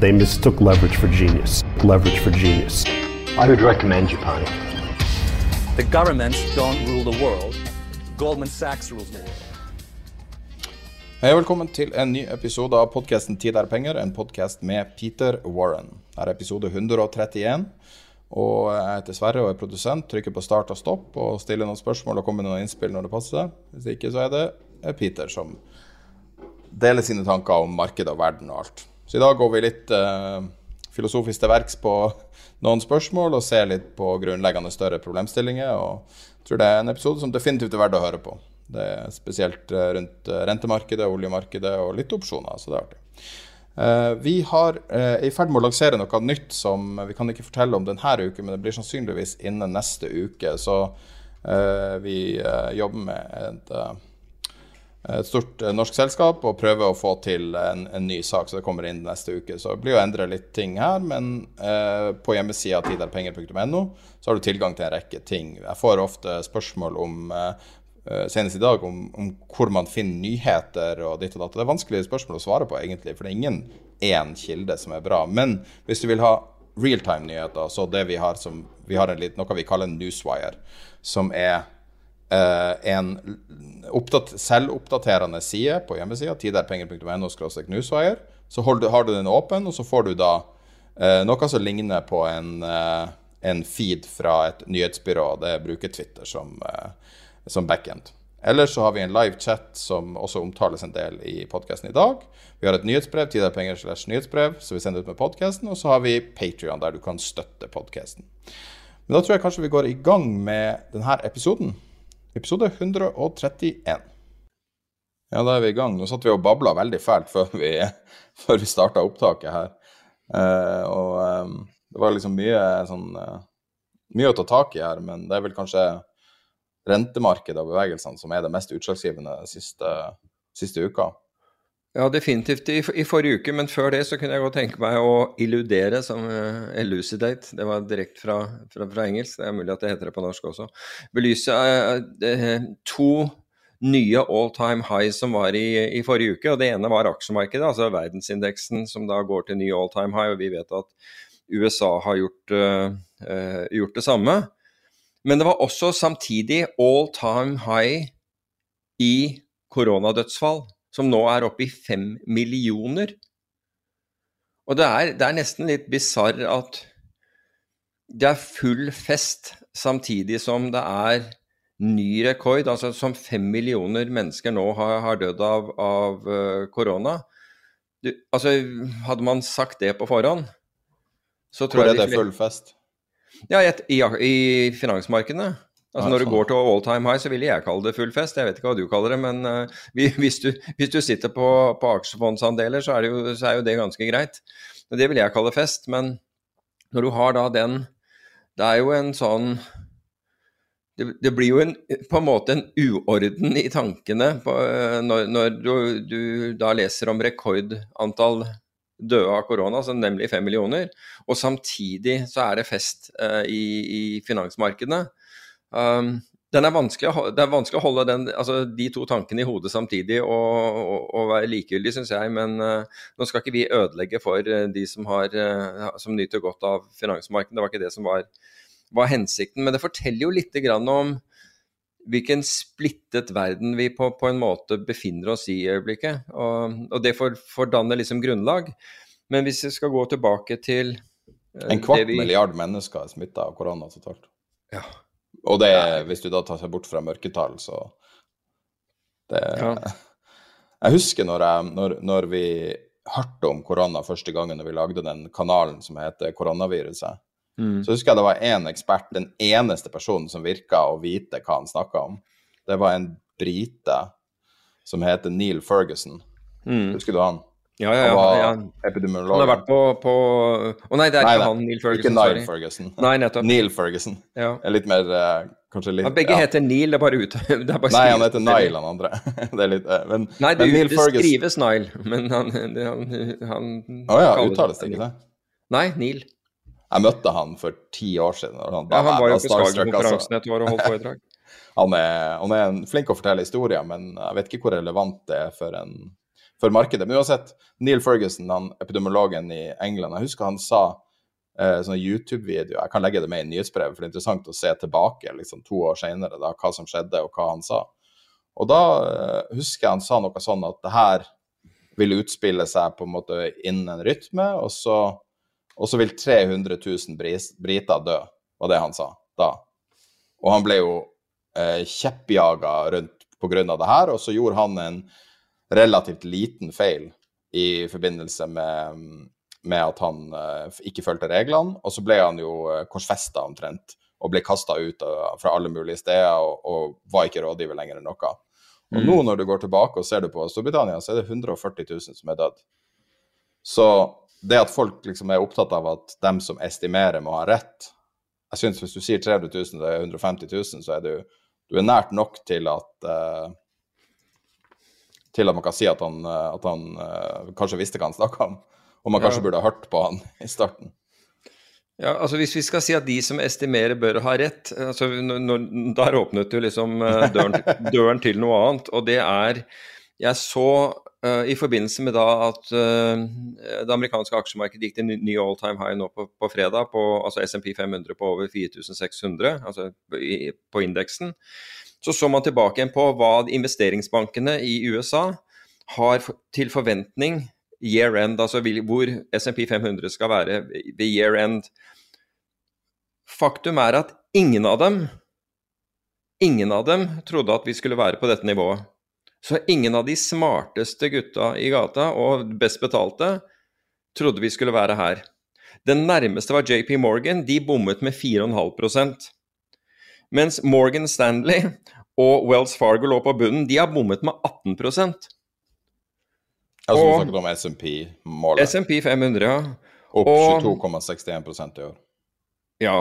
They mistook leverage for genius. Leverage for genius. I would recommend Japan. The governments don't rule the world. Goldman Sachs rules the world. Hei og velkommen til en ny episode av podkasten 'Tid er penger', en podkast med Peter Warren. Her er episode 131. Og jeg heter Sverre og er produsent. Trykker på start og stopp og stiller noen spørsmål og kommer med noen innspill når det passer seg. Hvis ikke, så er det Peter som deler sine tanker om markedet og verden og alt. Så i dag går vi litt uh, filosofisk til verks på noen spørsmål og ser litt på grunnleggende større problemstillinger. Og jeg tror det er en episode som definitivt er verdt å høre på. Det er spesielt eh, rundt eh, rentemarkedet, oljemarkedet og litt opsjoner, så det er artig. Vi har, er i ferd med å lansere noe nytt som vi kan ikke fortelle om denne uken, men det blir sannsynligvis innen neste uke. Så uh, vi jobber med et, et stort eh, norsk selskap og prøver å få til en, en ny sak, så det kommer inn neste uke. Så det blir å endre litt ting her, men eh, på hjemmesida tiderpenger.no så har du tilgang til en rekke ting. Jeg får ofte spørsmål om eh, eh, senest i dag om, om hvor man finner nyheter og ditt og datt. Det er vanskelige spørsmål å svare på, egentlig, for det er ingen én kilde som er bra. Men hvis du vil ha realtime-nyheter, så det vi har som Vi har litt, noe vi kaller en newswire, som er en oppdat selvoppdaterende side på hjemmesida, tiderpenger.no. Så du, har du den åpen, og så får du da eh, noe som ligner på en, eh, en feed fra et nyhetsbyrå. Det bruker Twitter som, eh, som backend. Eller så har vi en live chat som også omtales en del i podkasten i dag. Vi har et nyhetsbrev, tiderpenger slash nyhetsbrev, som vi sender ut med podkasten. Og så har vi Patrion, der du kan støtte podkasten. Men da tror jeg kanskje vi går i gang med denne episoden. Episode 131. Ja, da er vi i gang. Nå satt vi og babla veldig fælt før vi, før vi starta opptaket her. Uh, og um, det var liksom mye sånn uh, Mye å ta tak i her, men det er vel kanskje rentemarkedet og bevegelsene som er det mest utslagsgivende siste, siste uka. Ja, definitivt i, i, forrige uke, men før det så kunne jeg godt tenke meg å illudere som uh, elucidate. Det var direkte fra, fra, fra, engelsk, det er mulig at det heter det på norsk også. Belyse uh, uh, to nye all time highs som var i, i, forrige uke. og Det ene var aksjemarkedet, altså verdensindeksen som da går til ny all time high. og Vi vet at USA har gjort, gjort det samme. Men det var også samtidig all time high i koronadødsfall, som nå er oppe i fem millioner. Og det er, det er nesten litt bisarr at det er full fest samtidig som det er ny rekord, altså som fem millioner mennesker nå har, har dødd av, av uh, korona. Du, altså, hadde man sagt det på forhånd, så tror Hvor er det full fest? Ja, i, i finansmarkedene. Altså Når du går til all time high, så ville jeg kalle det full fest. Jeg vet ikke hva du kaller det, men uh, hvis, du, hvis, du, sitter på, på aksjefondsandeler, så er, jo, så er, jo, det ganske greit. Det vil jeg kalle fest. Men når du har da den Det er jo en sånn Det, det blir jo en, på en måte en uorden i tankene på, uh, når, når du, du, da leser om rekordantall døde av korona, altså nemlig fem millioner. Og samtidig så er det fest uh, i, i, finansmarkedene. Um, er det er vanskelig å holde den, altså de to tankene i hodet samtidig og, og, og være likegyldig, syns jeg. Men uh, nå skal ikke vi ødelegge for uh, de som, har, som, nyter godt av finansmarkedet. Det var ikke det som var, var hensikten. Men det forteller jo litt om hvilken splittet verden vi på, på, en måte befinner oss i i øyeblikket. Og, og det får, får danne liksom grunnlag. Men hvis vi skal gå tilbake til uh, En kvart vi... milliard mennesker er smitta av korona totalt. Ja. Og det, hvis du da tar seg bort fra mørketall, så det ja. Jeg husker når, jeg, når, når vi hørte om korona første gangen når vi lagde den kanalen som heter Koronaviruset. Mm. Så husker jeg det var én ekspert, den eneste personen som virka å vite hva han snakka om. Det var en brite som heter Neil Ferguson. Mm. Husker du han? Ja, ja, ja. Epidemiolog. Han har vært på, på... Å nei, det er nei, ikke han, Neil Ferguson. Ikke Neil Ferguson. Nei, nettopp. Neil Ferguson. Ja. Litt mer uh, Kanskje litt ja, Begge ja. heter Neil, det er bare ut. Det er bare nei, han heter Nile, han andre. det er litt, uh, men, nei, det, men Neil det Ferguson... skrives Nile, men han, han, han Å oh, ja, uttales det ikke det? Nei, Neil. Jeg møtte han for ti år siden. Han, ja, han var jo på Skagen-konferansen et år og holdt foredrag. han, er, han er flink å fortelle historier, men jeg vet ikke hvor relevant det er for, en, for markedet. Men uansett, Neil Ferguson, han epidemiologen i England, jeg husker han sa eh, sånne YouTube-video Jeg kan legge det med i nyhetsbrevet, for det er interessant å se tilbake liksom, to år senere, da, hva som skjedde, og hva han sa. Og da eh, husker jeg han sa noe sånn at det her vil utspille seg på en måte innen en rytme, og så og så vil 300 000 briter dø, var det han sa da. Og han ble jo eh, kjeppjaga rundt pga. det her, og så gjorde han en relativt liten feil i forbindelse med, med at han eh, ikke fulgte reglene. Og så ble han jo eh, korsfesta omtrent, og ble kasta ut fra alle mulige steder og, og, var ikke rådgiver lenger enn noe. Og mm. nå når du går tilbake og ser du på Storbritannia, så er det 140 000 som er dødd. Så det at folk liksom er opptatt av at dem som estimerer, må ha rett Jeg syns hvis du sier 300 000 til 150 000, så er du, du er nært nok til at uh, til at man kan si at han, eh, at han uh, kanskje visste hva han snakka om. Og man kanskje ja. burde ha hørt på han i starten. Ja, altså Hvis vi skal si at de som estimerer, bør ha rett, altså, når, der åpnet jo liksom døren, døren, til noe annet. Og det er Jeg så Uh, I forbindelse med da at uh, det amerikanske aksjemarkedet gikk til ny all time high nå på, på fredag, på, altså SMP 500 på over 4600, altså i, på indeksen, så så man tilbake igjen på hva investeringsbankene i USA har til forventning year end, altså hvor SMP 500 skal være ved year end. Faktum er at ingen av dem ingen av dem trodde at vi skulle være på dette nivået. Så ingen av de smarteste gutta i gata, og best betalte, trodde vi skulle være her. Den nærmeste var JP Morgan, de bommet med 4,5 Mens Morgan Stanley og Wells Fargo lå på bunnen, de har bommet med 18% Altså du snakket om SMP-målet? SMP 500, ja. Opp 22,61 i år. Ja.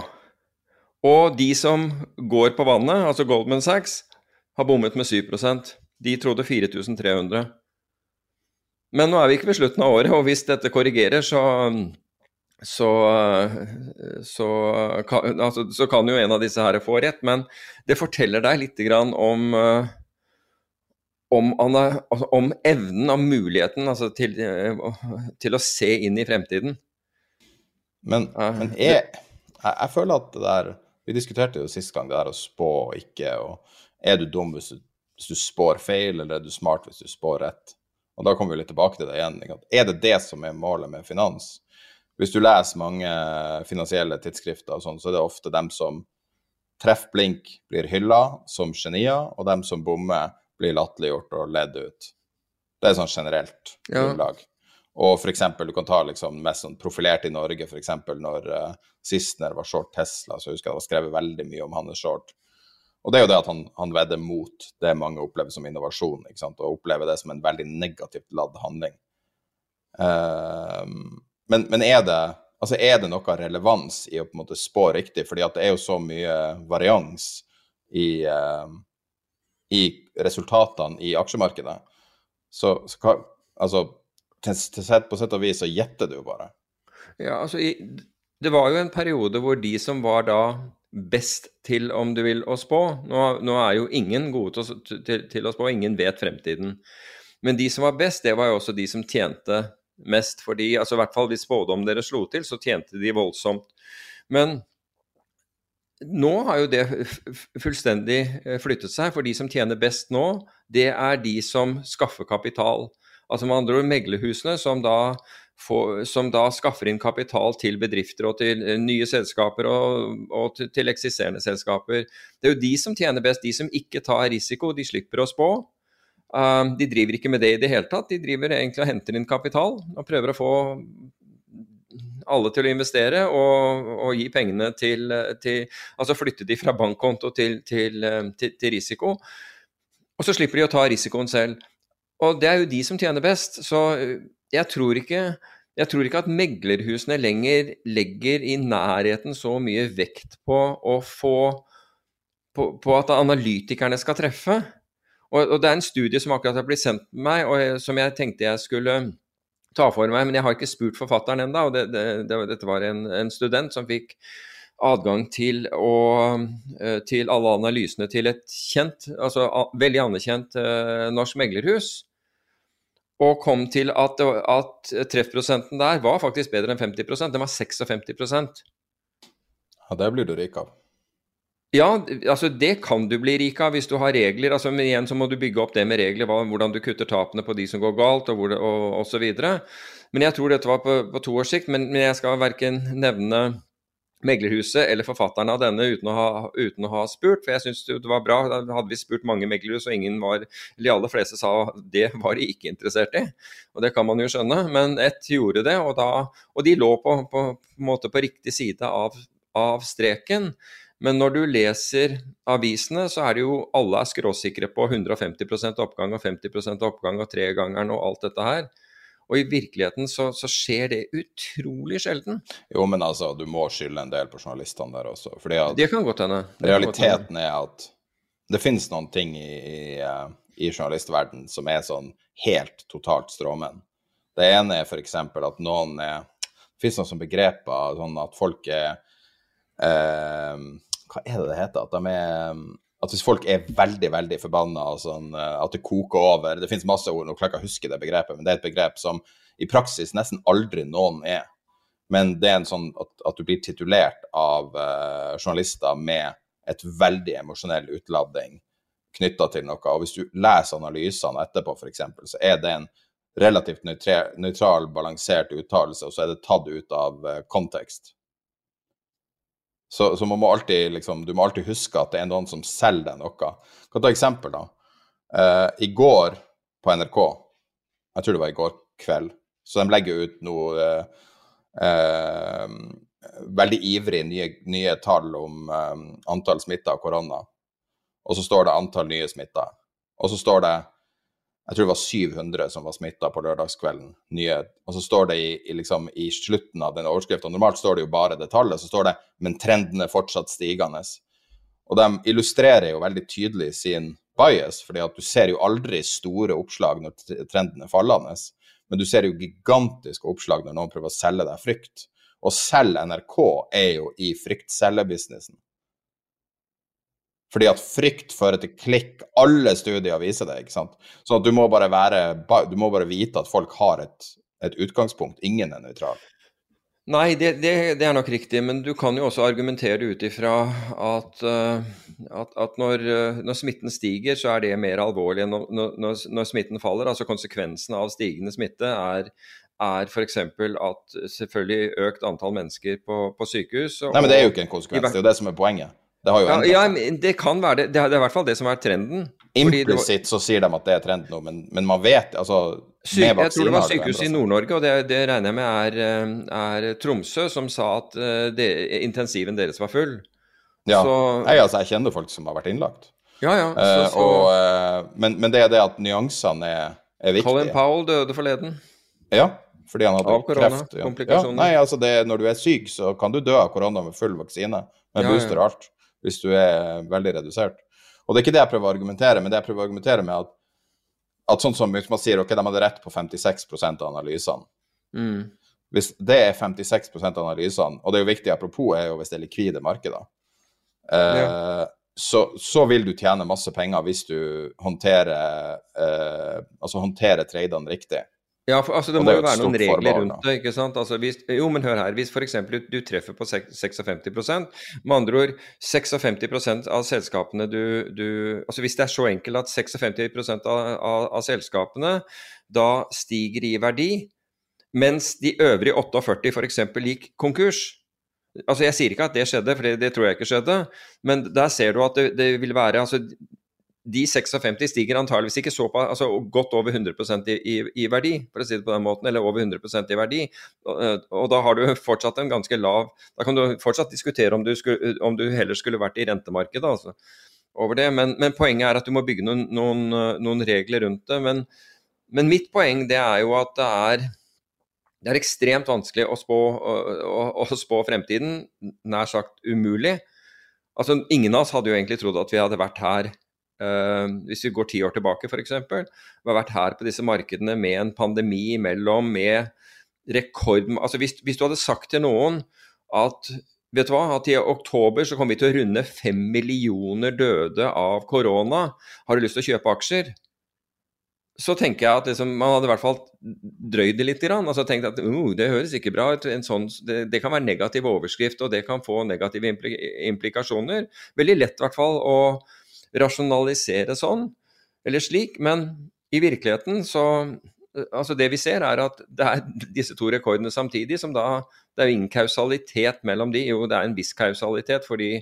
Og de som går på vannet, altså Goldman Sachs, har bommet med 7% de trodde 4300. Men nå er vi ikke ved slutten av året, og hvis dette korrigerer, så så, så, kan, altså, så kan jo en av disse her få rett. Men det forteller deg litt om, om, altså, om evnen og muligheten altså, til, til, å se inn i fremtiden. Men, men jeg, jeg, føler at det der Vi diskuterte jo sist gang det der å spå og ikke. og Er du dum hvis du hvis du spår feil, eller er du smart hvis du spår rett? Og da kommer vi litt tilbake til det igjen. Er det det som er målet med finans? Hvis du leser mange finansielle tidsskrifter, og sånn, så er det ofte dem som treffer blink, blir hylla som genier, og dem som bommer, blir latterliggjort og ledd ut. Det er sånn generelt grunnlag. Ja. Og eksempel, du kan ta liksom mest sånn profilert i Norge, f.eks. når uh, Sissener var short Tesla, så jeg husker jeg det var skrevet veldig mye om hans short. Og det er jo det at han, han vedder mot det mange opplever som innovasjon, og opplever det som en veldig negativt ladd handling. Uh, men, men er, det, altså er det noe relevans i å på en måte spå riktig, fordi det er jo så mye varians i, uh, i resultatene i aksjemarkedet. Så, så hva, altså, til, til, på sett og vis så gjetter du jo bare. Ja, altså i, det var jo en periode hvor de som var da best til, om du vil, å spå. Nå, nå er jo ingen gode til, til, til, å spå, ingen vet fremtiden. Men de som var best, det var jo også de som tjente mest. Fordi, altså i hvert fall hvis spådommen deres slo til, så tjente de voldsomt. Men nå har jo det fullstendig eh, flyttet seg. For de som tjener best nå, det er de som skaffer kapital. Altså med andre ord meglerhusene som da, som da skaffer inn kapital til bedrifter og til eh, nye selskaper og, og til, eksisterende selskaper. Det er jo de som tjener best. De som ikke tar risiko, de slipper å spå. Uh, de driver ikke med det i det hele tatt. De driver egentlig og henter inn kapital og prøver å få alle til å investere og, og gi pengene til, til, Altså flytte de fra bankkonto til, til, til, risiko. Og så slipper de å ta risikoen selv. Og det er jo de som tjener best. Så jeg tror ikke, jeg tror ikke at meglerhusene lenger legger i nærheten så mye vekt på å få på, på at analytikerne skal treffe. Og, og, det er en studie som akkurat har blitt sendt meg, og som jeg tenkte jeg skulle ta for meg, men jeg har ikke spurt forfatteren ennå. Det, det, det, dette var en, en, student som fikk adgang til, å, eh, til alle analysene til et kjent, altså veldig anerkjent uh, norsk meglerhus. Og kom til at, at treffprosenten der var faktisk bedre enn 50% Den var 56% Ja, det blir du rik av. Ja, altså det kan du bli rik av hvis du har regler. altså Men igjen så må du bygge opp det med regler, hvordan du kutter tapene på de som går galt, og, hvor og, og så videre. Men jeg tror dette var på, på to års sikt. Men, men, jeg skal verken nevne meglerhuset eller forfatteren av denne uten å ha, uten å ha spurt. For jeg syns det var bra. Da hadde vi spurt mange meglerhus, og ingen var Eller de aller fleste sa det var de ikke interessert i. Og det kan man jo skjønne. Men ett gjorde det, og, da, og de lå på, på, på, på riktig side av, av streken. Men når du leser avisene, så er det jo alle er skråsikre på 150% oppgang og 50% oppgang og tregangeren og alt dette her. Og i virkeligheten så, så, skjer det utrolig sjelden. Jo, men altså, du må skylde en del på journalistene der også. Fordi at det kan godt hende. Realiteten er at det finnes noen ting i, i, eh, i journalistverden som er sånn helt totalt stråmenn. Det ene er f.eks. at noen er Det finnes noen som begreper sånn at folk er eh, hva er det det heter? At, de er, at hvis folk er veldig, veldig forbanna, sånn, eh, at det koker over Det finnes masse ord, nå klarer jeg ikke å huske det begrepet, men det er et begrep som i praksis nesten aldri noen er. Men det er en sånn at, at du blir titulert av uh, journalister med et veldig emosjonell utlading knytta til noe. Og hvis du leser analysene etterpå, f.eks., så er det en relativt nøytral, balansert uttalelse, og så er det tatt ut av uh, kontekst. Så, så, må alltid, liksom, du må alltid huske at det er noen som selger deg noe. Jeg kan ta eksempel. da. Uh, I går på NRK, jeg tror det var i går kveld, så de legger ut noe uh, uh, veldig ivrig nye, nye tall om antall smitta av korona. Og så står det antall nye smitta. Og så står det jeg tror det var 700 som var smitta på lørdagskvelden. Nye, og så står det i, i, liksom, i slutten av den overskriften Normalt står det jo bare det tallet, så står det 'men trenden er fortsatt stigende'. Og de illustrerer jo veldig tydelig sin bias, fordi at du ser jo aldri store oppslag når trenden er fallende, men du ser jo gigantiske oppslag når noen prøver å selge deg frykt. Og selv NRK er jo i fryktselgerbusinessen. Fordi at frykt fører til klikk. Alle studier viser det. ikke sant? Så du må bare, være, du må bare vite at folk har et, et utgangspunkt. Ingen er nøytral. Nei, det, det, det, er nok riktig, men du kan jo også argumentere ut ifra at, uh, at, at når, uh, når, smitten stiger, så er det mer alvorlig enn når, når, når, smitten faller. Altså Konsekvensen av stigende smitte er, er f.eks. at selvfølgelig økt antall mennesker på, på sykehus. Nei, men det er jo ikke en konsekvens, det er jo det som er poenget. Det har jo endret ja, ja, det kan være det. Det er i hvert fall det som er trenden. Implisitt så sier de at det er trenden nå, men, men man vet altså Jeg tror det var sykehuset i Nord-Norge, og det, det, regner jeg med er, eh, er, Tromsø, som sa at eh, det, intensiven deres var full. Ja, så, jeg, altså, jeg kjenner folk som har vært innlagt. Ja, ja. Så, så... Uh, og, uh, men, men, det er det at nyansene er, er viktige. Colin Powell døde forleden. Ja, fordi han hadde av korona, kreft. Ja. Ja, nei, altså det, når du er syk, så kan du dø av korona med full vaksine, med booster og alt hvis du er veldig redusert. Og det er ikke det jeg prøver å argumentere med, det jeg prøver å argumentere med at, at sånn som hvis man sier ok, de hadde rett på 56 av analysene. Mm. Hvis det er 56 av analysene, og det er jo viktig, apropos er jo hvis det er likvide markeder, eh, ja. så, så, vil du tjene masse penger hvis du håndterer, eh, altså håndterer tradene riktig. Ja, for altså, det Og må det jo være noen regler rundt det. ikke sant? Altså, hvis, jo, men hør her. Hvis f.eks. Du, du treffer på sek- 56 med andre ord 56 av selskapene du, du altså Hvis det er så enkelt at 56 av, av, av selskapene da stiger i verdi, mens de øvrige 48 f.eks. gikk konkurs Altså Jeg sier ikke at det skjedde, for det, det tror jeg ikke skjedde, men der ser du at det, det vil være altså de 56 stiger antageligvis ikke så på, altså godt over 100 i, i, i verdi, for å si det på den måten, eller over 100% i verdi. Og, og da har du fortsatt en ganske lav Da kan du fortsatt diskutere om du, skulle, om du heller skulle vært i rentemarkedet. altså over det, men, men, poenget er at du må bygge noen, noen, noen regler rundt det. Men, men, mitt poeng det er jo at det er, det er ekstremt vanskelig å spå, å, å, å spå fremtiden. Nær sagt umulig. Altså, ingen av oss hadde jo egentlig trodd at vi hadde vært her hvis vi går ti år tilbake f.eks. Vi har vært her på disse markedene med en pandemi imellom, med rekord altså hvis, hvis, du hadde sagt til noen at vet du hva, at i oktober så kommer vi til å runde fem millioner døde av korona, har du lyst til å kjøpe aksjer? Så tenker jeg at liksom, man hadde i hvert fall drøyd det litt. altså tenkt at uh, Det høres ikke bra ut. Sånn, det, det, kan være negativ overskrift, og det kan få negative implikasjoner. Veldig lett i hvert fall å rasjonalisere sånn, eller slik. Men i virkeligheten så Altså det vi ser, er at det er disse to rekordene samtidig, som da Det er jo ingen kausalitet mellom de. Jo, det er en viss kausalitet, fordi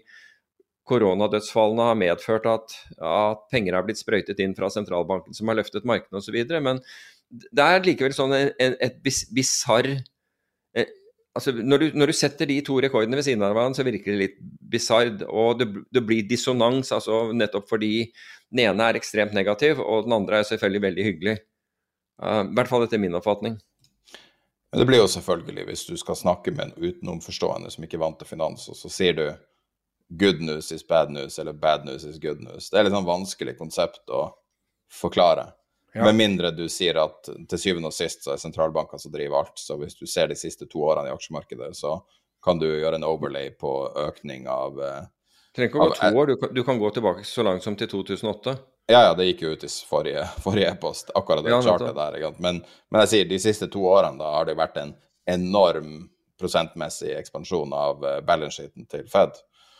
koronadødsfallene har medført at, at penger har blitt sprøytet inn fra sentralbanken som har løftet markedene osv. Men det er likevel sånn en, en, et bisarr eh, altså når, du, når, du, setter de to rekordene ved siden av hverandre, så virker det litt bisard. Og det, det, blir dissonans, altså nettopp fordi den ene er ekstremt negativ, og den andre er selvfølgelig veldig hyggelig. Uh, I hvert fall etter min oppfatning. Men det blir jo selvfølgelig, hvis du skal snakke med en utenomforstående som ikke er vant til finans, og så sier du 'good news is bad news' eller 'bad news is good news'. Det er litt sånn vanskelig konsept å forklare. Ja. Med mindre du sier at til syvende og sist så er sentralbanker som driver alt. Så hvis du ser de siste to årene i aksjemarkedet, så kan du gjøre en overlay på økning av eh, Trenger ikke å gå to år, du kan, du kan, gå tilbake så langt som til 2008. Ja, ja, det gikk jo ut i forrige, forrige e-post, akkurat det ja, chartet der. Men, men, jeg sier de siste to årene da har det vært en enorm prosentmessig ekspansjon av uh, balance sheeten til Fed.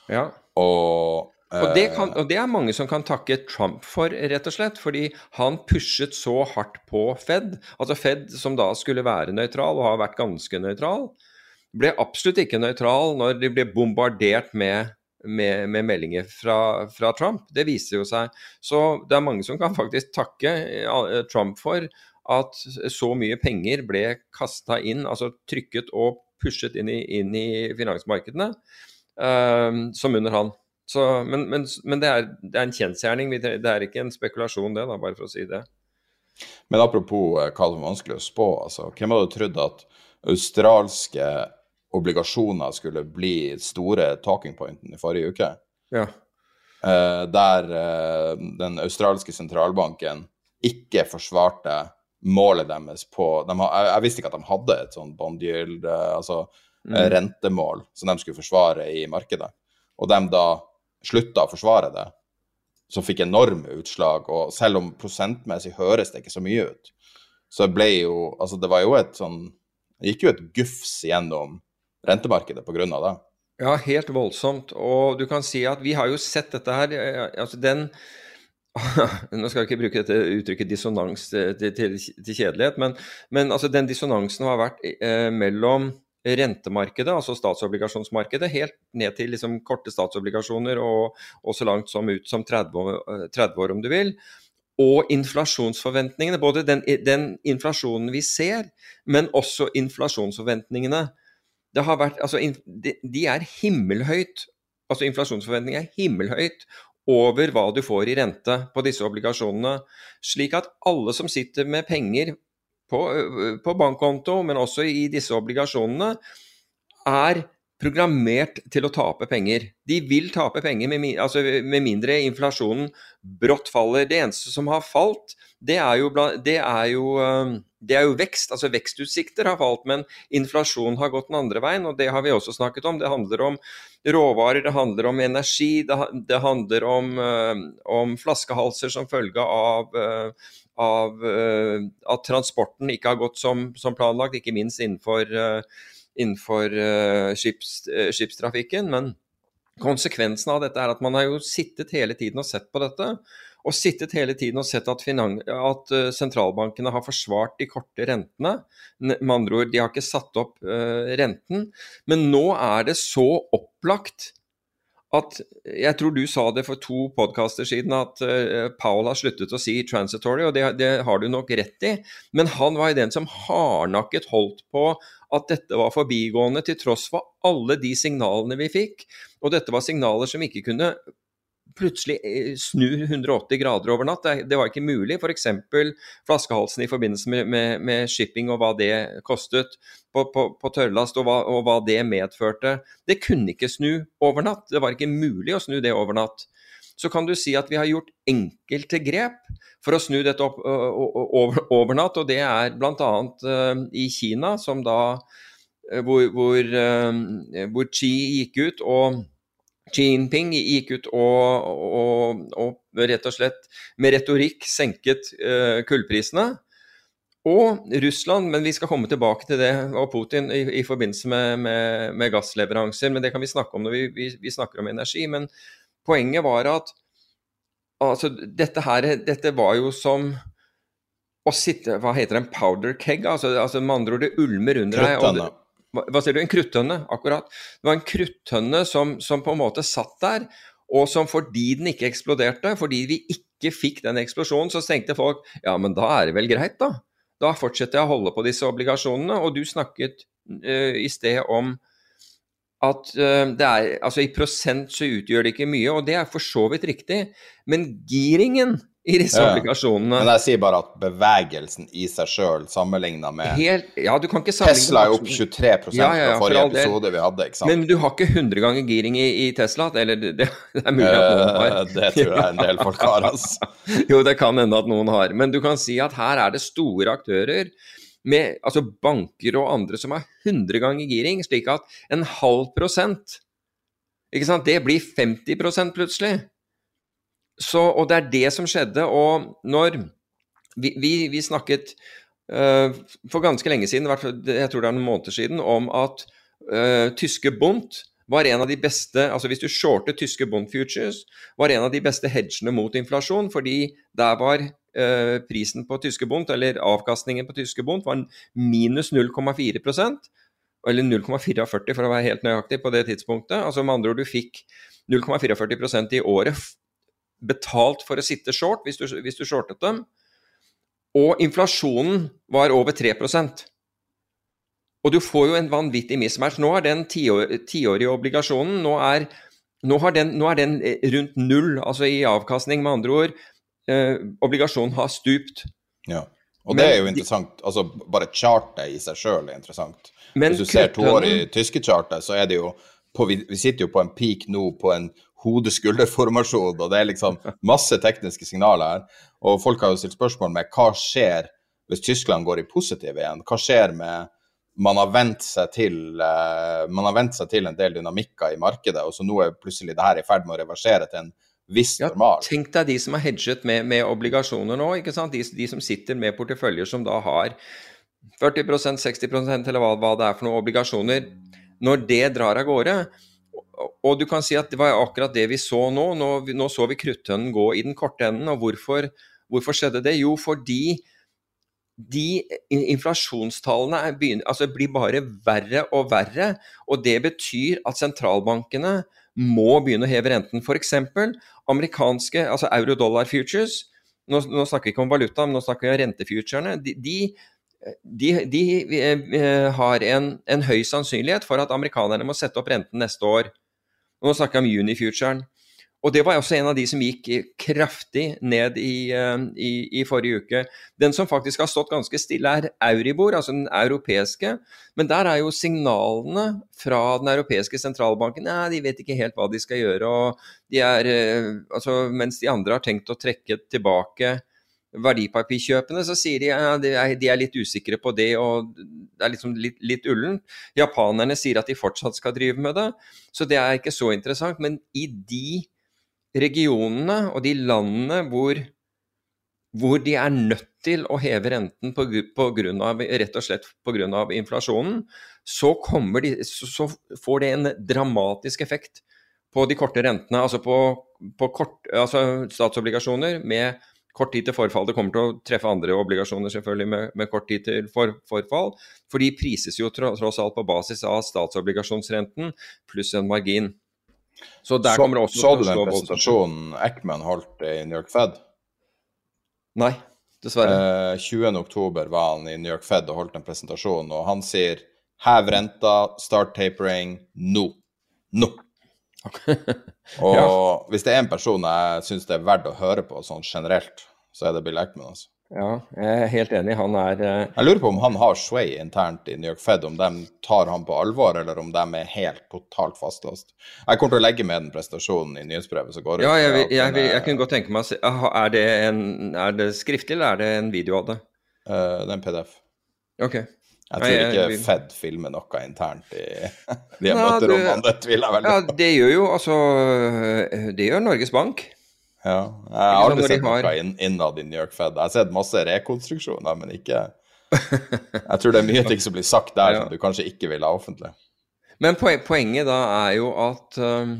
Ja. Og og det, kan, og det, er mange som kan takke Trump for, rett og slett. Fordi han pushet så hardt på Fed. Altså Fed, som da skulle være nøytral, og har vært ganske nøytral, ble absolutt ikke nøytral når de ble bombardert med, med, med meldinger fra, fra, Trump. Det viser jo seg. Så det er mange som kan faktisk takke Trump for at så mye penger ble kasta inn, altså trykket og pushet inn i, inn i finansmarkedene, uh, som under han. Så, men, men, men det, er, det, er, en kjensgjerning. Det er ikke en spekulasjon, det, da, bare for å si det. Men apropos hva det er vanskelig å spå. Altså, hvem hadde trodd at australske obligasjoner skulle bli store talking pointen i forrige uke? Ja. Eh, der eh, den australske sentralbanken ikke forsvarte målet deres på de, jeg, jeg, visste ikke at de hadde et sånn bond yield, eh, altså mm. rentemål, som de skulle forsvare i markedet. Og de da slutta å forsvare det, som fikk enorme utslag. Og selv om prosentmessig høres det ikke så mye ut, så ble jo Altså, det var jo et sånn Det gikk jo et gufs gjennom rentemarkedet på grunn av det. Ja, helt voldsomt. Og du kan si at vi har jo sett dette her eh, Altså den nå skal jeg ikke bruke dette uttrykket dissonans til, til, til kjedelighet, men, men altså den dissonansen har vært eh, mellom rentemarkedet, altså statsobligasjonsmarkedet, helt ned til liksom korte statsobligasjoner og, og, så langt som ut som 30 år, 30 år, om du vil. Og inflasjonsforventningene. Både den, den, inflasjonen vi ser, men også inflasjonsforventningene. Det har vært, altså, de, de er himmelhøyt. Altså Inflasjonsforventningene er himmelhøyt over hva du får i rente på disse obligasjonene. Slik at alle som sitter med penger på, på bankkonto, men også i disse obligasjonene, er programmert til å tape penger. De vil tape penger med, altså med, mindre inflasjonen brått faller. Det eneste som har falt, det er, jo, det, er jo, det er jo, vekst. Altså vekstutsikter har falt, men inflasjonen har gått den andre veien. Og det har vi også snakket om. Det handler om råvarer, det handler om energi, det, handler om, om flaskehalser som følge av, av uh, at transporten ikke har gått som, som planlagt, ikke minst innenfor, uh, innenfor uh, skips, skipstrafikken. Men konsekvensen av dette er at man har jo sittet hele tiden og sett på dette. Og sittet hele tiden og sett at, at sentralbankene har forsvart de korte rentene. Med andre ord, de har ikke satt opp renten. Men nå er det så opplagt at Jeg tror du sa det for to podkaster siden, at eh, Powell har sluttet å si 'transitory', og det, det, har du nok rett i. Men han var den som hardnakket holdt på at dette var forbigående, til tross for alle de signalene vi fikk. Og dette var signaler som ikke kunne plutselig snur 180 grader over natt. Det var ikke mulig. F.eks. flaskehalsen i forbindelse med, med, med, shipping og hva det kostet på, på, på tørrlast, og hva, og hva, det medførte. Det kunne ikke snu over natt. Det var ikke mulig å snu det over natt. Så kan du si at vi har gjort enkelte grep for å snu dette opp over natt, og det er bl.a. Uh, i Kina, som da hvor, hvor, hvor Xi gikk ut og Xi Jinping gikk ut og, og, og rett og slett med retorikk senket uh, kullprisene. Og Russland, men vi skal komme tilbake til det, og Putin i, i forbindelse med, med, med, gassleveranser. Men det kan vi snakke om når vi, vi, vi, snakker om energi. Men poenget var at altså, dette her dette var jo som å sitte Hva heter det, en powder keg? Altså, altså med andre ord, det ulmer under deg hva sier du, en kruttønne, akkurat. Det var en kruttønne som, som, på en måte satt der, og som fordi den ikke eksploderte, fordi vi ikke fikk den eksplosjonen, så tenkte folk ja, men da er det vel greit, da. Da fortsetter jeg å holde på disse obligasjonene. Og du snakket uh, i sted om at uh, det er Altså i prosent så utgjør det ikke mye, og det er for så vidt riktig, men giringen i disse ja. obligasjonene. Men jeg sier bare at bevegelsen i seg sjøl sammenligna med Helt, ja, Tesla er opp 23 ja, ja, fra forrige episode vi hadde. ikke sant? Men du har ikke 100 ganger giring i, i Tesla? Eller det, det, er mulig at noen har. Eh, det tror jeg en del folk har, altså. jo, det kan hende at noen har. Men du kan si at her er det store aktører. Med, altså banker og andre som har 100 ganger giring, slik at en halv prosent ikke sant, det blir 50% plutselig. Så, og det er det som skjedde. Og når vi, vi, vi snakket uh, for ganske lenge siden, jeg tror det er noen måneder siden, om at uh, tyske Bundt var en av de beste altså Hvis du shortet tyske Bond futures, var en av de beste hedgene mot inflasjon, fordi der var uh, prisen på tyske Bond, eller avkastningen på tyske Bond, var minus 0,4% eller 0,44 for å være helt nøyaktig på det tidspunktet. Altså med andre ord, du fikk 0,44% i året betalt for å sitte short hvis du, hvis du shortet dem. Og inflasjonen var over 3% Og du får jo en vanvittig mismatch. Nå er den tiårige obligasjonen nå er, nå, den, nå er, den, eh, rundt null, altså i avkastning. Med andre ord, eh, obligasjonen har stupt. Ja, og men, det er jo interessant. Altså, bare chartet i seg sjøl er interessant. Hvis du ser toårig tyske charter, så er det jo på, vi, vi sitter jo på en peak nå på en hode-skulder-formasjon, og det er liksom masse tekniske signaler her. Og folk har jo stilt spørsmål med hva skjer hvis Tyskland går i positiv igjen? Hva skjer med man har vent seg til uh, man har vent seg til en del dynamikker i markedet, og så nå er plutselig det her i ferd med å reversere til en viss normal. Ja, tenk deg de som har hedget med, med obligasjoner nå, ikke sant? De, de, som sitter med porteføljer som da har 40% 60 eller hva, hva det er for noen obligasjoner. Når det drar av gårde, og du kan si at det var akkurat det vi så nå. Nå, nå så vi kruttønnen gå i den korte enden. Og hvorfor, hvorfor skjedde det? Jo, fordi de inflasjonstallene begynner, altså blir bare verre og verre. Og det betyr at sentralbankene må begynne å heve renten. F.eks. amerikanske altså euro-dollar futures. Nå, nå, snakker vi ikke om valuta, men nå snakker vi om rentefuturene. De, de de, de, eh, har en, en, høy sannsynlighet for at amerikanerne må sette opp renten neste år. Nå snakker jeg om Unifuturen. Og det var også en av de som gikk kraftig ned i, eh, i, i, forrige uke. Den som faktisk har stått ganske stille, er Euribor, altså den europeiske. Men der er jo signalene fra den europeiske sentralbanken Nei, de vet ikke helt hva de skal gjøre. de er, eh, altså, Mens de andre har tenkt å trekke tilbake verdipapirkjøpene, så sier de at ja, de er litt usikre på det, og det er liksom litt, litt ullen. Japanerne sier at de fortsatt skal drive med det, så det er ikke så interessant. Men i de regionene og de landene hvor, hvor de er nødt til å heve renten på, på grunn av, rett og slett pga. inflasjonen, så, de, så, får det en dramatisk effekt på de korte rentene. Altså på, på kort, altså statsobligasjoner med kort tid til forfall. Det kommer til å treffe andre obligasjoner selvfølgelig med, med kort tid til for, forfall. For de prises jo tross alt på basis av statsobligasjonsrenten pluss en margin. Så der så, kommer det også Så du den presentasjonen Eckman holdt i New York Fed? Nei, dessverre. Eh, 20.10 var han i New York Fed og holdt en presentasjon, og han sier hev renta, start tapering nå. Nå. Og ja. hvis det er en person jeg syns det er verdt å høre på sånn generelt, så er det Bill Eckman. altså. Ja, jeg er helt enig. Han er uh... Jeg lurer på om han har sway internt i New York Fed, om de tar han på alvor, eller om de er helt totalt fastlåst. Jeg kommer til å legge med den prestasjonen i nyhetsbrevet som går ut. Ja, jeg, jeg, jeg, jeg, kunne godt tenke meg er det, en, er det skriftlig, eller er det en video av det? Uh, det er en PDF. Ok. Jeg tror ikke Fed filmer noe internt i de møterommene, det tviler jeg veldig på. Ja, det gjør jo altså Det gjør Norges Bank. Ja, jeg har aldri sett noe innad i New York Fed. Jeg har sett masse rekonstruksjoner, men ikke Jeg tror det er mye ting som blir sagt der ja. som du kanskje ikke vil ha offentlig. Men poenget da er jo at um,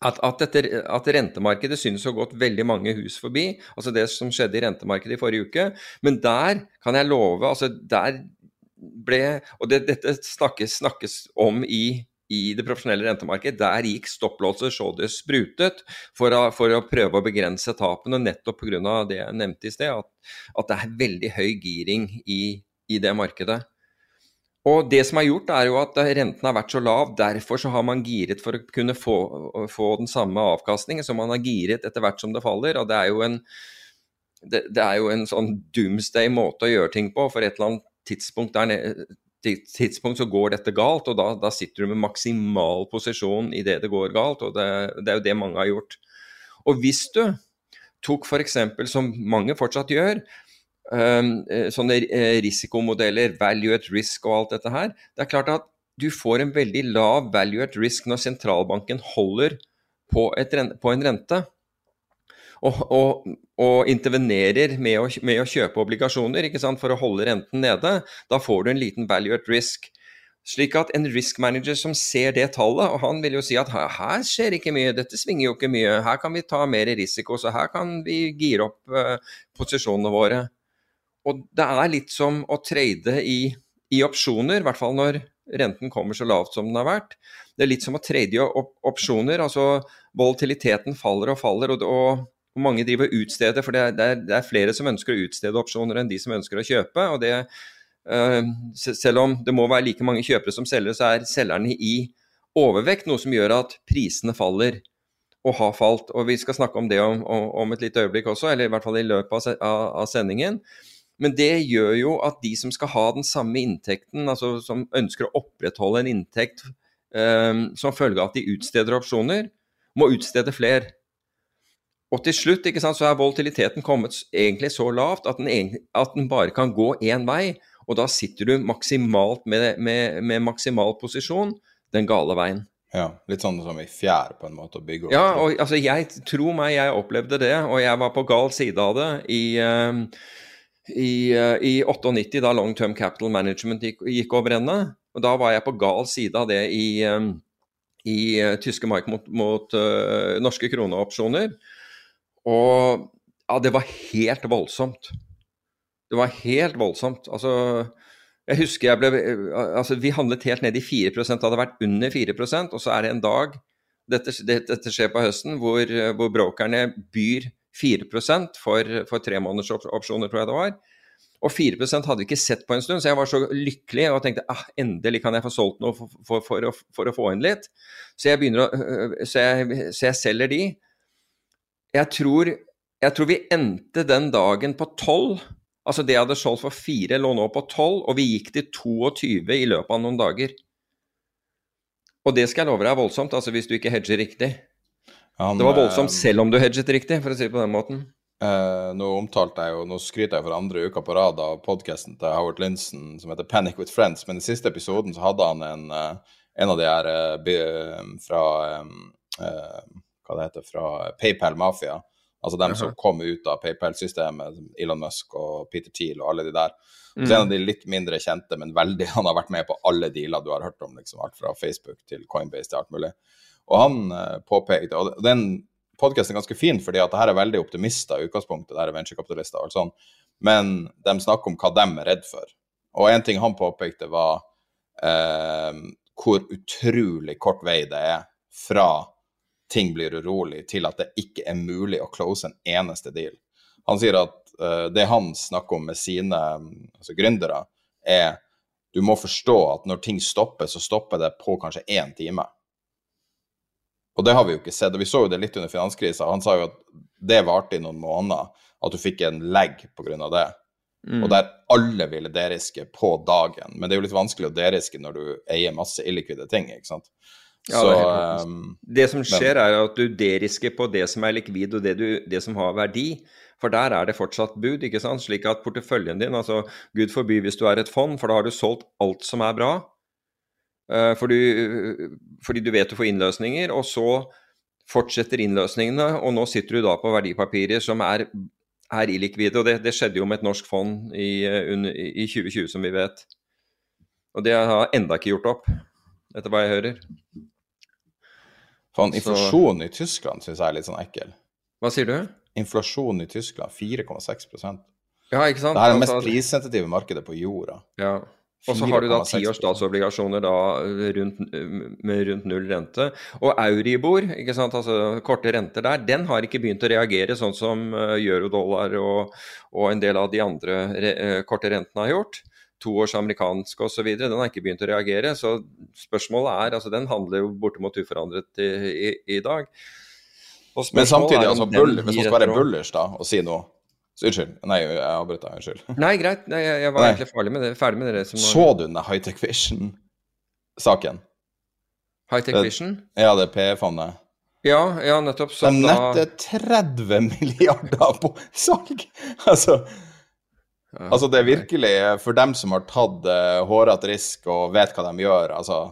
at, at, dette, at, rentemarkedet synes å ha gått veldig mange hus forbi. Altså det som skjedde i rentemarkedet i forrige uke. Men der kan jeg love altså Der ble Og det, dette snakkes, snakkes om i, i, det profesjonelle rentemarkedet. Der gikk stopplåser så det sprutet for å, for å prøve å begrense tapene, nettopp pga. det jeg nevnte i sted, at, at, det er veldig høy giring i, i det markedet. Og det som er gjort, er jo at renten har vært så lav. Derfor så har man giret for å kunne få, få den samme avkastningen som man har giret etter hvert som det faller. Og det er jo en, det, det er jo en sånn doomsday måte å gjøre ting på. For et eller annet tidspunkt, der, tidspunkt så går dette galt, og da, da, sitter du med maksimal posisjon i det det går galt, og det, det er jo det mange har gjort. Og hvis du tok f.eks., som mange fortsatt gjør, um, sånne eh, risikomodeller, value at risk og alt dette her, det er klart at du får en veldig lav value at risk når sentralbanken holder på, et, på en rente og, og, og intervenerer med å, med å, kjøpe obligasjoner for å holde renten nede, da får du en liten value at risk. Slik at en risk manager som ser det tallet, og han vil jo si at her, skjer ikke mye, dette svinger jo ikke mye, her kan vi ta mer risiko, så her kan vi gire opp uh, posisjonene våre. Og det er litt som å trade i, i opsjoner, i hvert fall når renten kommer så lavt som den har vært. Det er litt som å trade i op opsjoner, altså volatiliteten faller og faller, og, og og mange driver og utsteder, for det er, det, er, det er, flere som ønsker å utstede opsjoner enn de som ønsker å kjøpe. og det, uh, Selv om det må være like mange kjøpere som selgere, så er selgerne i overvekt, noe som gjør at prisene faller og har falt. og Vi skal snakke om det om, om et lite øyeblikk også, eller i hvert fall i løpet av, av sendingen. Men det gjør jo at de som skal ha den samme inntekten, altså som ønsker å opprettholde en inntekt um, som følge av at de utsteder opsjoner, må utstede flere. Og til slutt sant, så er volatiliteten kommet egentlig så lavt at den, at den bare kan gå én vei. Og da sitter du maksimalt med, med, med, maksimal posisjon den gale veien. Ja, Litt sånn som i fjær, på en måte, å bygge opp Ja, og altså, jeg tror meg, jeg opplevde det, og jeg var på gal side av det i, uh, i, uh, i 98, da Long Term Capital Management gikk, gikk over ende. Og da var jeg på gal side av det i, um, i uh, tyske mark mot, mot norske kroneopsjoner. Og ja, det var helt voldsomt. Det var helt voldsomt. Altså, jeg husker jeg ble Altså, vi handlet helt ned i 4 det hadde vært under 4% og så er det en dag dette, dette skjer på høsten, hvor, hvor brokerne byr 4% for, for tremånedersopsjoner, tror jeg det var. Og 4% hadde vi ikke sett på en stund, så jeg var så lykkelig og tenkte ah, endelig kan jeg få solgt noe for, for, for, å, for å, få inn litt. Så jeg, å, så jeg, så jeg selger de. Jeg tror, jeg tror, vi endte den dagen på 12. Altså det jeg hadde solgt for 4 lå nå på 12, og vi gikk til 22 i løpet av noen dager. Og det skal jeg love deg er voldsomt, altså hvis du ikke hedger riktig. Han, det var voldsomt selv om du hedget riktig, for å si det på den måten. Eh, nå omtalte jeg jo, nå skryter jeg for andre uka på rad av podkasten til Howard Linson som heter Panic with Friends, men i siste episoden så hadde han en, eh, en av de her uh, fra um, uh, hva det heter, fra PayPal Mafia, Altså dem som kom ut av PayPal-systemet, Elon Musk og Peter Thiel og alle de der. Og så en av de litt mindre kjente, men veldig Han har vært med på alle dealer du har hørt om, liksom. Alt fra Facebook til Coinbase til alt mulig. Og han eh, påpekte Og den podkasten er ganske fin, fordi at det her er veldig optimister i utgangspunktet, det her er venturekapitalister og alt sånt, men de snakker om hva de er redd for. Og en ting han påpekte, var eh, hvor utrolig kort vei det er fra ting blir urolig, til at det ikke er mulig å close en eneste deal. Han sier at uh, det han snakker om med sine altså gründere, er du må forstå at når ting stopper, så stopper det på kanskje én time. Og det har vi jo ikke sett. og Vi så jo det litt under finanskrisa. Han sa jo at det varte i noen måneder, at du fikk en legg pga. det. Mm. Og der alle ville deriske på dagen. Men det er jo litt vanskelig å deriske når du eier masse illikvide ting, ikke sant. Ja, så, det, um, det, som skjer, men, er at du derisker på det som er likvid, og det, du, det, som har verdi. For der er det fortsatt bud, ikke sant. Slik at porteføljen din, altså gud forby hvis du er et fond, for da har du solgt alt som er bra. Uh, for du, fordi du vet du får innløsninger, og så fortsetter innløsningene, og nå sitter du da på verdipapirer som er, er illikvide. Og det, det, skjedde jo med et norsk fond i, i 2020, som vi vet. Og det har enda ikke gjort opp, etter hva jeg hører. Faen, inflasjonen i Tyskland syns jeg er litt sånn ekkel. Hva sier du? Inflasjonen i Tyskland 4,6% Ja, ikke sant? Det er det mest altså- prissensitive markedet på jorda. Ja. Og så har du da tiårs statsobligasjoner da rundt, med rundt null rente. Og Euribor, ikke sant, altså korte renter der, den har ikke begynt å reagere sånn som uh, eurodollar og, og en del av de andre re, uh, korte rentene har gjort toårs amerikansk osv. Den har ikke begynt å reagere. Så spørsmålet er altså Den handler jo bortimot uforandret i, i, i dag. Men samtidig, altså, bull, hvis man skal være bullers da, og si noe så Unnskyld. Nei, jeg avbrøt deg. Unnskyld. Nei, greit. Nei, jeg, jeg var Nei. egentlig ferdig med det. Ferdig med det som Så du den Hightech Vision-saken? Hightech Vision? Ja, det PE-fondet. Ja, ja, nettopp. Så De netter 30 milliarder på salg! Altså Altså, det er virkelig for dem som har tatt uh, hårete risk og vet hva de gjør. Altså,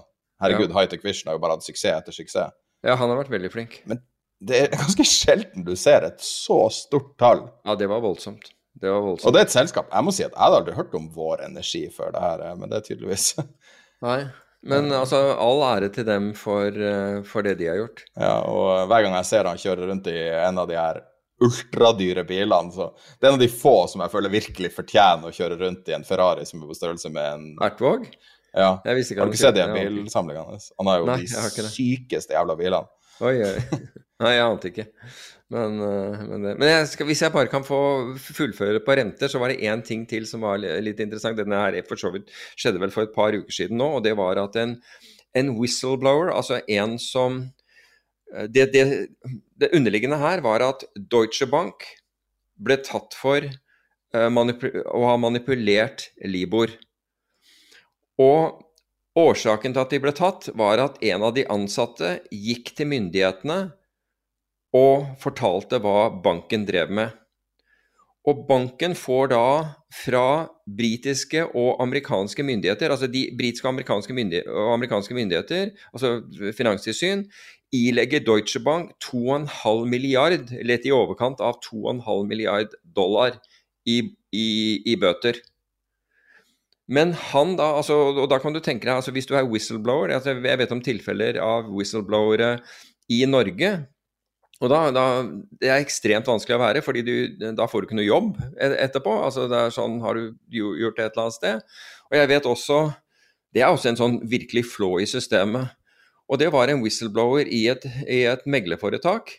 herregud, ja. Hightech Vision har jo bare hatt suksess etter suksess. Ja, han har vært veldig flink. Men det er ganske sjelden du ser et så stort tall. Ja, det var voldsomt. Det var voldsomt. Og det er et selskap. Jeg må si at jeg hadde aldri hørt om Vår Energi før det her, men det er tydeligvis Nei. Men altså, all ære til dem for, uh, for det de har gjort. Ja, og hver gang jeg ser han kjøre rundt i en av de her ultradyre bilene. Så det er en av de få som jeg føler virkelig fortjener å kjøre rundt i en Ferrari som er på størrelse med en Ertvåg? Ja. Har du ikke sett de bilsamlingene hans? Han har jo Nei, de sykeste jævla bilene. Oi, oi. Nei, jeg ante ikke. Men, eh, men, men jeg skal, hvis jeg bare kan få fullføre på renter, så var det én ting til som var litt interessant. Denne her for så vidt skjedde vel for et par uker siden nå, og det var at en, en whistleblower, altså en som det, det, det, underliggende her var at Deutsche Bank ble tatt for uh, å ha manipulert Libor. Og årsaken til at de ble tatt, var at en av de ansatte gikk til myndighetene og fortalte hva banken drev med. Og banken får da fra britiske og amerikanske myndigheter, altså de britiske og amerikanske, og amerikanske myndigheter, altså finanstilsyn, ilegger Deutsche Bank 2,5 milliard, eller i overkant av 2,5 milliard dollar i, i, i, bøter. Men han da, altså, og da kan du tenke deg, altså hvis du er whistleblower altså Jeg vet om tilfeller av whistleblowere i Norge. Og da, da, Det er ekstremt vanskelig å være, fordi du, da får du ikke noe jobb e, etterpå. altså det er sånn, Har du gjort det et eller annet sted? Og jeg vet også Det er også en sånn virkelig flå i systemet. Og det var en whistleblower i et, i et meglerforetak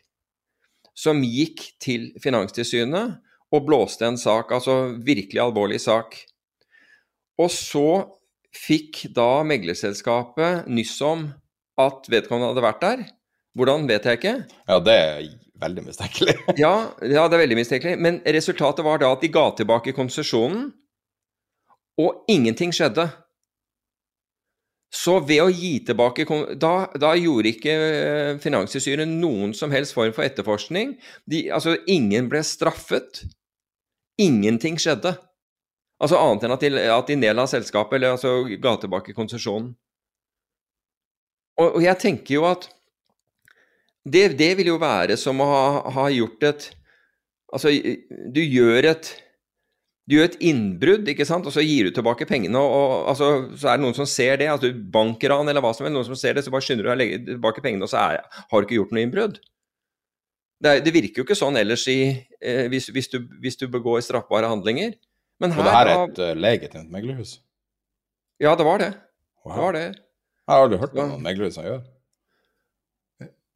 som gikk til Finanstilsynet og blåste en sak, altså virkelig alvorlig sak. Og så fikk da meglerselskapet nyss om at vedkommende hadde vært der. Hvordan vet jeg ikke. Ja, det er veldig mistenkelig. ja, ja, det er veldig mistenkelig. Men resultatet var da at de ga tilbake konsesjonen, og ingenting skjedde. Så ved å gi tilbake Da, da gjorde ikke eh, Finanstilsynet noen som helst form for etterforskning. De, altså, ingen ble straffet. Ingenting skjedde. Altså annet enn at de, at de nedla selskapet, eller altså ga tilbake konsesjonen. Og, og, jeg tenker jo at det, det vil jo være som å ha, ha gjort et Altså, du gjør et du gjør et innbrudd, ikke sant, og så gir du tilbake pengene. og, og altså, Så er det noen som ser det, altså bankran eller hva som helst, noen som ser det, så bare skynder du deg å legge tilbake pengene, og så er, har du ikke gjort noe innbrudd. Det, det, virker jo ikke sånn ellers i, eh, hvis, hvis, du, hvis, du, begår straffbare handlinger. Men her, og det her er et uh, legitimt meglerhus? Ja, det var det. Wow. Det var det. Jeg har aldri hørt om noen meglerhus som gjør det.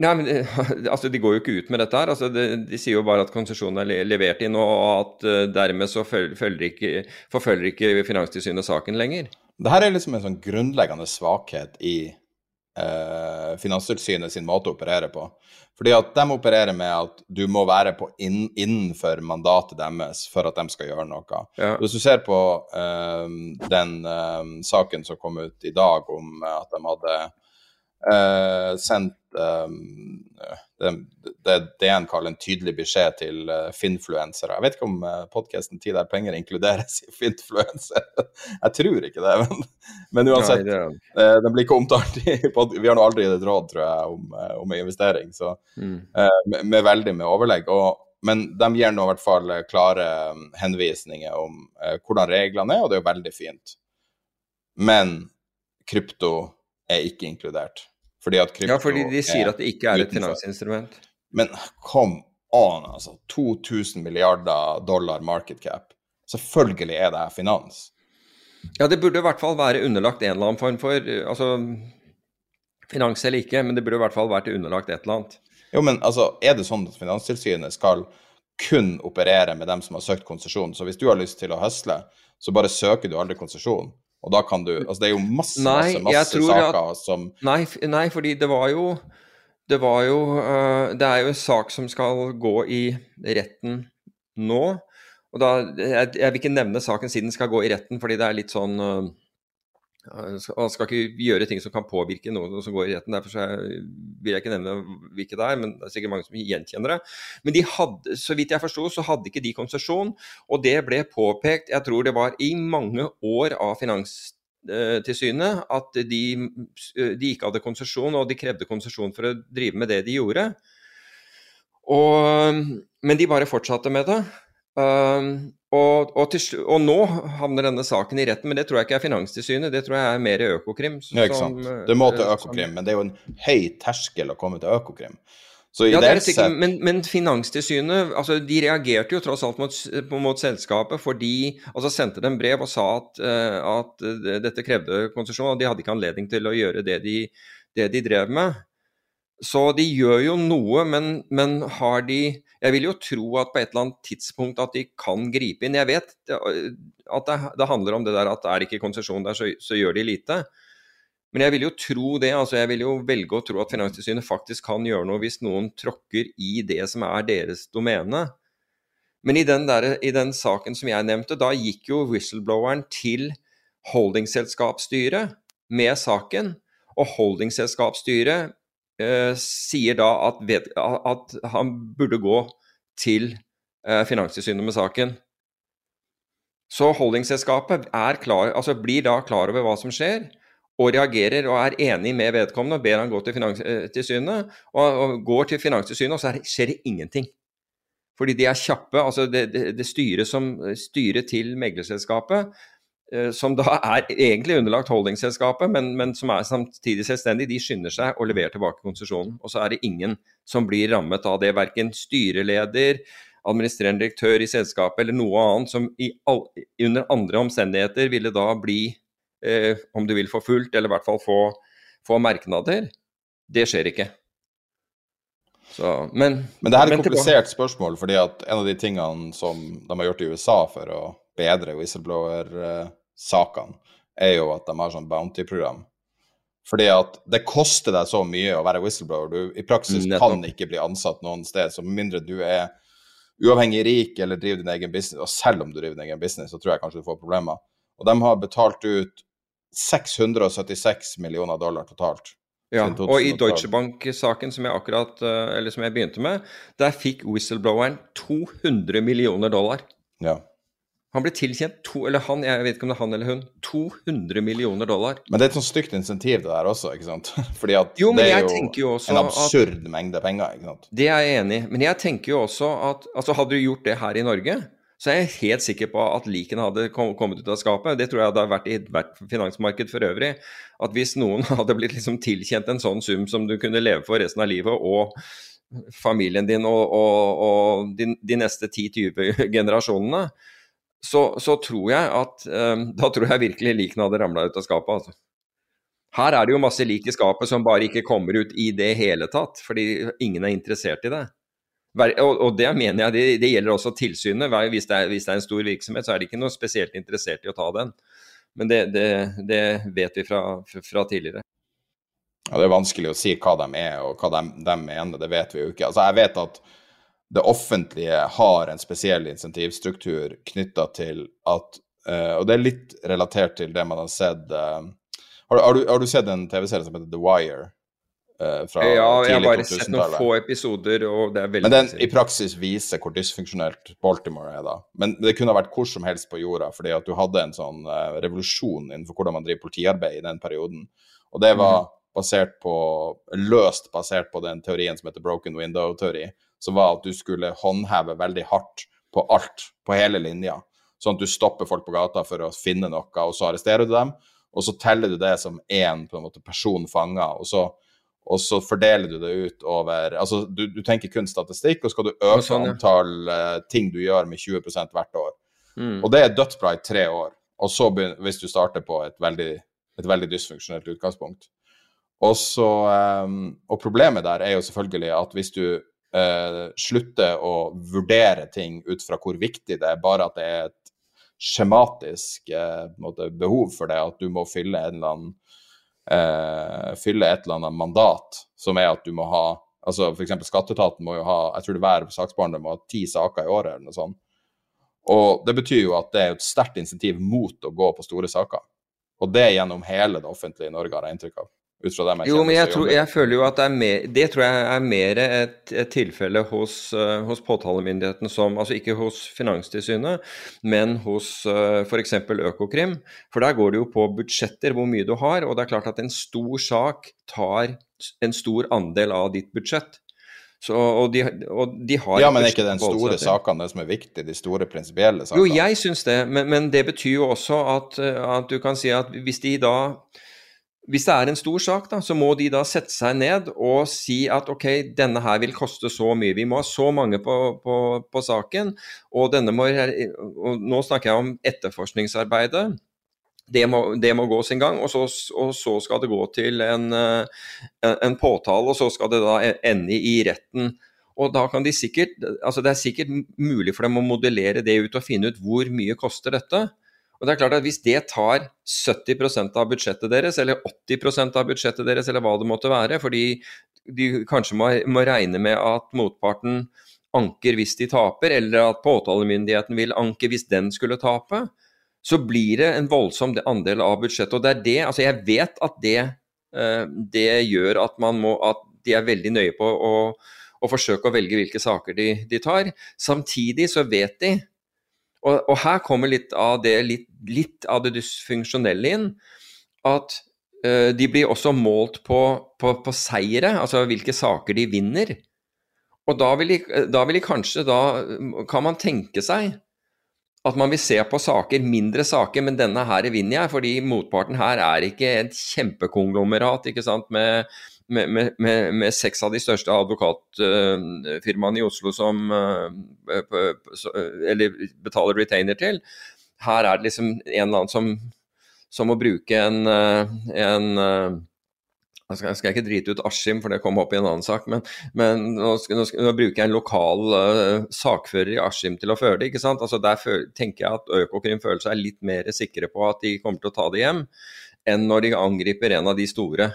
Nei, men altså, De går jo ikke ut med dette. her, altså, de, de, sier jo bare at konsesjonen er levert inn, og at uh, dermed så følger ikke, forfølger ikke Finanstilsynet saken lenger. Dette er liksom en sånn grunnleggende svakhet i uh, Finanstilsynet sin måte å operere på. Fordi at De opererer med at du må være inn, innenfor mandatet deres for at de skal gjøre noe. Ja. Hvis du ser på uh, den saken som kom ut i dag om at de hadde sendt um, det, det DN kaller en tydelig beskjed til uh, finfluensere. Jeg vet ikke om uh, podkasten 'Tid er penger' inkluderes i finfluenser. jeg tror ikke det, men, men uansett. Nei, uh, den blir ikke omtalt i pod Vi har nå aldri gitt råd, tror jeg, om, om investering, så mm. med, med, veldig med overlegg. Og, men de gir nå i hvert fall klare um, henvisninger om hvordan reglene er, og det er jo veldig fint. Men krypto er ikke inkludert. Fordi at krypto Ja, fordi de sier at det ikke er et finansinstrument. Men kom on, altså. 2000 milliarder dollar market cap. Selvfølgelig er det her finans. Ja, det burde i hvert fall være underlagt en eller annen form for altså, Finans eller ikke, men det burde i hvert fall vært underlagt et eller annet. Jo, men altså, er det sånn at Finanstilsynet skal kun operere med dem som har søkt konsesjon? Så hvis du har lyst til å høsle, så bare søker du aldri konsesjon. Og da kan du Altså, det er jo masse, masse, masse saker at, som nei, nei, fordi det var jo Det var jo uh, Det er jo en sak som skal gå i retten nå. Og da Jeg, jeg vil ikke nevne saken siden den skal gå i retten, fordi det er litt sånn uh, han skal ikke gjøre ting som kan påvirke noe som går i retten. Derfor vil jeg ikke nevne hvilke det er, men det er sikkert mange som gjenkjenner det. Men de hadde, så vidt jeg forsto, så hadde ikke de konsesjon. Og det ble påpekt, jeg tror det var i mange år av Finanstilsynet, at de, de ikke hadde konsesjon, og de krevde konsesjon for å drive med det de gjorde. Og, men de bare fortsatte med det. Um, og, og, til, og, nå havner denne saken i retten, men det tror jeg ikke er Finanstilsynet, det tror jeg er mer Økokrim. Som, ja, ikke sant. Det må til Økokrim, som, men det er jo en høy terskel å komme til Økokrim. ja, det er sikkert, men, men, Finanstilsynet altså, de reagerte jo tross alt mot, mot selskapet fordi altså sendte dem brev og sa at, uh, at dette krevde konsesjon, og de hadde ikke anledning til å gjøre det de, det de drev med. Så de gjør jo noe, men, men, har de Jeg vil jo tro at på et eller annet tidspunkt at de kan gripe inn. Jeg vet at det, det handler om det der at er det ikke konsesjon der, så, så, gjør de lite. Men jeg vil jo tro det. altså Jeg vil jo velge å tro at Finanstilsynet faktisk kan gjøre noe hvis noen tråkker i det som er deres domene. Men i den, der, i den saken som jeg nevnte, da gikk jo whistlebloweren til holdingselskapsstyret med saken. Og holdingselskapsstyret sier da at, ved, at, han burde gå til eh, Finanstilsynet med saken. Så holdingselskapet klar, altså blir da klar over hva som skjer, og reagerer og er enig med vedkommende og ber han gå til Finanstilsynet. Og, og går til Finanstilsynet, og så skjer det ingenting. Fordi de er kjappe. altså Det, det, det styret som styret til meglerselskapet Eh, som da er egentlig underlagt holdingselskapet, men, men, som er samtidig selvstendig, de skynder seg å levere tilbake konsesjonen. Og så er det ingen som blir rammet av det, verken styreleder, administrerende direktør i selskapet eller noe annet som all, under andre omstendigheter ville da bli, eh, om du vil, forfulgt, eller i hvert fall få, få merknader. Det skjer ikke. Så, men, men det her er et komplisert spørsmål, fordi at en av de tingene som de har gjort i USA for å bedre whistleblower-sakene, er jo at de har sånn bounty-program. Fordi at det koster deg så mye å være whistleblower. Du i praksis Nettopp. kan ikke bli ansatt noen sted, så med mindre du er uavhengig rik eller driver din egen business, og selv om du driver din egen business, så tror jeg kanskje du får problemer. Og de har betalt ut 676 millioner dollar totalt. Ja, og i Deutsche Bank-saken som jeg akkurat, eh, eller som jeg begynte med, der fikk whistlebloweren 200 millioner dollar. Ja. Han ble tilkjent to, eller han, jeg vet ikke om det er han eller hun, 200 millioner dollar. Men det er et sånt stygt insentiv det der også, ikke sant? Fordi at Jo, det er jo, en at- absurd mengde penger, ikke sant? Det er jeg enig i. Men jeg tenker jo også at altså hadde du gjort det her i Norge, så er jeg helt sikker på at likene hadde kommet ut av skapet. Det tror jeg hadde vært i ethvert finansmarked for øvrig. At hvis noen hadde blitt liksom tilkjent en sånn sum som du kunne leve for resten av livet, og familien din og, og, og de, de neste 10-20 generasjonene, så, så tror jeg at eh, Da tror jeg virkelig likene hadde ramla ut av skapet, altså. Her er det jo masse lik i skapet som bare ikke kommer ut i det hele tatt, fordi ingen er interessert i det. Og, det mener jeg, det, det gjelder også tilsynet. Hvis det, er, hvis det er en stor virksomhet, så er de ikke noe spesielt interessert i å ta den. Men det, det, det vet vi fra, fra tidligere. Ja, det er vanskelig å si hva de er, og hva de, de mener. Det vet vi jo ikke. Altså, jeg vet at det offentlige har en spesiell insentivstruktur knytta til at uh, Og det er litt relatert til det man har sett uh, har, du- har, du, har du sett en TV-serie som heter The Wire? Uh, fra Ja, jeg har bare sett noen få episoder, og det er veldig Men den i praksis viser hvor dysfunksjonelt Baltimore er da. Men det kunne ha vært hvor som helst på jorda, fordi at du hadde en sånn revolusjon innenfor hvordan man driver politiarbeid i den perioden. Og det var Mhm. basert på, løst basert på den teorien som heter broken window-teori, som var at du skulle håndheve veldig hardt på alt, på hele linja. Sånn at du stopper folk på gata for å finne noe, og så arresterer du dem. Og så teller du det som én person fanga, og så og så fordeler du det ut over Altså, du, du tenker kun statistikk, og så skal du øke sånn, ja. antall uh, ting du gjør med 20% hvert år. Mm. Og det er dødsbra i tre år. Og så begynner, hvis du starter på et veldig, et veldig dysfunksjonelt utgangspunkt. Og, så, um, og problemet der er jo selvfølgelig at hvis du eh, slutter å vurdere ting ut fra hvor viktig det er, bare at det er et skjematisk eh, måte, behov for det, at du må fylle en eller annen eh, fylle et eller annet mandat, som er at du må ha altså F.eks. skatteetaten må jo ha jeg tror det hver saksbehandler må ha ti saker i året, eller noe sånt. Og det betyr jo at det er et sterkt insentiv mot å gå på store saker. Og det gjennom hele det offentlige Norge, har jeg inntrykk av. Ut fra dem jeg Jo, men jeg, tror, jeg føler jo at det er mer Det tror jeg er mer et, et tilfelle hos, uh, hos påtalemyndigheten som Altså ikke hos Finanstilsynet, men hos uh, f.eks. Økokrim. For der går det jo på budsjetter, hvor mye du har. Og det er klart at en stor sak tar en stor andel av ditt budsjett. Så, og, de, og de har Ja, men er ikke den store saken det som er viktig, de store prinsipielle sakene? Jo, jeg syns det, men, men det betyr jo også at, eh, at du kan si at hvis de da hvis det er en stor sak, da, så må de da sette seg ned og si at ok, denne her vil koste så mye. Vi må ha så mange på, på, på saken. Og denne må og Nå snakker jeg om etterforskningsarbeidet. Det må, det må gå sin gang, og så, og så skal det gå til en, eh, en, påtale, og så skal det da ende i retten. Og da kan de sikkert, altså Det er sikkert mulig for dem å modellere det ut og finne ut hvor mye koster dette. Og det er klart at Hvis det tar 70% av budsjettet deres, eller 80% av budsjettet deres, eller hva det måtte være, fordi de kanskje må, må regne med at motparten anker hvis de taper, eller at påtalemyndigheten vil anke hvis den skulle tape, så blir det en voldsom andel av budsjettet. Og det er det, altså Jeg vet at det, eh, det gjør at må, at de er veldig nøye på å, å forsøke å velge hvilke saker de, de tar. Samtidig så vet de og, og her kommer litt av det, litt, litt av det dysfunksjonelle inn. At uh, de blir også målt på, på, på seire, altså hvilke saker de vinner. Og da vil, de, da vil de kanskje da Kan man tenke seg at man vil se på saker, mindre saker, men denne her vinner jeg, fordi motparten her er ikke et kjempekonglomerat ikke sant, med, med, med, med, seks av de største advokatfirmaene i Oslo som eh, så- eller betaler retainer til. Her er det liksom en eller annen som, som må bruke en, eh, en eh, jeg skal, jeg ikke drite ut Askim, for det kom opp i en annen sak, men, men nå, skal, nå, skal, nå bruker jeg en lokal uh, sakfører i Askim til å føre det. ikke sant? Altså Der føl, tenker jeg at Økokrim føler seg litt mer sikre på at de kommer til å ta det hjem, enn når de angriper en av de store.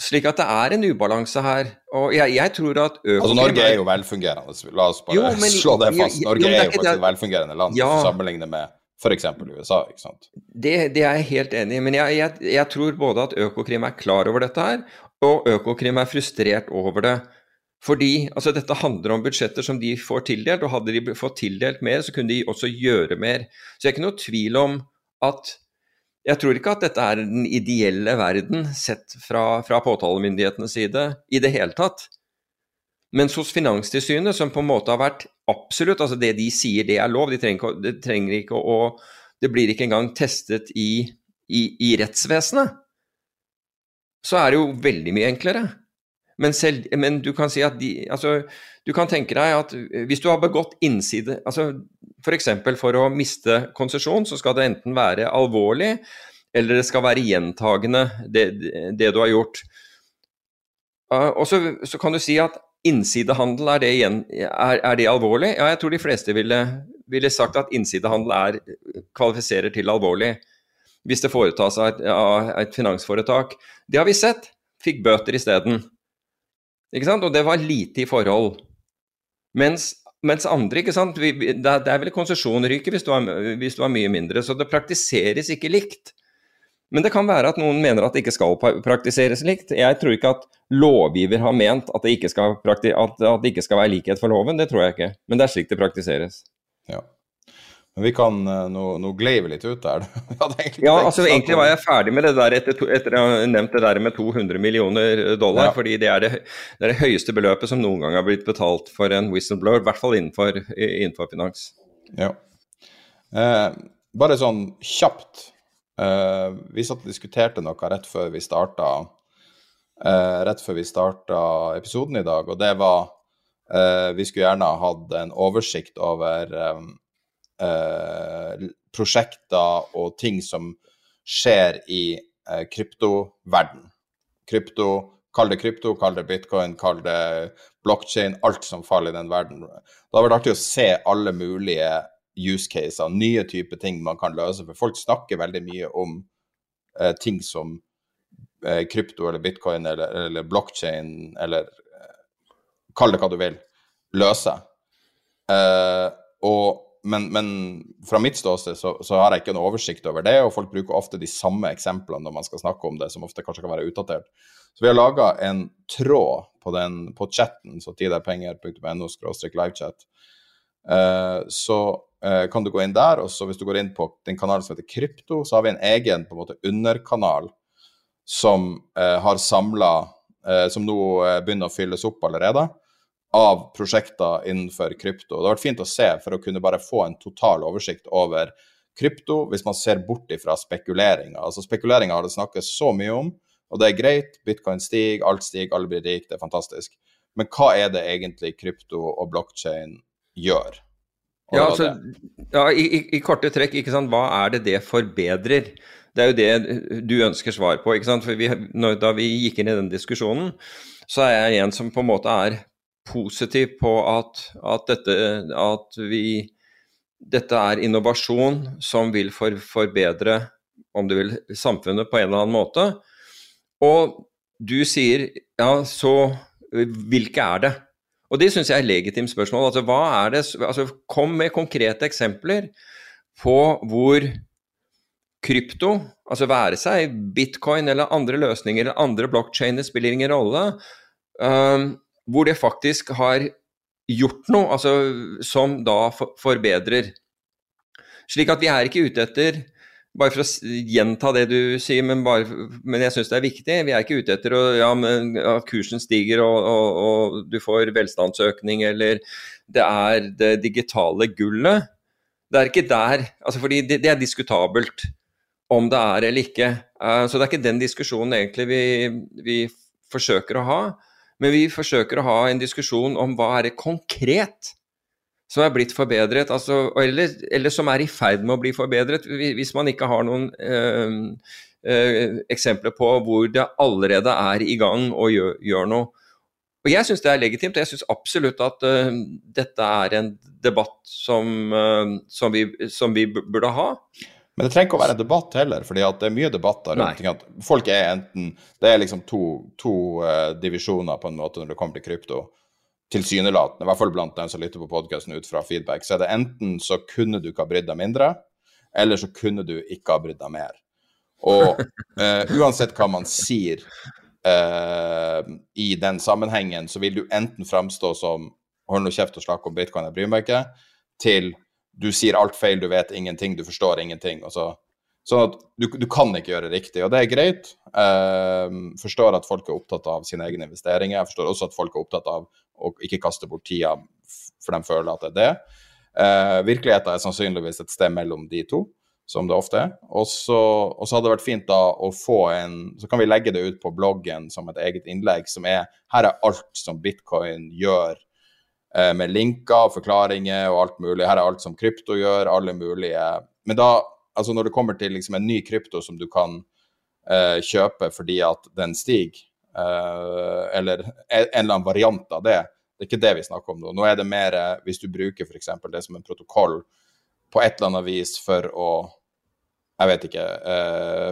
Slik at det er en ubalanse her. Og jeg, jeg tror at Altså, Norge er jo velfungerende. La oss bare Jo, men- slå det fast. Norge jo, det er er jo faktisk et velfungerende land Ja. sammenlignet med f.eks. USA. ikke sant? Det, det er jeg helt enig i, men jeg, jeg, jeg tror både at Økokrim er klar over dette her, og Økokrim er frustrert over det. Fordi altså, dette handler om budsjetter som de får tildelt, og hadde de fått tildelt mer, så kunne de også gjøre mer. Så jeg er ikke noe tvil om at jeg tror ikke at dette er den ideelle verden sett fra, fra påtalemyndighetenes side i det hele tatt. Mens hos Finanstilsynet, som på en måte har vært absolutt Altså det de sier det er lov, de trenger de trenger ikke å Det blir ikke engang testet i, i, i rettsvesenet. Så er det jo veldig mye enklere. Men, selv, men, du kan si at de Altså, du kan tenke deg at hvis du har begått innside altså F.eks. For, for å miste konsesjon, så skal det enten være alvorlig, eller det skal være gjentagende, det, det du har gjort. Og så, så, kan du si at innsidehandel, er det, igjen, er, er det alvorlig? Ja, jeg tror de fleste ville, ville sagt at innsidehandel er, kvalifiserer til alvorlig hvis det foretas av et, av et finansforetak. Det har vi sett. Fikk bøter isteden. Ikke sant? Og det var lite i forhold. Mens, mens andre, ikke sant vi, det, er vel konsesjonryket hvis, hvis du har mye mindre. Så det praktiseres ikke likt. Men det kan være at noen mener at det ikke skal praktiseres likt. Jeg tror ikke at lovgiver har ment at det ikke skal, at det ikke skal være likhet for loven. Det tror jeg ikke. Men det er slik det praktiseres. Ja. Men vi kan eh, Nå, nå glei vi litt ut der. ja, altså egentlig var jeg ferdig med det der etter, etter jeg har nevnt det der med 200 millioner dollar. Ja. fordi det er det, det er det, høyeste beløpet som noen gang har blitt betalt for en whistleblower. I hvert fall innenfor, innenfor finans. Ja. Eh, bare sånn kjapt. Eh, vi satt og diskuterte noe rett før vi starta eh, rett før vi starta episoden i dag, og det var eh, Vi skulle gjerne hatt en oversikt over eh, prosjekter og ting som skjer i eh, kryptoverden. Krypto, kall det krypto, kall det bitcoin, kall det blockchain, alt som faller i den verden. Det hadde vært artig å se alle mulige use caser, nye typer ting man kan løse. For folk snakker veldig mye om eh, ting som eh, krypto eller bitcoin eller, eller blockchain eller eh, Kall det hva du vil. Løse. Eh, og men, men, fra mitt ståsted så, så, har jeg ikke noe oversikt over det, og folk bruker ofte de samme eksemplene når man skal snakke om det, som ofte kanskje kan være utdatert. Så vi har laga en tråd på, den, på chatten, så tiderpenger.no livechat. Uh, så uh, kan du gå inn der, og så hvis du går inn på den kanalen som heter Krypto, så har vi en egen på en måte underkanal som uh, har samla Som nå begynner å fylles opp allerede av prosjekter innenfor krypto. Det har vært fint å se for å kunne bare få en total oversikt over krypto, hvis man ser bort ifra spekuleringer. Altså Spekuleringer har det snakkes så mye om, og det er greit. Bitcoin stiger, alt stiger, alle blir rike, det er fantastisk. Men hva er det egentlig krypto og blokkjede gjør? ja, altså, ja i, i, korte trekk, ikke sant? hva er det det forbedrer? Det er jo det du ønsker svar på. ikke sant? For vi, når, Da vi gikk inn i den diskusjonen, så er jeg en som på en måte er positiv på at, at, dette, at vi, dette er innovasjon som vil for, forbedre om du vil, samfunnet på en eller annen måte. Og du sier ja, så hvilke er det? Og det syns jeg er et legitimt spørsmål. Altså, hva er det, altså, kom med konkrete eksempler på hvor krypto, altså være seg bitcoin eller andre løsninger eller andre blokkjeder, spiller ingen rolle. Um, hvor det faktisk har gjort noe, altså som da forbedrer. Slik at vi er ikke ute etter bare for å gjenta det du sier, men, bare, men jeg syns det er viktig. Vi er ikke ute etter å, ja, at kursen stiger og, og, og, du får velstandsøkning, eller det er det digitale gullet. Det er ikke der altså fordi det, det er diskutabelt om det er eller ikke. Uh, så det er ikke den diskusjonen egentlig vi, vi forsøker å ha. Men vi forsøker å ha en diskusjon om hva er det konkret som er blitt forbedret, altså, eller, eller, som er i ferd med å bli forbedret, hvis man ikke har noen øh, øh, eksempler på hvor det allerede er i gang og gjør, gjør noe. Og Jeg syns det er legitimt, og jeg syns absolutt at øh, dette er en debatt som, uh, som, vi, som, vi, burde ha. Men det trenger ikke å være en debatt heller, for det er mye debatter rundt at folk er enten Det er liksom to, to uh, divisjoner på en måte når det kommer til krypto. Tilsynelatende, i hvert fall blant dem som lytter på podkasten ut fra feedback, så er det enten så kunne du ikke ha brydd deg mindre, eller så kunne du ikke ha brydd deg mer. Og uh, uansett hva man sier uh, i den sammenhengen, så vil du enten framstå som hold nå kjeft og snakk om bitcoin, jeg bryr meg ikke, til du sier alt feil, du vet ingenting, du forstår ingenting. og så Sånn at du, du, kan ikke gjøre riktig, og det er greit. Eh, forstår at folk er opptatt av sine egne investeringer. Jeg forstår også at folk er opptatt av å ikke kaste bort tida for de føler at det er det. Eh, virkeligheten er sannsynligvis et sted mellom de to, som det ofte er. Og så, hadde det vært fint da å få en Så kan vi legge det ut på bloggen som et eget innlegg, som er Her er alt som bitcoin gjør med linker, og forklaringer og alt mulig. Her er alt som krypto gjør, alle mulige Men da altså når det kommer til liksom en ny krypto som du kan uh, kjøpe fordi at den stiger, uh, eller en, eller annen variant av det, det er ikke det vi snakker om nå. Nå er det mer uh, hvis du bruker f.eks. det som en protokoll på et eller annet vis for å jeg vet ikke,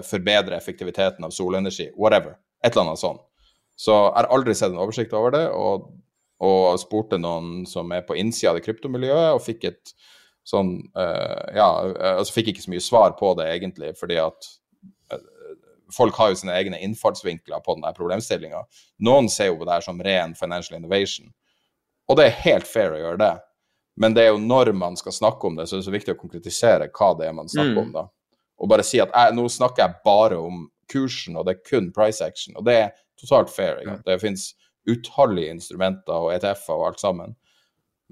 forbedre effektiviteten av solenergi, whatever. Et eller annet sånt. Så jeg har aldri sett en oversikt over det, og, og spurte noen som er på innsida av det kryptomiljøet, og fikk et sånn uh, Ja, eh, altså fikk ikke så mye svar på det, egentlig, fordi at uh, folk har jo sine egne innfallsvinkler på denne problemstillinga. Noen ser jo på det her som ren financial innovation, og det er helt fair å gjøre det. Men det er jo når man skal snakke om det, så er det så viktig å konkretisere hva det er man snakker mm. om, da. Og bare si at jeg, nå snakker jeg bare om kursen, og det er kun price action. Og det er totalt fair. Ikke? Det fins utallige instrumenter og ETF-er og alt sammen.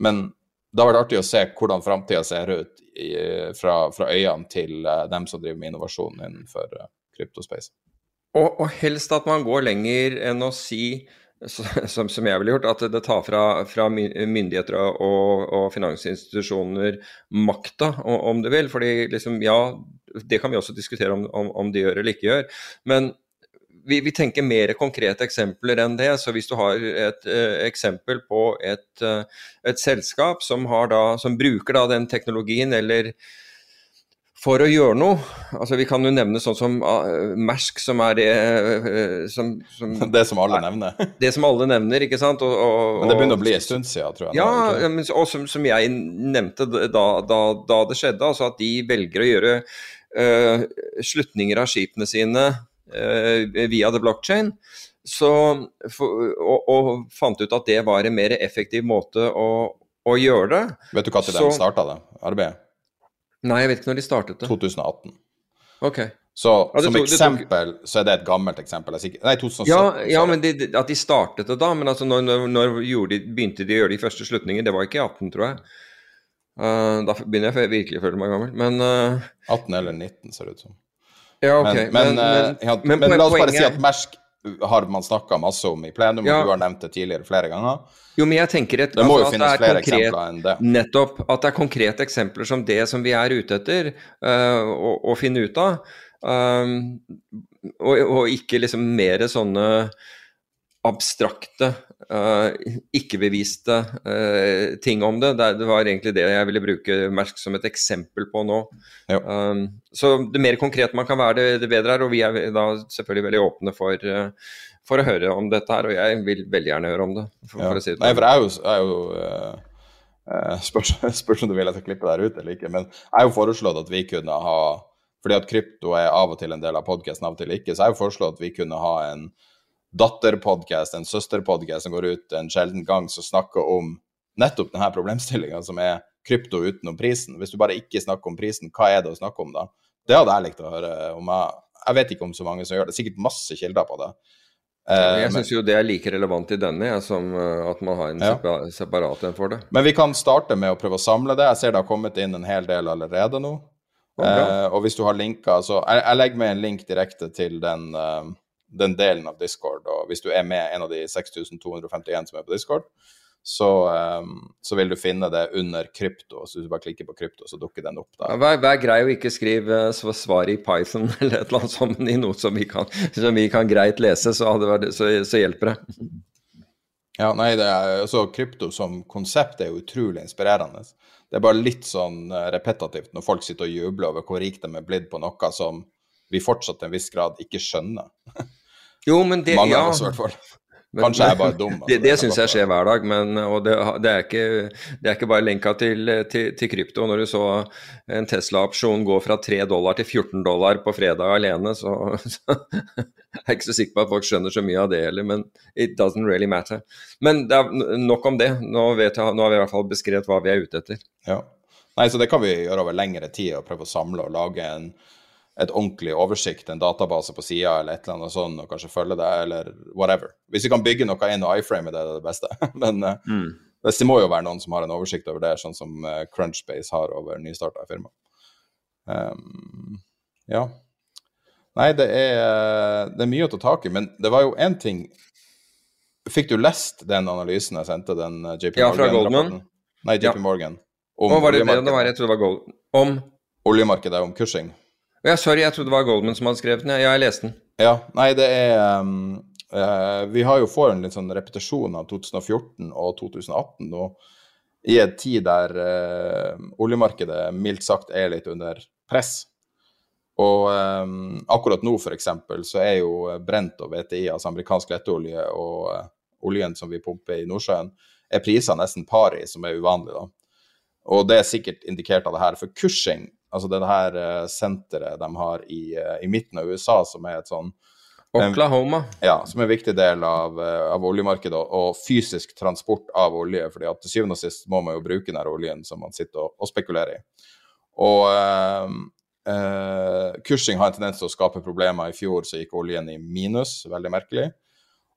Men det har vært artig å se hvordan framtida ser ut i, fra, fra, øynene til uh, dem som driver med innovasjon innenfor uh, kryptospace. Og, og, helst at man går lenger enn å si, som, som jeg ville gjort, at det tar fra, fra myndigheter og, og, finansinstitusjoner makta, om du vil. fordi liksom, ja, det kan vi også diskutere om, om, om de gjør eller ikke gjør. Men vi, vi, tenker mer konkrete eksempler enn det. Så hvis du har et uh, eksempel på et, uh, et selskap som, da, som, bruker da den teknologien eller for å gjøre noe. altså Vi kan jo nevne sånn som uh, Mersk, som er det som, som, Det som alle nevner. det som alle nevner, ikke sant. Og, og, men det begynner å bli en stund siden, tror jeg. Ja, men, og som, som, jeg nevnte da, da, da, det skjedde, altså at de velger å gjøre slutninger av skipene sine Eh, via the blockchain. Så, og, og, fant ut at det var en mer effektiv måte å, å gjøre det. Vet du når de starta det arbeidet? Nei, jeg vet ikke når de startet det. 2018. Ok. Så ja, som tok, eksempel så er det et gammelt eksempel. Nei, 2017. Ja, ja men de, at de startet det da. Men altså, når, når, når de, begynte de å gjøre de første slutningene? Det var ikke i 18, tror jeg. Uh, da begynner jeg virkelig å føle meg gammel. Men uh, 18 eller 19, ser det ut som. Ja, okay. Men, men, men, ja, men, men la oss bare si at Mersk har man snakka masse om i plenum, ja. og du har nevnt det tidligere flere ganger. Jo, men jeg tenker et, Det må altså, jo finnes flere konkret, eksempler enn det. Nettopp. At det er konkrete eksempler som det som vi er ute etter uh, å, å, finne ut av. Um, og, og, ikke liksom mer sånne abstrakte, uh, ikke-beviste uh, ting om det. det. var egentlig det jeg ville bruke Mersk som et eksempel på nå. Um, så det mer konkret man kan være, det, det bedre er. Og vi er da selvfølgelig veldig åpne for, uh, for, å høre om dette her, og jeg vil veldig gjerne høre om det. For, ja. for å si det. Nei, for jeg er jo, jeg er jo spørs, spørs, om du vil jeg klipper der ut eller ikke, men jeg har jo foreslått at vi kunne ha fordi at krypto er av og til en del av podkasten, av og til ikke, så jeg har jo foreslått at vi kunne ha en datterpodkast, en søsterpodkast som går ut en sjelden gang, som snakker om nettopp denne problemstillinga, som er krypto utenom prisen. Hvis du bare ikke snakker om prisen, hva er det å snakke om da? Det hadde jeg likt å høre om. Jeg, jeg vet ikke om så mange som gjør det. Sikkert masse kilder på det. Uh, jeg syns jo det er like relevant i denne ja, som uh, at man har en ja. separat en for det. Men vi kan starte med å prøve å samle det. Jeg ser det har kommet inn en hel del allerede nå. Uh, og hvis du har linker så jeg, jeg, legger med en link direkte til den den delen av Discord. Og hvis du er med en av de 6251 som er på Discord, så, um, så, vil du finne det under krypto. Så hvis du bare klikker på krypto, så dukker den opp der. Vær, vær grei å ikke skrive svar i Python eller et eller annet sånt, i noe som vi kan, som vi kan greit lese, så, vært, så, så hjelper det. Ja, nei, det er, altså, Krypto som konsept er jo utrolig inspirerende. Det er bare litt sånn repetativt repetitivt når folk sitter og jubler over hvor rik de er blitt på noe som vi fortsatt til en viss grad ikke skjønner. Jo, men det, Mange ja. av oss, i hvert fall. Men, Kanskje jeg er bare dum. Det, altså, det kan syns jeg skjer hver dag, men, og det, det, er ikke, det er ikke bare lenka til, til, til krypto. Når du så en Tesla-opsjon gå fra 3 dollar til 14 dollar på fredag alene, så, så jeg er ikke så sikker på at folk skjønner så mye av det heller, men it doesn't really matter. Men det nok om det. Nå, vet jeg, nå har vi i hvert fall beskrevet hva vi er ute etter. Ja. Nei, så det kan vi gjøre over lengre tid, og prøve å samle og lage en et ordentlig oversikt, en database på sida eller et eller annet sånt, og kanskje følge det, eller whatever. Hvis vi kan bygge noe inn og iframe det, er det beste. Men uh, Mm. det må jo være noen som har en oversikt over det, sånn som uh, Crunchbase har over nystarta firma. Um, ja. Nei, det er, det er mye å ta tak i, men det var jo én ting Fikk du lest den analysen jeg sendte, den JP Morgan? Ja, fra? Goldman. Nei, JP Ja. Morgan. Å, var det det det var? Jeg tror det var Gold... Om oljemarkedet, om kursing. Ja, sorry, jeg trodde det var Goldman som hadde skrevet den. Ja, jeg leste den. Ja, nei, det er um, uh, Vi har jo får en litt sånn repetisjon av 2014 og 2018 nå, i en tid der uh, oljemarkedet mildt sagt er litt under press. Og um, akkurat nå, f.eks., så er jo brent og VTI, altså amerikansk letteolje, og uh, oljen som vi pumper i Nordsjøen, er priser nesten pari, som er uvanlig, da. Og det er sikkert indikert av det her. For Cushing, altså det her eh, senteret de har i, eh, i midten av USA, som er et sånn Oklahoma. ja, som er en viktig del av, eh, av oljemarkedet, og, fysisk transport av olje. fordi at til syvende og sist må man jo bruke den oljen som man sitter og, og spekulerer i. Og eh, eh, Cushing har en tendens til å skape problemer. I fjor så gikk oljen i minus, veldig merkelig.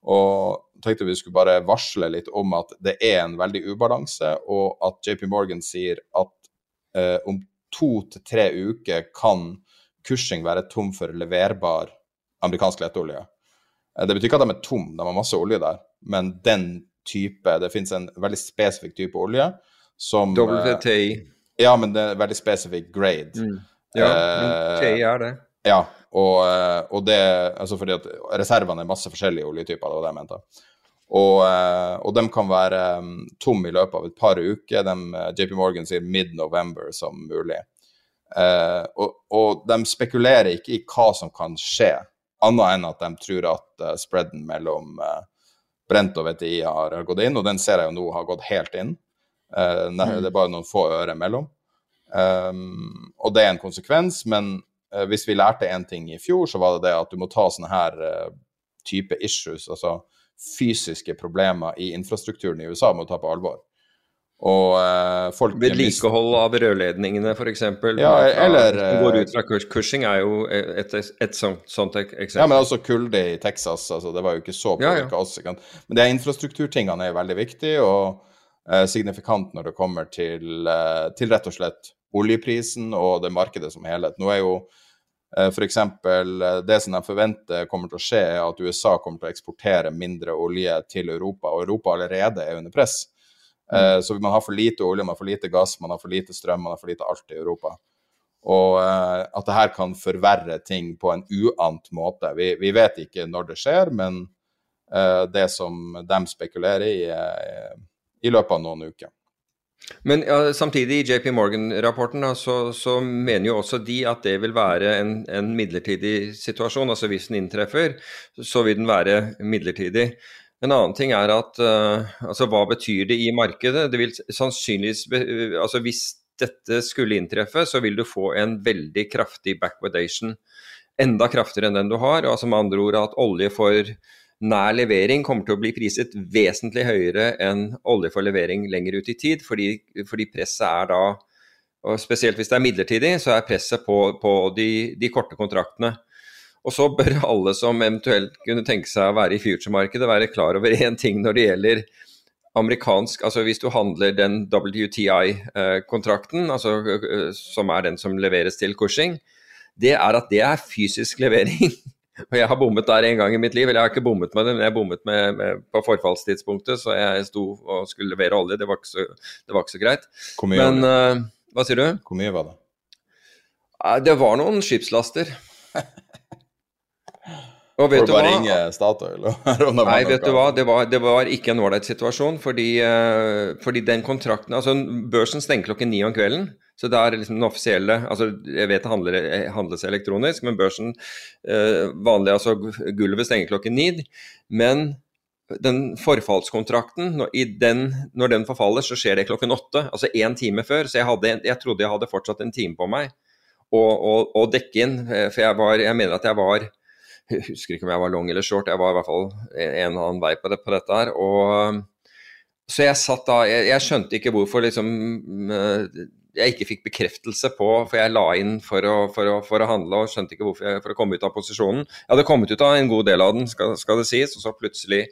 Og tenkte vi skulle bare varsle litt om at det er en veldig ubalanse, og at JP Morgan sier at eh, om to til tre uker kan Cushing være tom for leverbar amerikansk lettolje. Eh, Det betyr ikke at de er tom, de har masse olje der, men den type Det finnes en veldig spesifikk type olje som eh, WTI. Ja, men det er en veldig spesifikk grade. Mm. Ja, men Eh, er det. Ja, og, eh, og det Altså fordi at reservene er masse forskjellige oljetyper, det var det jeg mente. Og, eh, og de kan være tomme tom i løpet av et par uker. De, eh, JP Morgan sier mid-November som mulig. Uh, og, og de spekulerer ikke i hva som kan skje, annet enn at de tror at uh, spreaden mellom uh, Brent og VTI har, gått inn, og den ser jeg jo nå har gått helt inn. Eh, ne- Det er bare noen få øre mellom. Um, og det er en konsekvens, men hvis vi lærte én ting i fjor, så var det det at du må ta sånne her type issues, altså fysiske problemer i infrastrukturen i USA, må ta på alvor. Og eh, folk Vedlikehold av rørledningene, f.eks. Ja, eller, går eh, ut fra. Cushing er jo et, et, et sånt, sånt eksempel. Ja, men også kulde i Texas. altså Det var jo ikke så Ja, ja. påvirka oss. ikke sant? Men de infrastrukturtingene er veldig viktige og eh, signifikant når det kommer til, eh, til rett og slett oljeprisen og det markedet som helhet. Nå er jo f.eks. det som de forventer kommer til å skje, er at USA kommer til å eksportere mindre olje til Europa, og Europa allerede er under press. Mm. Så man har for lite olje, man har for lite gass, man har for lite strøm, man har for lite alt i Europa. Og eh, at det her kan forverre ting på en uant måte. Vi, vi vet ikke når det skjer, men eh, det som de spekulerer i, i løpet av noen uker. Men ja, samtidig, i JP Morgan-rapporten så, så mener jo også de at det vil være en, en midlertidig situasjon. Altså hvis den inntreffer, så vil den være midlertidig. En annen ting er at uh, altså hva betyr det i markedet? Det vil sannsynligvis altså Hvis dette skulle inntreffe, så vil du få en veldig kraftig backwardation. Enda kraftigere enn den du har. Altså med andre ord at olje for nær levering kommer til å bli priset vesentlig høyere enn olje for levering lenger ut i tid, fordi, fordi presset er da og Spesielt hvis det er midlertidig, så er presset på, på de, de korte kontraktene. Og så bør alle som eventuelt kunne tenke seg å være i future-markedet, være klar over én ting når det gjelder amerikansk Altså hvis du handler den WTI-kontrakten, altså, eh, som er den som leveres til Cushing, det er at det er fysisk levering. Og jeg har bommet der en gang i mitt liv. Eller jeg har ikke bommet med det, men jeg bommet med, med, på forfallstidspunktet, så jeg sto og skulle levere olje. Det var ikke så, det var ikke så greit. Men uh, hva sier du? Hvor mye var det? Det var noen skipslaster. Og vet du hva? ringe Statoil? Nei, vet du hva, det var, det var ikke en ålreit situasjon, fordi, eh, fordi den kontrakten Altså, børsen stenger klokken ni om kvelden, så det er liksom den offisielle Altså, jeg vet det handler, handles elektronisk, men børsen eh, vanlig, altså gulvet stenger klokken ni. Men den forfallskontrakten, når, den, når, den, forfaller, så skjer det klokken åtte. Altså én time før. Så jeg, hadde, jeg, trodde jeg hadde fortsatt en time på meg å dekke inn. Eh, for jeg, var, jeg mener at jeg var Jeg husker ikke om jeg var long eller short, jeg var i hvert fall en eller annen vei på, det, på dette her. og så jeg satt da Jeg, jeg skjønte ikke hvorfor liksom eh, jeg ikke fikk bekreftelse på, for jeg la inn for å, for å, for å handle og skjønte ikke hvorfor jeg, for å komme ut av posisjonen. Jeg hadde kommet ut av en god del av den, skal, skal det sies, og så plutselig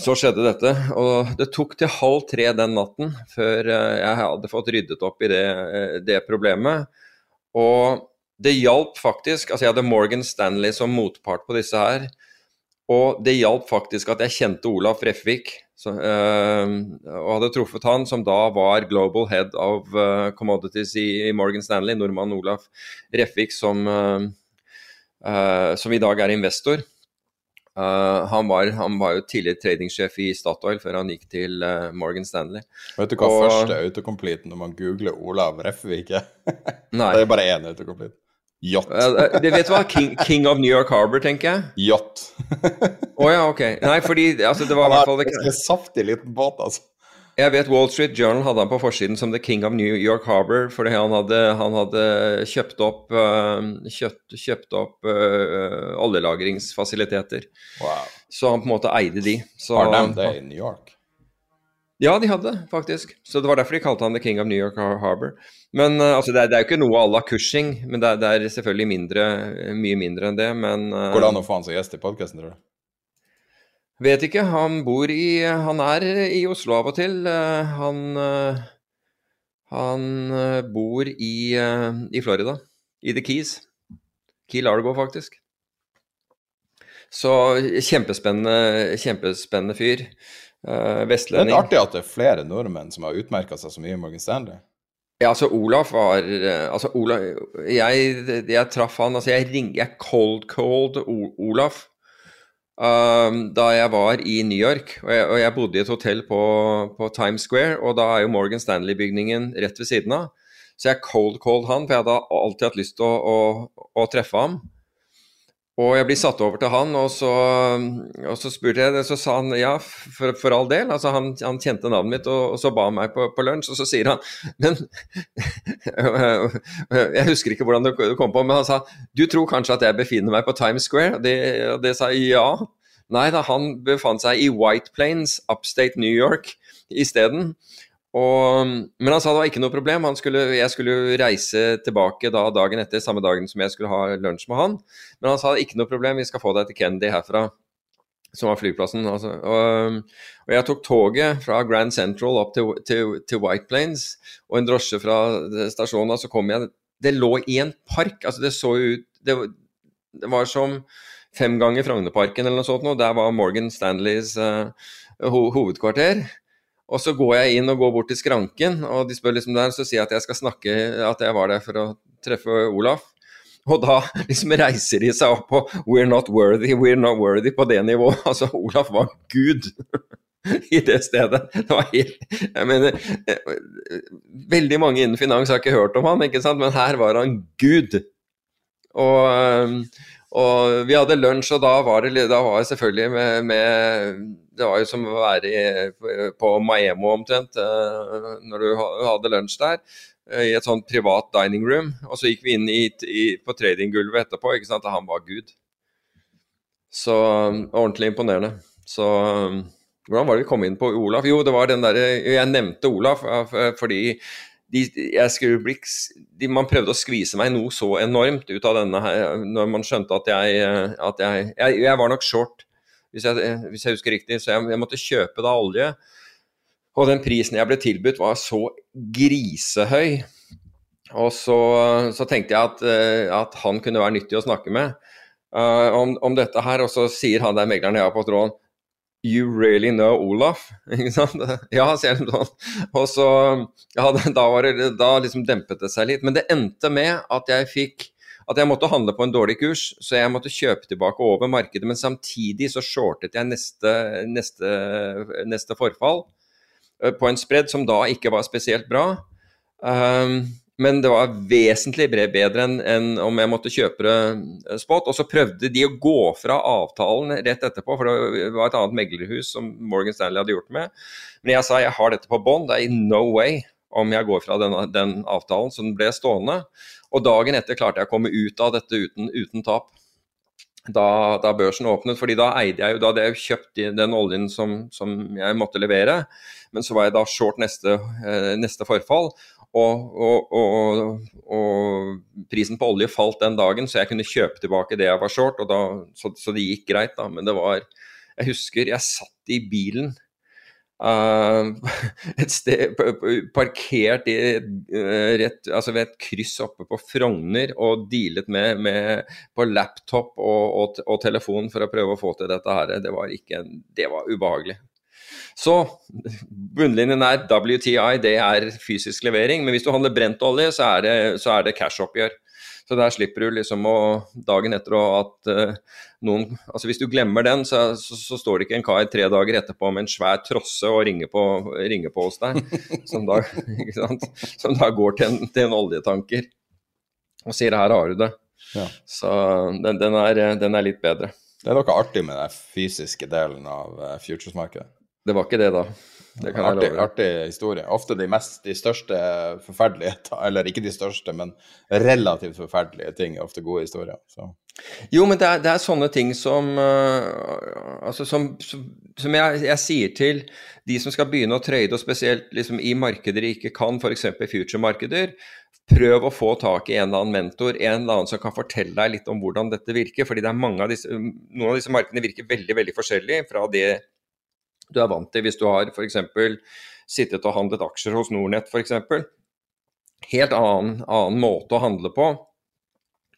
så skjedde dette. Og det tok til halv tre den natten før eh, jeg hadde fått ryddet opp i det, eh, det problemet. Og det hjalp faktisk. Altså jeg hadde Morgan Stanley som motpart på disse her. Og det hjalp faktisk at jeg kjente Olaf Refvik, så, uh, og hadde truffet han, som da var global head of uh, commodities i, i, Morgan Stanley, nordmann Olaf Refvik, som, uh, som i dag er investor. Han var, han, var, jo tidligere tradingsjef i Statoil før han gikk til Morgan Stanley. Vet du hva og, første autocomplete når man googler Olav Refvik er? det er bare én autocomplete. Yacht. Uh, vet du hva? King, King, of New York Harbor, tenker jeg. Yacht. Å oh, ja, ok. Nei, fordi altså, det var i hvert fall det En saftig liten båt, altså. Jeg vet Wall Street Journal hadde han på forsiden som The King of New York Harbor, fordi han hadde, han hadde kjøpt opp, uh, kjøpt, kjøpt opp uh, oljelagringsfasiliteter. Wow. Så han på en måte eide de. Så, Har de det i New York? Ja, de hadde faktisk. Så det var derfor de kalte han The King of New York Harbor. Men uh, altså, det, er, det, er, jo ikke noe à la Cushing, men det er, det er, selvfølgelig mindre, mye mindre enn det. Men uh, Går det an å få han som gjest i podkasten, tror du? Vet ikke. Han bor i Han er i Oslo av og til. Uh, han Han bor i, i Florida. I The Keys. Key Largo, faktisk. Så kjempespennende, kjempespennende fyr. Uh, vestlending. Det er artig at det er flere nordmenn som har utmerka seg så mye i Morgan Stanley. Ja, altså Olaf var eh, Altså Olaf Jeg, jeg traff han Altså jeg ringer jeg cold cold Olaf um, da jeg var i New York. Og jeg, og jeg bodde i et hotell på, på, Times Square, og da er jo Morgan Stanley-bygningen rett ved siden av. Så jeg cold cold han, for jeg hadde alltid hatt lyst til å, å, å treffe ham. Og jeg blir satt over til han, og så, og så spurte jeg det, så sa han ja, for, for all del. Altså, han, han, kjente navnet mitt, og, og, så ba han meg på, på lunsj, og så sier han Men Jeg husker ikke hvordan det kom på, men han sa du tror kanskje at jeg befinner meg på Times Square? Og det, og det sa jeg ja. Nei da, han befant seg i White Plains, upstate New York isteden. Og, men han sa det var ikke noe problem. Skulle, jeg skulle jo reise tilbake da, dagen etter, samme dagen som jeg skulle ha lunsj med han. Men han sa ikke noe problem, vi skal få deg til Kennedy herfra, som var flyplassen. Altså. Og, og, jeg tok toget fra Grand Central opp til, til, til White Plains, og en drosje fra stasjonen. Og så kom jeg Det lå i en park. altså Det så ut Det, det var som fem ganger Frognerparken eller noe sånt. Og der var Morgan Stanleys uh, ho hovedkvarter. Og så går jeg inn og går bort til skranken, og de spør liksom der, så sier jeg at jeg skal snakke, at jeg var der for å treffe Olaf. Og da liksom reiser de seg opp på 'we're not worthy', 'we're not worthy' på det nivået. Altså, Olaf var gud i det stedet. Det var helt Jeg mener Veldig mange innen finans har ikke hørt om han, ikke sant? men her var han gud. Og, og vi hadde lunsj, og da var det da var jeg selvfølgelig med, med det var jo som å være i, på Maemo omtrent, uh, når du hadde lunsj der. Uh, I et sånt privat dining room. Og så gikk vi inn i, i, på tradinggulvet etterpå. ikke sant, og Han var gud. Så um, ordentlig imponerende. Så hvordan var det vi kom inn på Olaf? Jo, det var den derre Jeg nevnte Olaf fordi de, bli, de, man prøvde å skvise meg noe så enormt ut av denne her, når man skjønte at jeg, at jeg, jeg, jeg var nok short hvis jeg, hvis jeg husker riktig. Så jeg, jeg, måtte kjøpe da olje. Og den prisen jeg ble tilbudt var så grisehøy. Og så, så tenkte jeg at, eh, at, han kunne være nyttig å snakke med uh, om, om, dette her. Og så sier han der megleren jeg har på tråden You really know Olaf? Ikke sant? Ja, sier han sånn. Og så ja, da, det, da liksom dempet det seg litt. Men det endte med at jeg fikk at jeg måtte handle på en dårlig kurs, så jeg måtte kjøpe tilbake over markedet. Men samtidig så shortet jeg neste, neste, neste forfall eh, på en spredd som da ikke var spesielt bra. Um, men det var vesentlig bedre enn en om jeg måtte kjøpe det spot. Og så prøvde de å gå fra avtalen rett etterpå, for det var et annet meglerhus som Morgan Stanley hadde gjort med. Men jeg sa jeg har dette på bånd, det er in no way om jeg går fra den, den, avtalen, så den ble stående. Og dagen etter klarte jeg å komme ut av dette uten, uten tap. Da, da, børsen åpnet, fordi da eide jeg jo, da hadde jeg kjøpt den oljen som, som, jeg måtte levere, men så var jeg da short neste, eh, neste forfall. Og, og, og, prisen på olje falt den dagen, så jeg kunne kjøpe tilbake det jeg var short. Da, så, så, det gikk greit, da. Men det var Jeg husker jeg satt i bilen uh, et sted parkert i, uh, rett, altså ved et kryss oppe på Frogner og dealet med, med på laptop og, og, telefon for å prøve å få til dette her. Det var, ikke, det var ubehagelig. Så bunnlinjen er WTI, det er fysisk levering. Men hvis du handler brent olje, så er det, så er det cash-oppgjør. Så der slipper du liksom å dagen etter at uh, noen Altså hvis du glemmer den, så, så, så, står det ikke en kar tre dager etterpå med en svær trosse og ringer på, ringer på hos deg, som da, som da, går til en, til en, oljetanker og sier 'her har du det'. Ja. Så den, den, er, den, er, litt bedre. Det er noe artig med den fysiske delen av futuresmarkedet. futures-markedet. Det var ikke det, da. Det kan artig, jeg love. Artig historie. Ofte de mest, de største forferdeligheter, eller ikke de største, men relativt forferdelige ting er ofte gode historier. Så. Jo, men det er, det er, sånne ting som uh, altså som, som, som jeg, jeg, sier til de som skal begynne å trøyde, og spesielt liksom i markeder de ikke kan, f.eks. future-markeder. Prøv å få tak i en eller annen mentor, en eller annen som kan fortelle deg litt om hvordan dette virker. fordi det er mange av disse, Noen av disse markedene virker veldig veldig forskjellig fra det du er vant til hvis du har f.eks. sittet og handlet aksjer hos Nordnett f.eks. Helt annen, annen måte å handle på.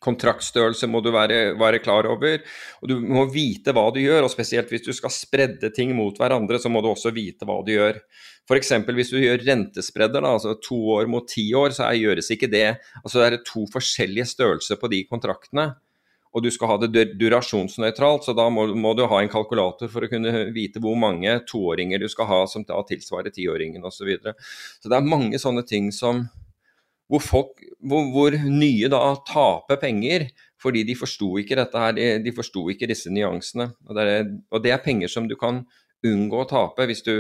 Kontraktstørrelse må du være, være, klar over. og Du må vite hva du gjør, og spesielt hvis du skal spredde ting mot hverandre, så må du også vite hva du gjør. F.eks. hvis du gjør rentespredder, da, altså to år mot ti år, så gjøres ikke det. altså Det er to forskjellige størrelser på de kontraktene og du skal ha det durasjonsnøytralt, så da må, må, du ha en kalkulator for å kunne vite hvor mange toåringer du skal ha som tilsvarer tiåringen osv. Så, videre. så det er mange sånne ting som hvor, folk, hvor, hvor nye da taper penger fordi de forsto ikke dette her, de, de forsto ikke disse nyansene. Og det, er, og det er penger som du kan unngå å tape hvis du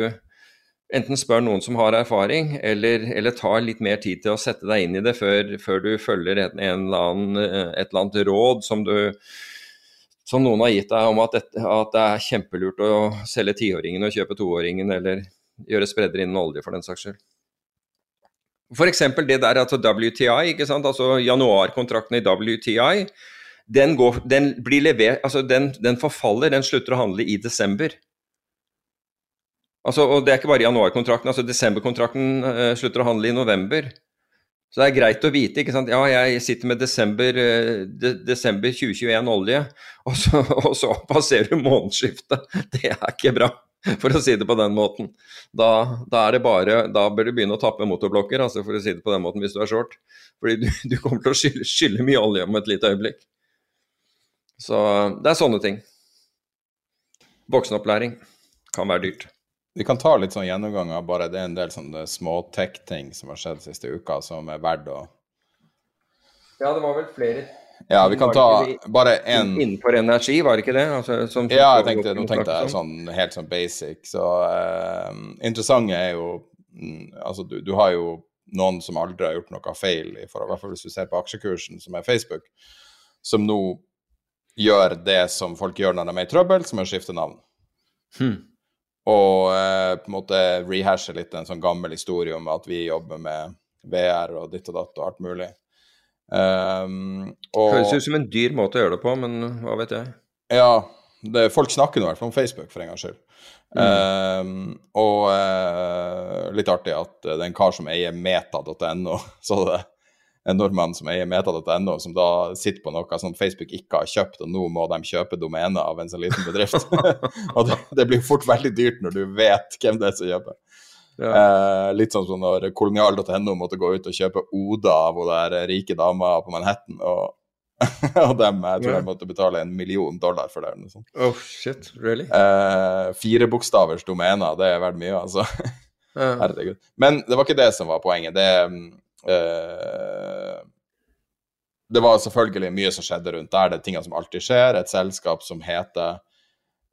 enten spør noen som har erfaring, eller, eller tar litt mer tid til å sette deg inn i det før, før du følger en, en eller annen, eh, et eller annet råd som, du, som noen har gitt deg om at, det, at det er kjempelurt å selge tiåringen og kjøpe toåringen, eller gjøre spredder innen olje, for den saks skyld. F.eks. det der altså WTI, ikke sant? altså januarkontrakten i WTI, den, går, den blir levert, altså den, den forfaller, den slutter å handle i desember. Altså, og det er ikke bare januarkontrakten, altså desemberkontrakten uh, slutter å handle i november. Så det er greit å vite. ikke sant? Ja, jeg sitter med desember, uh, de, desember 2021 olje, og så, og så, passerer månedsskiftet. Det er ikke bra, for å si det på den måten. Da, da, er det bare, da bør du begynne å tappe motorblokker, altså for å si det på den måten, hvis du er short. Fordi du, du kommer til å skylle, skylle mye olje om et lite øyeblikk. Så det er sånne ting. Voksenopplæring kan være dyrt. Vi kan ta litt sånn gjennomgang av bare det er en del sånne små-tech-ting som har skjedd siste uka, som er verdt å Ja, det var vel flere Ja, vi kan ta bare én Innenfor energi, var det ikke det? Altså, som, ja, jeg tenkte, nå tenkte jeg sånn helt sånn basic. Så uh, interessante er jo mm, Altså, du, du, har jo noen som aldri har gjort noe feil, i forhold, i hvert fall hvis du ser på aksjekursen, som er Facebook, som nå gjør det som folk gjør når de er i trøbbel, som er å skifte navn. Hmm og eh, på en måte rehashe litt en sånn gammel historie om at vi jobber med VR og ditt og datt og alt mulig. Um, og, Høres ut som en dyr måte å gjøre det på, men hva vet jeg. Ja, det, folk snakker nå i hvert fall om Facebook, for en gangs skyld. Mm. Um, og uh, litt artig at det er en kar som eier meta.no, så det en nordmann som eier meta.no, som da sitter på noe som Facebook ikke har kjøpt, og nå må de kjøpe domenet av en så liten bedrift. og det, det, blir fort veldig dyrt når du vet hvem det er som kjøper. Ja. Eh, litt sånn som når kolonial.no måtte gå ut og kjøpe Oda av hun der rike dama på Manhattan. og og dem jeg tror jeg måtte betale en million dollar for det. Liksom. Oh, shit, really? Eh, fire bokstavers domener, det er verdt mye, altså. Herregud. Men det var ikke det som var poenget. Det, eh, Det var selvfølgelig mye som skjedde rundt der. Det er tingene som alltid skjer. Et selskap som heter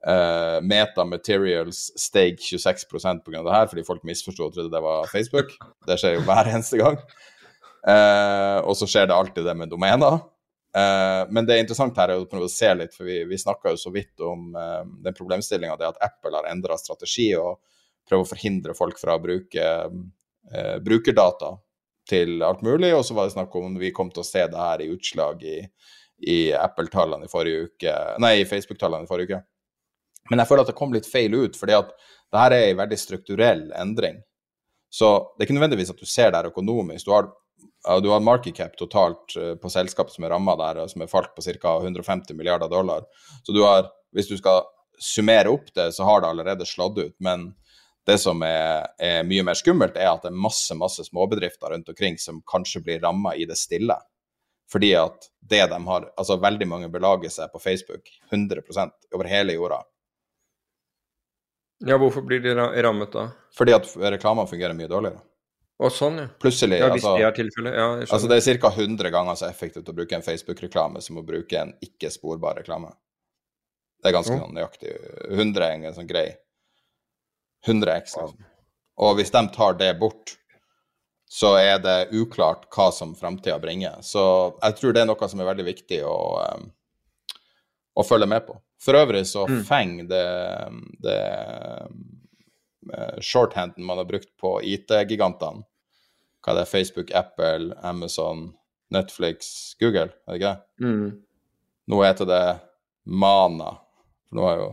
uh, Meta Materials steg 26% pga. det her, fordi folk misforsto og trodde det var Facebook. Det skjer jo hver eneste gang. Uh, og så skjer det alltid det med domener. Uh, men det er interessant her prøve å se litt, for vi, vi snakka jo så vidt om eh, den problemstillinga det at Apple har endra strategi og prøver å forhindre folk fra å bruke eh, brukerdata til alt mulig. Og så var det snakk om vi kom til å se det her i utslag i, i Apple-tallene i forrige uke, nei, i Facebook-tallene i forrige uke. Men jeg føler at det kom litt feil ut, fordi at det her er en veldig strukturell endring. Så det er ikke nødvendigvis at du ser det her økonomisk. Du har, du har market cap totalt på selskapet som er ramma der, som er falt på ca. 150 milliarder dollar. Så du har, hvis du skal summere opp det, så har det allerede slått ut. Men det som er, er, mye mer skummelt, er at det er masse masse småbedrifter rundt omkring som kanskje blir ramma i det stille. Fordi at det de har Altså, veldig mange belager seg på Facebook 100% over hele jorda. Ja, hvorfor blir de rammet da? Fordi at reklamene fungerer mye dårligere. Og sånn, ja. Plutselig, ja, hvis altså, det er tilfellet, ja, altså Det er ca. 100 ganger så effektivt å bruke en Facebook-reklame som å bruke en ikke-sporbar reklame. Det er ganske Oh. nøyaktig. 100 er en sånn grei 100x. Liksom. Og hvis de tar det bort, så er det uklart hva som framtida bringer. Så jeg tror det er noe som er veldig viktig å, um, å følge med på. For øvrig så Mm. Feng, det, det eh, shorthanden man har brukt på IT-gigantene, hva er det, Facebook, Apple, Amazon, Netflix, Google, er det ikke det? Mm. Nå heter det Mana. For nå har jo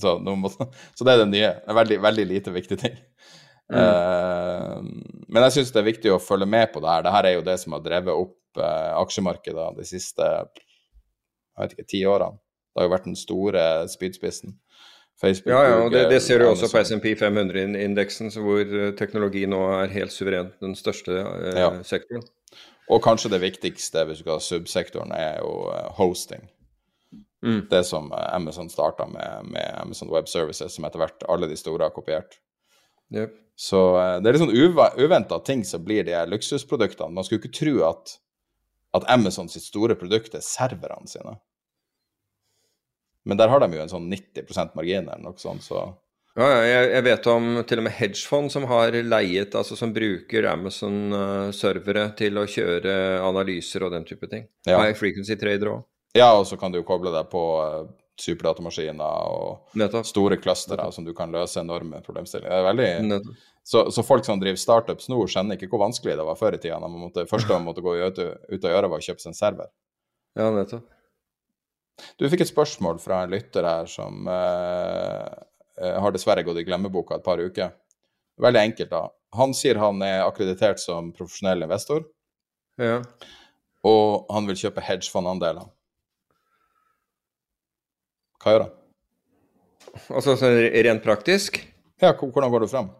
så, må, så det er det nye. En veldig, veldig lite viktig ting. Eh, men jeg syns det er viktig å følge med på det her. Det her er jo det som har drevet opp eh, aksjemarkedet de siste jeg vet ikke, ti årene. Det har jo vært den store spydspissen. Facebook, Ja, ja, og det, det ser du også på. SMP 500-indeksen, hvor eh, teknologi nå er helt suverent den største eh, Ja. sektoren. Og kanskje det viktigste hvis du skal ha subsektoren, er jo hosting. Mm. Det som eh, Amazon starta med, med Amazon Web Services, som etter hvert alle de store har kopiert. Yep. Så eh, det er litt sånn uventa ting som blir de luksusproduktene. Man skulle ikke tro at, at Amazon sitt store produkt er serverne sine. Men der har de jo en sånn 90 margin eller noe sånt, så Ja, jeg, jeg vet om til og med hedgefond som har leiet, altså som bruker Amazon-servere til å kjøre analyser og den type ting. Ja. High frequency trader òg. Ja, og så kan du jo koble deg på uh, superdatamaskiner og Nettopp. store clustere som du kan løse enorme problemstillinger. Det er veldig... Så, så folk som driver startups nå, skjønner ikke hvor vanskelig det var før i tida. Det første man måtte gå ut, ut og gjøre, var å kjøpe seg en server. Ja, nettopp. Du fikk et spørsmål fra en lytter her som eh, eh, har dessverre gått i glemmeboka et par uker. Veldig enkelt, da. Han sier han er akkreditert som profesjonell investor, Ja. og han vil kjøpe hedgefondandeler. Hva gjør han? Altså sånn rent praktisk? Ja, hvordan går du fram?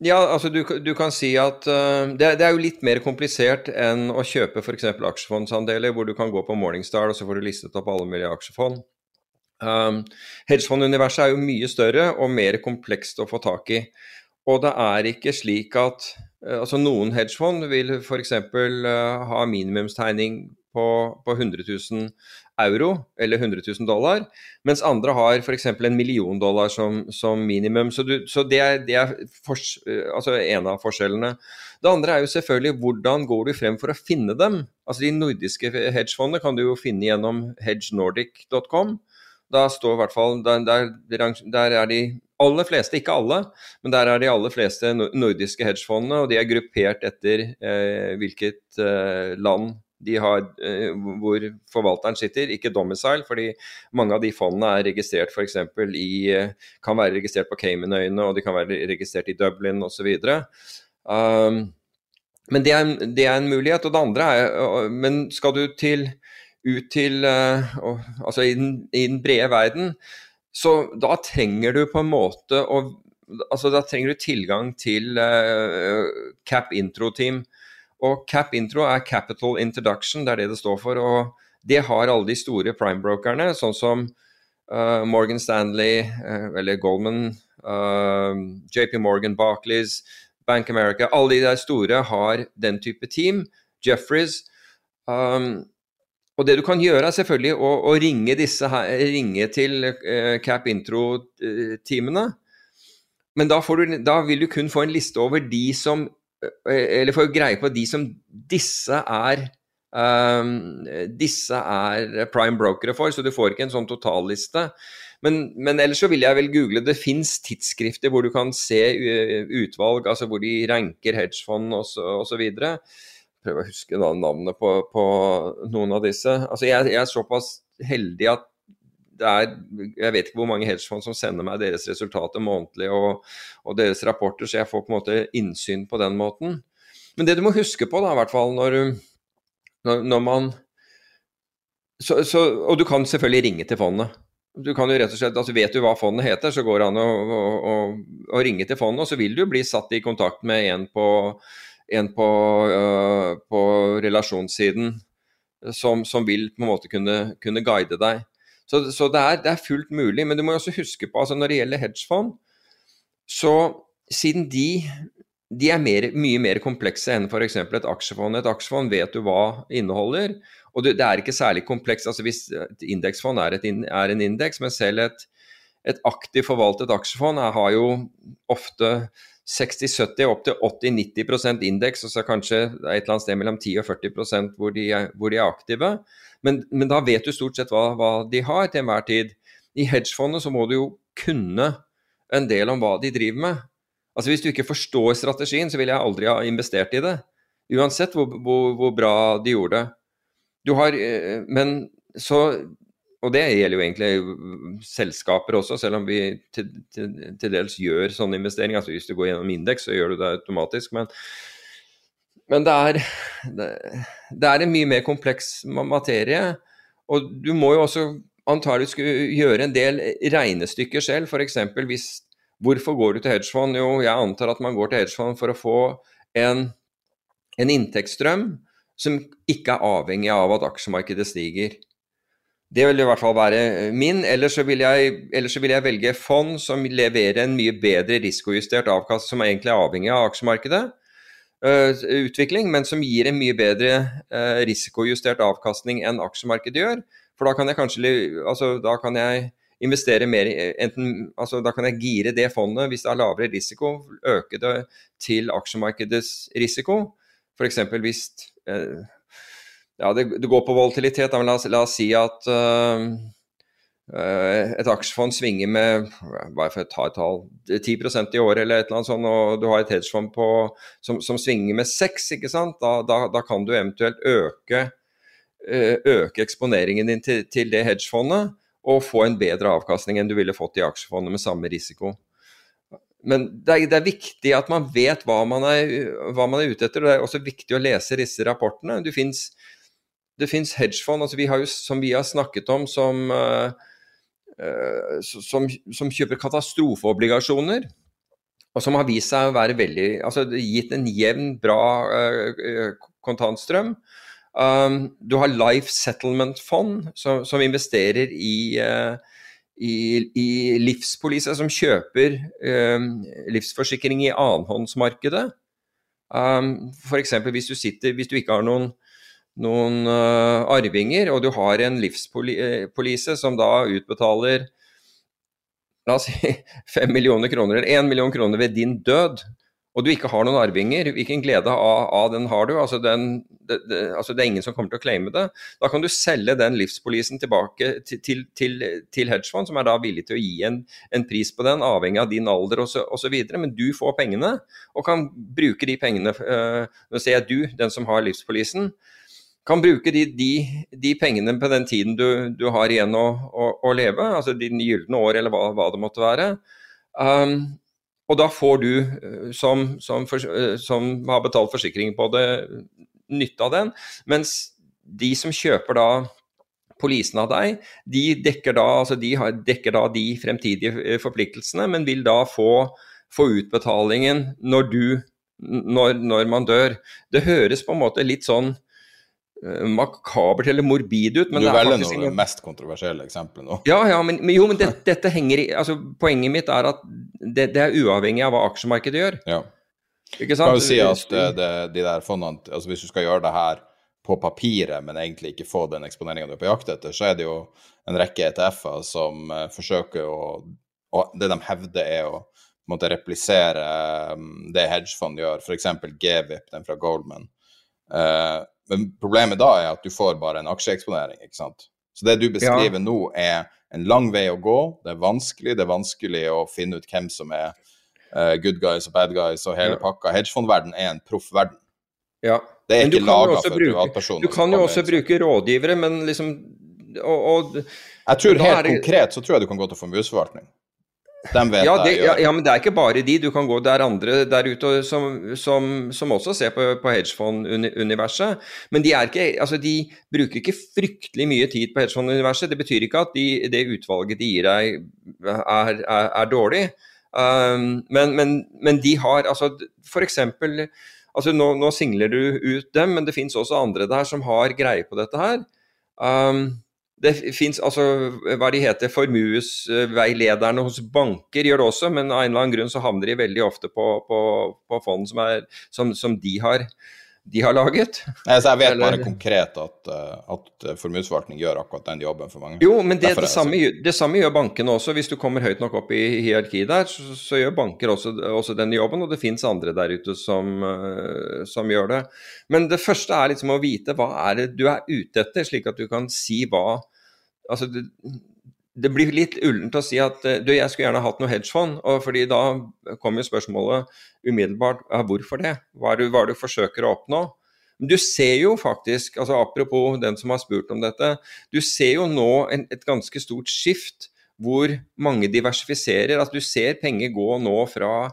Ja, altså du, du kan si at uh, det, det er jo litt mer komplisert enn å kjøpe f.eks. aksjefondsandeler, hvor du kan gå på Morningstar og så får du listet opp alle mulige aksjefond. Um, Hedgefonduniverset er jo mye større og mer komplekst å få tak i. Og det er ikke slik at uh, altså Noen hedgefond vil f.eks. Uh, ha minimumstegning på, på 100 000 euro eller 100 000 dollar, mens andre har f.eks. en million dollar som, som minimum. Så, du, så det er, det er for, altså en av forskjellene. Det andre er jo selvfølgelig hvordan går du frem for å finne dem. Altså De nordiske hedgefondene kan du jo finne gjennom hedgenordic.com. Da står i hvert fall der, der, der er de aller fleste, ikke alle, men der er de aller fleste nordiske hedgefondene, og de er gruppert etter eh, hvilket eh, land de har, eh, hvor forvalteren sitter, ikke domicile, fordi mange av de fondene er registrert f.eks. i eh, kan være registrert på Caymanøyene, og de kan være registrert i Dublin osv. Um, men det er, det er, en mulighet. Og det andre er Men skal du til, ut til uh, Altså i den, i den, brede verden, så da trenger du på en måte å Altså da trenger du tilgang til uh, Cap Intro-team. Og Cap Intro er Capital Introduction, det er det det står for. Og det har alle de store prime-brokerne, sånn som uh, Morgan Stanley, uh, eller Goldman, uh, JP Morgan, Barclays, Bank America, alle de der store har den type team. Jeffries. Um, og det du kan gjøre, er selvfølgelig å, å ringe, her, ringe, til Cap Intro-teamene. Men da, du, da, vil du kun få en liste over de som Eller får greie på de som disse er um, Disse er prime brokere for, så du får ikke en sånn totalliste. Men, men, ellers så vil jeg vel google. Det fins tidsskrifter hvor du kan se utvalg, altså hvor de ranker hedgefond osv. prøver å huske da navnet på, på, noen av disse. Altså jeg, jeg, er såpass heldig at er Jeg vet ikke hvor mange hedgefond som sender meg deres resultater månedlig og, og, deres rapporter, så jeg får på en måte innsyn på den måten. Men det du må huske på, da, i hvert fall når, når, når man så, så, Og du kan selvfølgelig ringe til fondet. Du kan jo rett og slett, altså Vet du hva fondet heter, så går det an å, å, å, ringe til fondet, og så vil du bli satt i kontakt med en på, en på, uh, på relasjonssiden som, som, vil på en måte kunne, kunne guide deg. Så, så det, er, det, er, fullt mulig. Men du må også huske på altså når det gjelder hedgefond, så siden de, de er mer, mye mer komplekse enn f.eks. et aksjefond. Et aksjefond vet du hva inneholder, og det, er ikke særlig komplekst. altså Hvis et indeksfond er, er, en indeks, men selv et, et aktivt forvaltet aksjefond er, har jo ofte 60-70, opp til 80-90% indeks, og så kanskje et eller annet sted mellom 10 og 40% hvor de hvor de er aktive. Men, men, da vet du stort sett hva, hva de har til enhver tid. I hedgefondet så må du jo kunne en del om hva de driver med. Altså Hvis du ikke forstår strategien, så vil jeg aldri ha investert i det. Uansett hvor, hvor, hvor bra de gjorde det. Du har eh, Men så Og det gjelder jo egentlig selskaper også, selv om vi til, til, til dels gjør sånne investeringer. altså Hvis du går gjennom indeks, så gjør du det automatisk. Men, men det, er, det, er en mye mer kompleks materie. Og du må jo også antagelig skulle gjøre en del regnestykker selv. F.eks. hvis Hvorfor går du til hedgefond? Jo, jeg antar at man går til hedgefond for å få en, en inntektsstrøm som ikke er avhengig av at aksjemarkedet stiger. Det vil i hvert fall være min. Ellers så vil jeg, så vil jeg velge fond som leverer en mye bedre risikojustert avkast, som er egentlig er avhengig av aksjemarkedet. Uh, utvikling, men som gir en mye bedre uh, risikojustert avkastning enn aksjemarkedet gjør. For da kan jeg kanskje altså, da kan jeg investere mer enten, altså, Da kan jeg gire det fondet hvis det er lavere risiko, øke det til aksjemarkedets risiko. F.eks. hvis eh, ja, det, det, går på volatilitet. La oss, la oss si at uh, et aksjefond svinger med bare for å ta et tall, 10 i året eller et eller annet sånt, og du har et hedgefond på, som, som svinger med 6 ikke sant? Da, da, da kan du eventuelt øke, øke eksponeringen din til, til, det hedgefondet og få en bedre avkastning enn du ville fått i aksjefondet med samme risiko. Men det er, det er, viktig at man vet hva man, er, hva man, er, ute etter. og Det er også viktig å lese disse rapportene. Det fins hedgefond altså vi har jo, som vi har snakket om, som, uh, som, som, kjøper katastrofeobligasjoner. Og som har vist seg å være veldig altså gitt en jevn, bra uh, kontantstrøm. Um, du har Life Settlement-fond, som, som, investerer i uh, i, i livspoliser som kjøper um, livsforsikring i annenhåndsmarkedet. Um, F.eks. Hvis, hvis du ikke har noen, noen uh, arvinger, og du har en livspolise som da utbetaler la oss si 5 millioner kroner eller 1 million kroner ved din død, og du ikke har noen arvinger, hvilken glede av, av den har du? Altså, den, det, det, altså, det, er ingen som kommer til å claime det. Da kan du selge den livspolisen tilbake til, til, til, til hedgefond, som er da villig til å gi en, en pris på den, avhengig av din alder osv. Men du får pengene, og kan bruke de pengene øh, Nå ser jeg du, den som har livspolisen, kan bruke de, de, de pengene på den tiden du, du har igjen å, å, å, leve, altså dine gylne år eller hva, hva, det måtte være. Um, og da får du, eh, som, som, for, eh, som, har betalt forsikring på det, nytte av den. Mens de som kjøper da polisen av deg, de dekker da, altså de dekker da de fremtidige eh, forpliktelsene, men vil da få, få utbetalingen når du når, når, man dør. Det høres på en måte litt sånn makabert eller morbid ut. Men du velger nå det mest kontroversielle eksempelet nå. Ja, ja, men, men jo, men det, dette henger i altså, Poenget mitt er at det, det, er uavhengig av hva aksjemarkedet gjør. Ja. Ikke Kan sant? jo si at eh, det, de der fondene altså Hvis du skal gjøre det her på papiret, men egentlig ikke få den eksponeringa du er på jakt etter, så er det jo en rekke ETF-er som eh, forsøker å Og det de hevder, er å måtte replisere eh, det hedgefond gjør, f.eks. GVIP, den fra Goldman. Eh, men problemet da er at du får bare en aksjeeksponering, ikke sant. Så det du beskriver nå, er en lang vei å gå. Det er vanskelig. Det er vanskelig å finne ut hvem som er uh, good guys og bad guys og hele Ja. pakka. Hedgefondverden er en proff verden. Ja. Det er ikke laga for privatpersoner. Du kan jo også bruke rådgivere, men liksom og, og, Jeg tror helt det- konkret så tror jeg du kan gå til formuesforvaltning. De vet ja, det, ja, ja, men det er ikke bare de. Du kan gå Det er andre der ute som, som, som også ser på, på hedgefonduniverset. Men de, er ikke, altså de bruker ikke fryktelig mye tid på hedgefond-universet. Det betyr ikke at de, det utvalget de gir deg, er, er, er dårlig. Um, men, men, men de har altså f.eks. Altså nå, nå singler du ut dem, men det fins også andre der som har greie på dette her. Um, det fins altså hva de heter, formuesveilederne hos banker gjør det også, men av en eller annen grunn så havner de veldig ofte på, på, på fond som, er, som, som de, har, de har laget. Nei, så jeg vet Eller- bare konkret at, eh, at formuesforvaltning gjør akkurat den jobben for mange. Jo, men det, det, samme, det samme gjør bankene også. Hvis du kommer høyt nok opp i hierarkiet der, så, så gjør banker også, også den jobben, og det fins andre der ute som, eh, som gjør det. Men det første er liksom å vite hva er det du er ute etter, slik at du kan si hva Altså, det, det blir litt ullent å si at eh, du, jeg skulle gjerne hatt noe hedgefond, og fordi da kommer jo spørsmålet umiddelbart ja, hvorfor det? Hva er det hva er det du forsøker å oppnå? Men du ser jo faktisk, altså apropos den som har spurt om dette, du ser jo nå en, et ganske stort skift hvor mange diversifiserer. Altså du ser penger gå nå fra,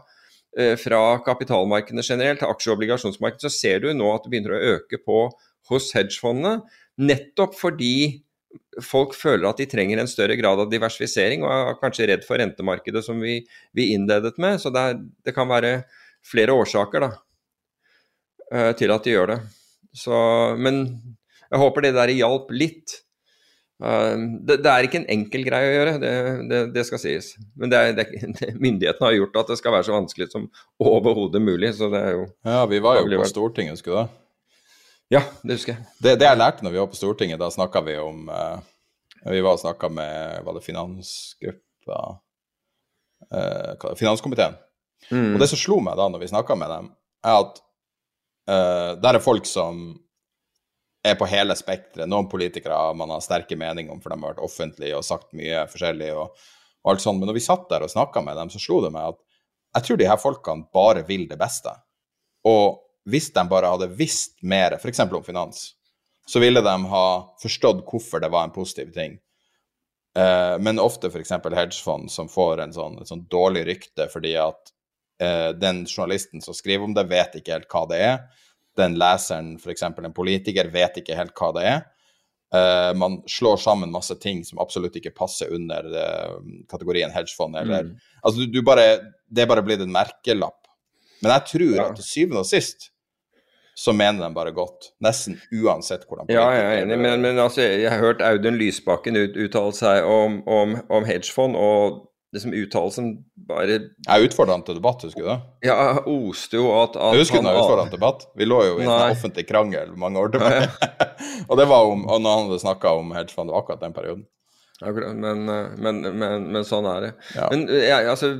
eh, fra kapitalmarkedene generelt til aksje- og obligasjonsmarkedet, så ser du nå at det begynner å øke på hos hedgefondene. Nettopp fordi folk føler at de trenger en større grad av diversifisering, og er kanskje redd for rentemarkedet, som vi, vi innledet med. Så det, er, det kan være flere årsaker da, eh, til at de gjør det. Så, men jeg håper det der hjalp litt. Eh, det, det er ikke en enkel greie å gjøre, det, det, det skal sies. Men det det, myndighetene har gjort at det skal være så vanskelig som overhodet mulig. Så det er jo Ja, vi var jo på. Stortinget, husker du det? Ja, det husker jeg. Det, det jeg lærte når vi var på Stortinget, da snakka vi om uh, Vi var og snakka med Var det finansgruppa uh, Finanskomiteen. Mm. Og det som slo meg da når vi snakka med dem, er at uh, der er folk som er på hele spekteret. Noen politikere man har sterke meninger om, for de har vært offentlige og sagt mye forskjellig. og, og alt sånt. Men når vi satt der og snakka med dem, så slo det meg at jeg tror de her folkene bare vil det beste. Og hvis de bare hadde visst mer, f.eks. om finans, så ville de ha forstått hvorfor det var en positiv ting. Eh, men ofte f.eks. hedgefond som får en sånn, et sånn dårlig rykte fordi at eh, den journalisten som skriver om det, vet ikke helt hva det er. Den leseren, f.eks. en politiker, vet ikke helt hva det er. Eh, man slår sammen masse ting som absolutt ikke passer under eh, kategorien hedgefond. Eller, altså, du, du bare, det er bare blitt en merkelapp. Men jeg tror Ja. at til syvende og sist så mener de bare godt. Nesten uansett hvordan Ja, jeg er enig, men, men altså, jeg har hørt Audun Lysbakken ut, uttale seg om, om, om hedgefond, og liksom uttalelsen bare Jeg utfordra han til debatt, husker du det? Ja, jeg oste jo at, at husker du når jeg utfordra han til debatt. Vi lå jo i en Nei. sånn offentlig krangel mange år tilbake. og det var om, og når han hadde snakka om hedgefond, det var akkurat den perioden. Akkurat, Men, eh, men, men, men sånn er det. Ja. Men eh, jeg, altså,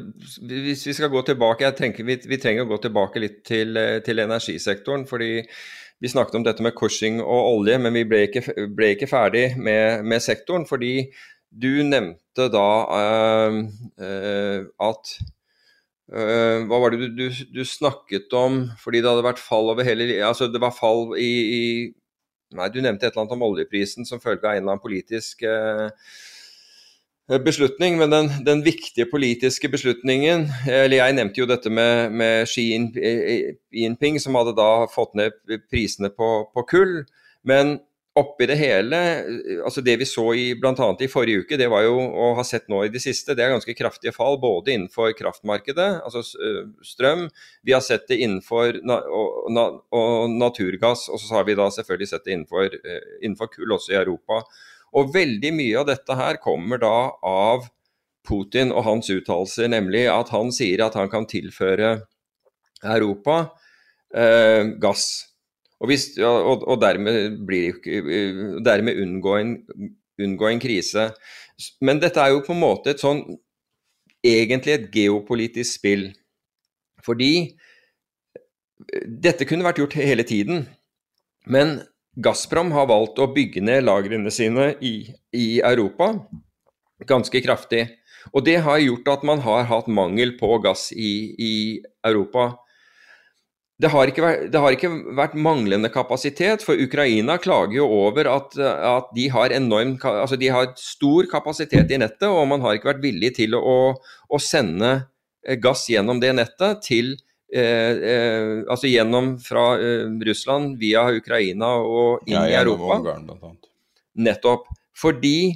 hvis vi skal gå tilbake Jeg tenker vi, vi trenger å gå tilbake litt til, eh, til energisektoren. fordi vi snakket om dette med Cushing og olje, men vi ble ikke, ble ikke ferdig med, med sektoren. Fordi du nevnte da øh, øh, at øh, Hva var det du, du, du snakket om? Fordi det hadde vært fall over hele Altså det var fall i, i Nei, du nevnte et eller annet om oljeprisen som følge av en eller annen politisk eh, beslutning. Men den, den viktige politiske beslutningen Eller jeg nevnte jo dette med, med Xi eh, Jinping, som hadde da fått ned prisene på, på kull. Men oppi det hele, altså det vi så i bl.a. i forrige uke, det var jo å ha sett nå i det siste, det er ganske kraftige fall både innenfor kraftmarkedet, altså strøm, vi har sett det innenfor na og, og naturgass, og så har vi da selvfølgelig sett det innenfor, innenfor kull også i Europa. Og veldig mye av dette her kommer da av Putin og hans uttalelser, nemlig at han sier at han kan tilføre Europa eh, gass. Og, hvis, og, og, dermed, blir dermed unngå, en, unngå en krise. Men dette er jo på en måte et sånn egentlig et geopolitisk spill. Fordi dette kunne vært gjort hele tiden. Men Gazprom har valgt å bygge ned lagrene sine i, i Europa ganske kraftig. Og det har gjort at man har hatt mangel på gass i, i Europa. Det har, vært, det har, ikke vært, manglende kapasitet, for Ukraina klager jo over at, at de, har enorm, altså de har stor kapasitet i nettet, og man har ikke vært villig til å, å sende gass gjennom det nettet til eh, eh, Altså gjennom fra eh, Russland via Ukraina og inn ja, i Europa. Ungarn, Nettopp. Fordi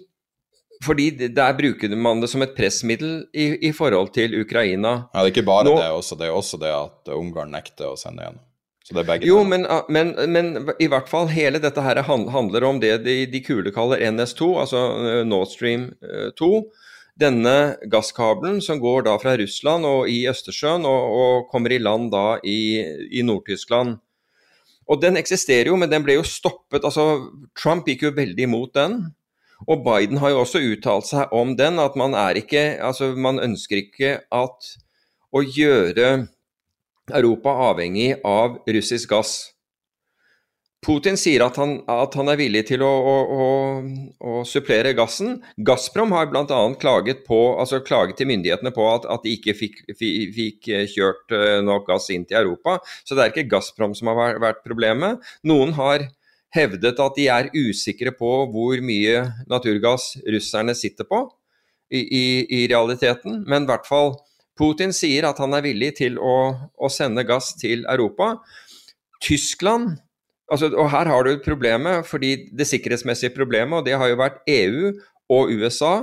fordi der bruker man det som et pressmiddel i, i forhold til Ukraina. Ja, Det er ikke bare Nå, det, også, det er også det at Ungarn nekter å sende igjen. Så det er begge jo, men, men, men, i hvert fall hele dette her handler om det de, de kule kaller NS2, altså eh, Nord Stream 2. Eh, Denne gasskabelen som går da fra Russland og i Østersjøen og, og kommer i land da i, i Nord-Tyskland. Og den eksisterer jo, men den ble jo stoppet. altså Trump gikk jo veldig imot den. Og Biden har jo også uttalt seg om den, at man er ikke Altså, man ønsker ikke at å gjøre Europa avhengig av russisk gass. Putin sier at han, at han er villig til å, å, å, å, supplere gassen. Gazprom har bl.a. Klaget, altså klaget til myndighetene på at, at de ikke fikk, fikk, kjørt eh, nok gass inn til Europa. Så det er ikke Gazprom som har vært problemet. Noen har hevdet at de er usikre på hvor mye naturgass russerne sitter på i, i, i realiteten. Men i hvert fall Putin sier at han er villig til å, å sende gass til Europa. Tyskland altså, Og her har du problemet, fordi det sikkerhetsmessige problemet, og det har jo vært EU og USA.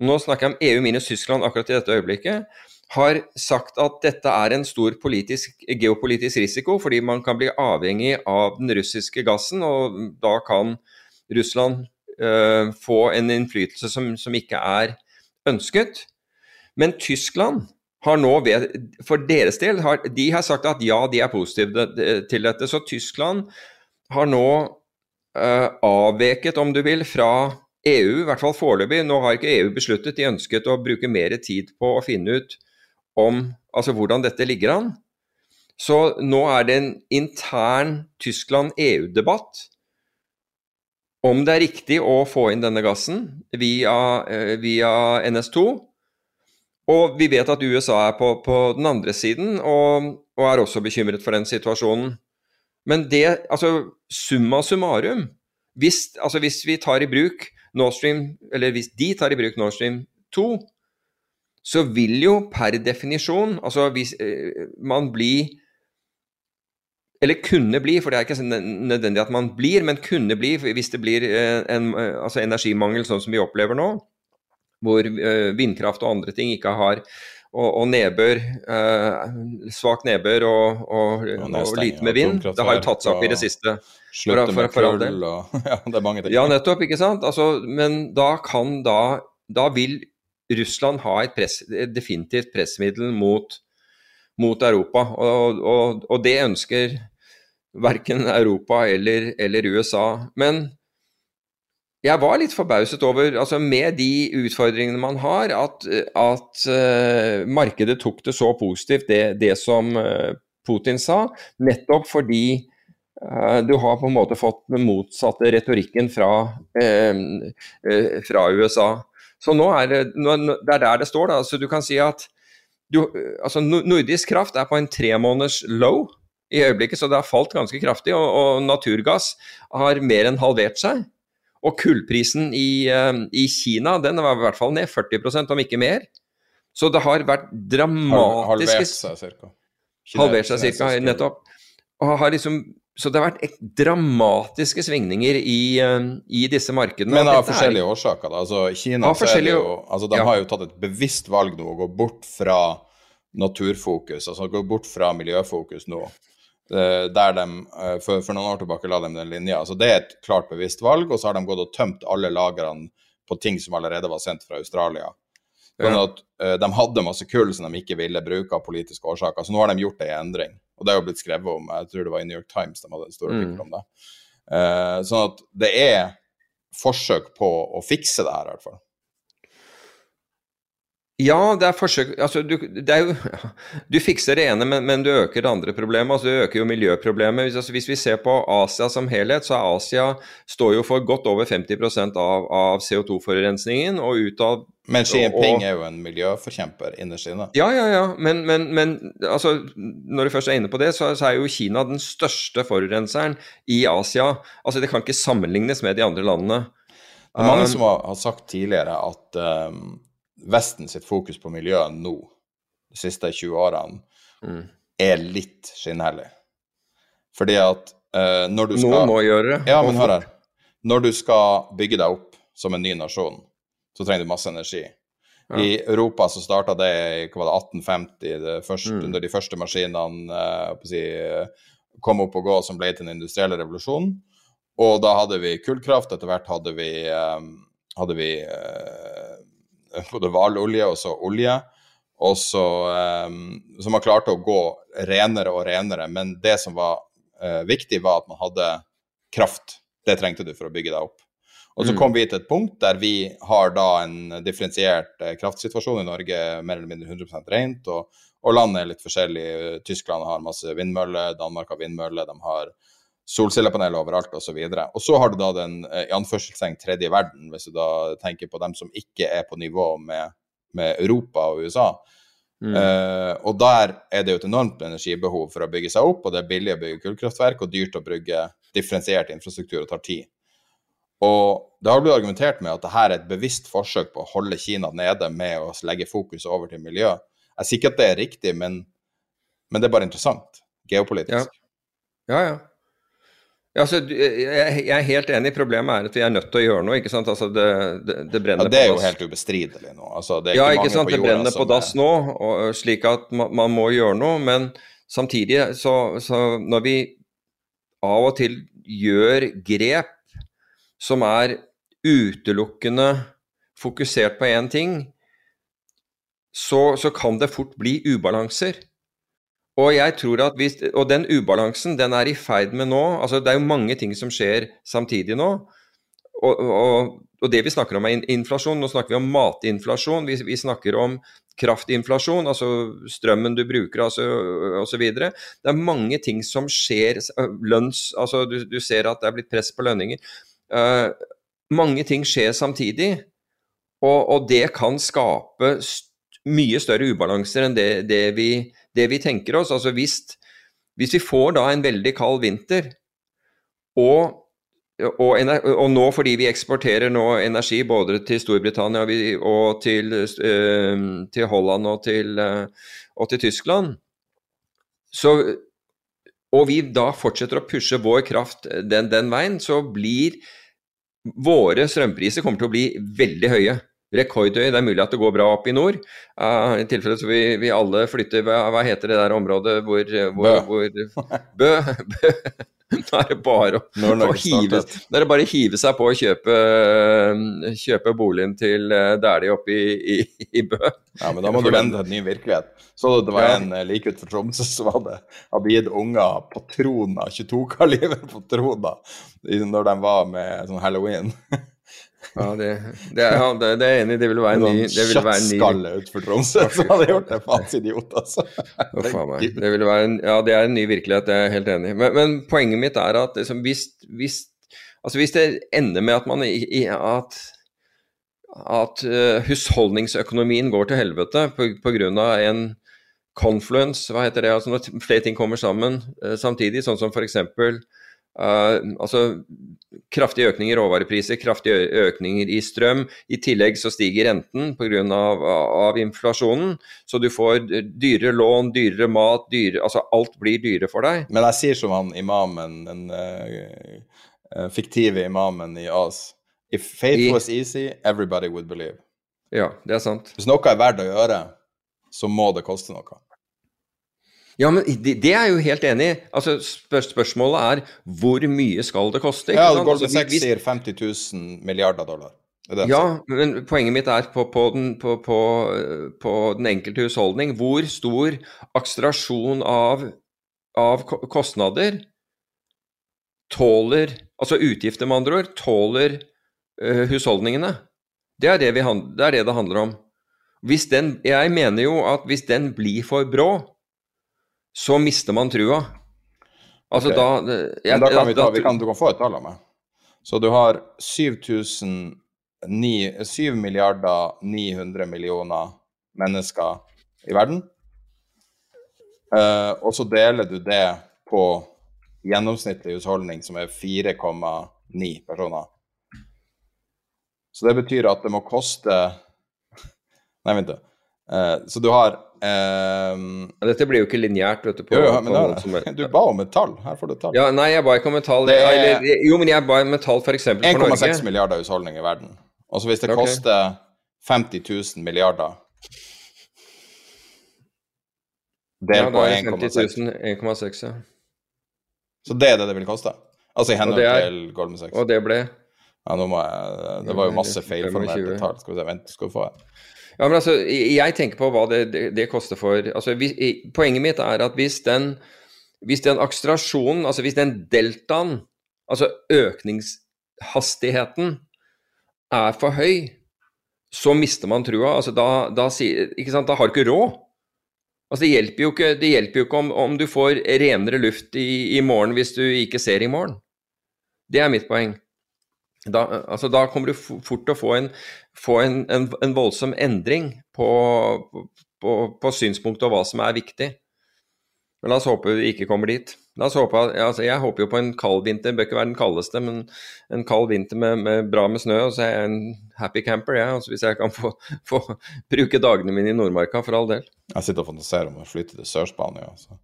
Nå snakker jeg om EU minus Tyskland akkurat i dette øyeblikket har sagt at dette er en stor politisk, geopolitisk risiko, fordi man kan bli avhengig av den russiske gassen, og da kan Russland uh, få en innflytelse som, som, ikke er ønsket. Men Tyskland har nå, ved, for deres del, har, de har sagt at ja, de er positive til dette. Så Tyskland har nå uh, avveket, om du vil, fra EU, i hvert fall foreløpig. Nå har ikke EU besluttet, de ønsket å bruke mer tid på å finne ut om altså hvordan dette ligger an. Så nå er det en intern Tyskland-EU-debatt om det er riktig å få inn denne gassen via, eh, via NS2. Og vi vet at USA er på, på den andre siden og, og, er også bekymret for den situasjonen. Men det, altså summa summarum hvis, altså hvis vi tar i bruk Nord Stream, eller hvis de tar i bruk Nord Stream 2, så vil jo per definisjon Altså hvis eh, man blir eller kunne bli, for det er ikke nødvendig at man blir, men kunne bli hvis det blir eh, en altså energimangel sånn som vi opplever nå, hvor eh, vindkraft og andre ting ikke har og, og nedbør, eh, svak nedbør og, og, og, lite med vind. Det har jo tatt seg opp i det siste. Slutte med kull og Ja, det er mange ting. Ja, nettopp, ikke sant. Altså, men da kan da Da vil Russland har et, press, definitivt pressmiddel mot, mot Europa. Og, og, og, det ønsker verken Europa eller, eller, USA. Men jeg var litt forbauset over, altså med de utfordringene man har, at, at uh, markedet tok det så positivt, det, det som uh, Putin sa. Nettopp fordi du har på en måte fått den motsatte retorikken fra, fra USA. Så nå er det, nå, det er der det står. Da. Så du kan si at du, altså, nordisk kraft er på en tremåneders low i øyeblikket, så det har falt ganske kraftig. Og, og naturgass har mer enn halvert seg. Og kullprisen i, uh, i, Kina den var i hvert fall ned 40% om ikke mer. Så det har vært dramatiske Halvert seg ca. Halvert seg ca. nettopp. Og har liksom så det har vært dramatiske svingninger i, eh, i disse markedene. Men av forskjellige er, årsaker. Da. Altså, Kina jo, altså, de ja. har jo tatt et bevisst valg nå å gå bort fra naturfokus, altså gå bort fra miljøfokus nå. Eh, der de eh, for, for, noen år tilbake la de den linja. Altså, det er et klart bevisst valg, og så har de gått og tømt alle lagrene på ting som allerede var sendt fra Australia. Sånn at ja. De hadde masse kull som de ikke ville bruke av politiske årsaker. Så nå har de gjort en endring. Og det har jo blitt skrevet om, jeg tror det var i New York Times de hadde en stor artikkel mm. om det. Uh, sånn at det er forsøk på å fikse det her, i hvert fall. Ja, det er forsøk altså, du, det er jo, du fikser det ene, men, men, du øker det andre problemet. altså Du øker jo miljøproblemet. Hvis, altså, hvis, vi ser på Asia som helhet, så er Asia står jo for godt over 50% av, av CO2-forurensningen. og ut av Men Xi Jinping er jo en miljøforkjemper innerst inne. Ja, ja, ja. Men, men, men altså, når du først er inne på det, så, så, er jo Kina den største forurenseren i Asia. Altså Det kan ikke sammenlignes med de andre landene. Det er mange um, som har, har, sagt tidligere at um, Vesten sitt fokus på miljøet nå, de siste 20 årene, mm. er litt skinnhellig. Fordi at uh, når du skal Noen må gjøre det. Ja, men hør her. Når du skal bygge deg opp som en ny nasjon, så trenger du masse energi. Ja. I Europa så starta det i hva var det, 1850, det første, mm. under de første maskinene uh, si, kom opp og gå som ble til den industrielle revolusjonen. Og da hadde vi kullkraft, etter hvert hadde vi, um, hadde vi uh, både hvalolje og så olje. Og så, um, så man klarte å gå renere og renere. Men det som var uh, viktig, var at man hadde kraft. Det trengte du for å bygge deg opp. Og så mm. kom vi til et punkt der vi har da en differensiert uh, kraftsituasjon i Norge, mer eller mindre 100% rent, og, og landet er litt forskjellig. Tyskland har masse vindmøller, Danmark har vindmøller, de har solcellepanel overalt osv. Og, så og så har du da den eh, i anførselstegn tredje verden, hvis du da tenker på dem som ikke er på nivå med, med Europa og USA. Mm. Uh, og der er det jo et enormt energibehov for å bygge seg opp, og det er billig å bygge kullkraftverk og dyrt å bruke differensiert infrastruktur og tar tid. Og det har blitt argumentert med at dette er et bevisst forsøk på å holde Kina nede med å legge fokus over til miljø. Jeg sier ikke at det er riktig, men, men det er bare interessant geopolitisk. Ja, ja. ja. Ja, altså, jeg er helt enig. Problemet er at vi er nødt til å gjøre noe. ikke sant? Altså, det, det, det brenner ja, Det er jo helt ubestridelig nå. Altså, det ja, ikke sant. Det brenner på dass nå, og, slik at man, man, må gjøre noe. Men samtidig, så, så, når vi av og til gjør grep som er utelukkende fokusert på én ting, så, så kan det fort bli ubalanser. Og jeg tror at hvis, og den ubalansen den er i ferd med nå altså Det er jo mange ting som skjer samtidig nå. Og, og, og det vi snakker om er inflasjon. Nå snakker vi om matinflasjon. Vi, vi snakker om kraftinflasjon, altså strømmen du bruker altså, osv. Det er mange ting som skjer. Lønns altså du, du, ser at det er blitt press på lønninger. Uh, mange ting skjer samtidig, og, og det kan skape st mye større ubalanser enn det, det vi det vi tenker oss. Altså hvis, hvis vi får da en veldig kald vinter, og, og, og, nå fordi vi eksporterer nå energi både til Storbritannia og til, til Holland og til, uh, og til Tyskland, så, og vi da fortsetter å pushe vår kraft den, den veien, så blir våre strømpriser kommer til å bli veldig høye rekordhøy. Det er mulig at det går bra opp i nord. Uh, I tilfelle så vi, vi alle flytter hva, hva, heter det der området hvor, hvor, hvor Bø. Bø. Nå er det bare å, å hive, det er bare å hive seg på å kjøpe, kjøpe boligen til eh, Dæhlie oppe i, i, i, Bø. Ja, men da må du vende til en ny virkelighet. Så det var en eh, like utenfor Tromsø som hadde, hadde gitt unger patroner, 22-kaliber patroner når de var med sånn halloween. Ja, det, det, er, ja, det, det er enig Det ville være en ny det ville være en ny Kjøttskalle utenfor Tromsø som hadde gjort det. Faens idiot, altså. Oh, faen meg. Det ville være en, ja, det er en ny virkelighet, det er jeg helt enig i. Men, men, poenget mitt er at liksom, hvis, hvis, altså, hvis det ender med at man i, at, at uh, husholdningsøkonomien går til helvete pga. en confluence, hva heter det, altså når flere ting kommer sammen uh, samtidig, sånn som f.eks. Uh, altså kraftig økning i råvarepriser, kraftig økninger i strøm. I tillegg så stiger renten pga. Av, av inflasjonen. Så du får dyrere lån, dyrere mat, dyrere, altså alt blir dyrere for deg. Men jeg sier som han imamen, den uh, fiktive imamen i Oz. If faith I, was easy, everybody would believe. Ja, det er sant. Hvis noe er verdt å gjøre, så må det koste noe. Ja, men det, det er jeg jo helt enig i. Altså, spør Spørsmålet er hvor mye skal det koste? ja, Goldman altså, Sachs sier 50 000 milliarder dollar. Det det Ja, men poenget mitt er på, på, den, på, på, på den enkelte husholdning. Hvor stor akselerasjon av, av kostnader tåler Altså utgifter, med andre ord, tåler uh, husholdningene? Det er det, vi, det er det det handler om. Den, jeg mener jo at hvis den blir for brå, så mister man trua. Altså okay. da jeg- Men da kan vi ta, da- vi kan, du kan få et tall av meg. Så du har 7000 ni- 7 milliarder 900 millioner mennesker i verden. Uh, og så deler du det på gjennomsnittlig husholdning, som er 4,9 personer. Så det betyr at det må koste Nei, vent, da. Eh, så du har eh, Dette blir jo ikke lineært, vet du. På, Jo, men da, som- du ba om et tall. Her får du et tall. Ja, nei, jeg ba ikke om et tall. Jo, men jeg ba om et tall f.eks. for 1,6 milliarder husholdninger i verden. Og så hvis det okay. koster 50 000 milliarder Ja, er på er 1,6. ja. Så det er det det vil koste? Altså i henhold til Goldman Sachs. Og det ble Ja, nå må jeg, det var jo masse 25. feilformerte tall. Skal vi se, vent, skal vi få en. Ja, men altså, jeg tenker på hva det, det, det koster for altså, hvis, Poenget mitt er at hvis den, hvis den akselerasjonen, altså hvis den deltaen, altså økningshastigheten, er for høy, så mister man trua. Altså, da, da, da har du ikke råd. Altså, det hjelper jo ikke, hjelper jo ikke om, om du får renere luft i, i morgen hvis du ikke ser i morgen. Det er mitt poeng. Da, altså, da kommer du fort til å få en, få en, en, en voldsom endring på, på, på synspunktet og hva som er viktig. Men la oss håpe vi ikke kommer dit. Håpe, altså, jeg håper jo på en kald vinter, bør ikke være den kaldeste, men en kald vinter med, med bra med snø. Og så er jeg en happy camper, jeg. Altså, hvis jeg kan få, få bruke dagene mine i Nordmarka, for all del. Jeg sitter og fantaserer om å flytte til Sør-Spania. altså.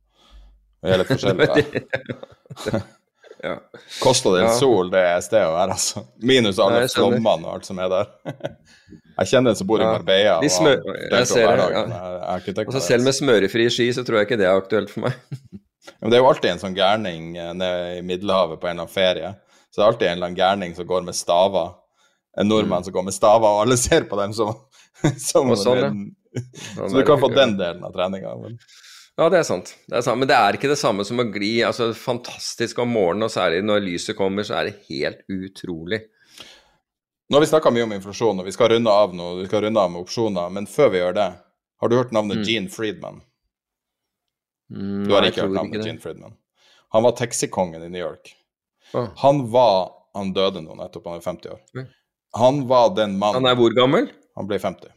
Det er litt forskjellig. Ja. Ja. Costa del Ja. Sol, det er stedet å være, altså. Minus alle Nei, flommene og alt som er der. Jeg kjenner en som bor i Ja. Marbella. De og smør- Og jeg ser det, ja. ikke tenkt Altså, selv med smørefrie ski, så tror jeg ikke det er aktuelt for meg. Men det er jo alltid en sånn gærning eh, nede i Middelhavet på en eller annen ferie. Så det er alltid en eller annen gærning som går med staver. En nordmann som går med staver, og alle ser på dem som, som Mm. Sånn, ja. Sånn Så du kan få den delen av treninga. Men... Ja, det er sant. Det er sant. Men det er ikke det samme som å gli. altså Fantastisk om morgenen, og særlig når lyset kommer, så er det helt utrolig. Nå har vi snakka mye om inflasjon, og vi skal runde av nå, vi skal runde av med opsjoner, men før vi gjør det, har du hørt navnet Mm. Gene Friedman? Mm, Du har ikke hørt navnet ikke Gene Friedman? Han var taxikongen i New York. Å, Han var Han døde nå nettopp, han er 50 år. Mm. Han var den mannen Han er hvor gammel? Han ble 50.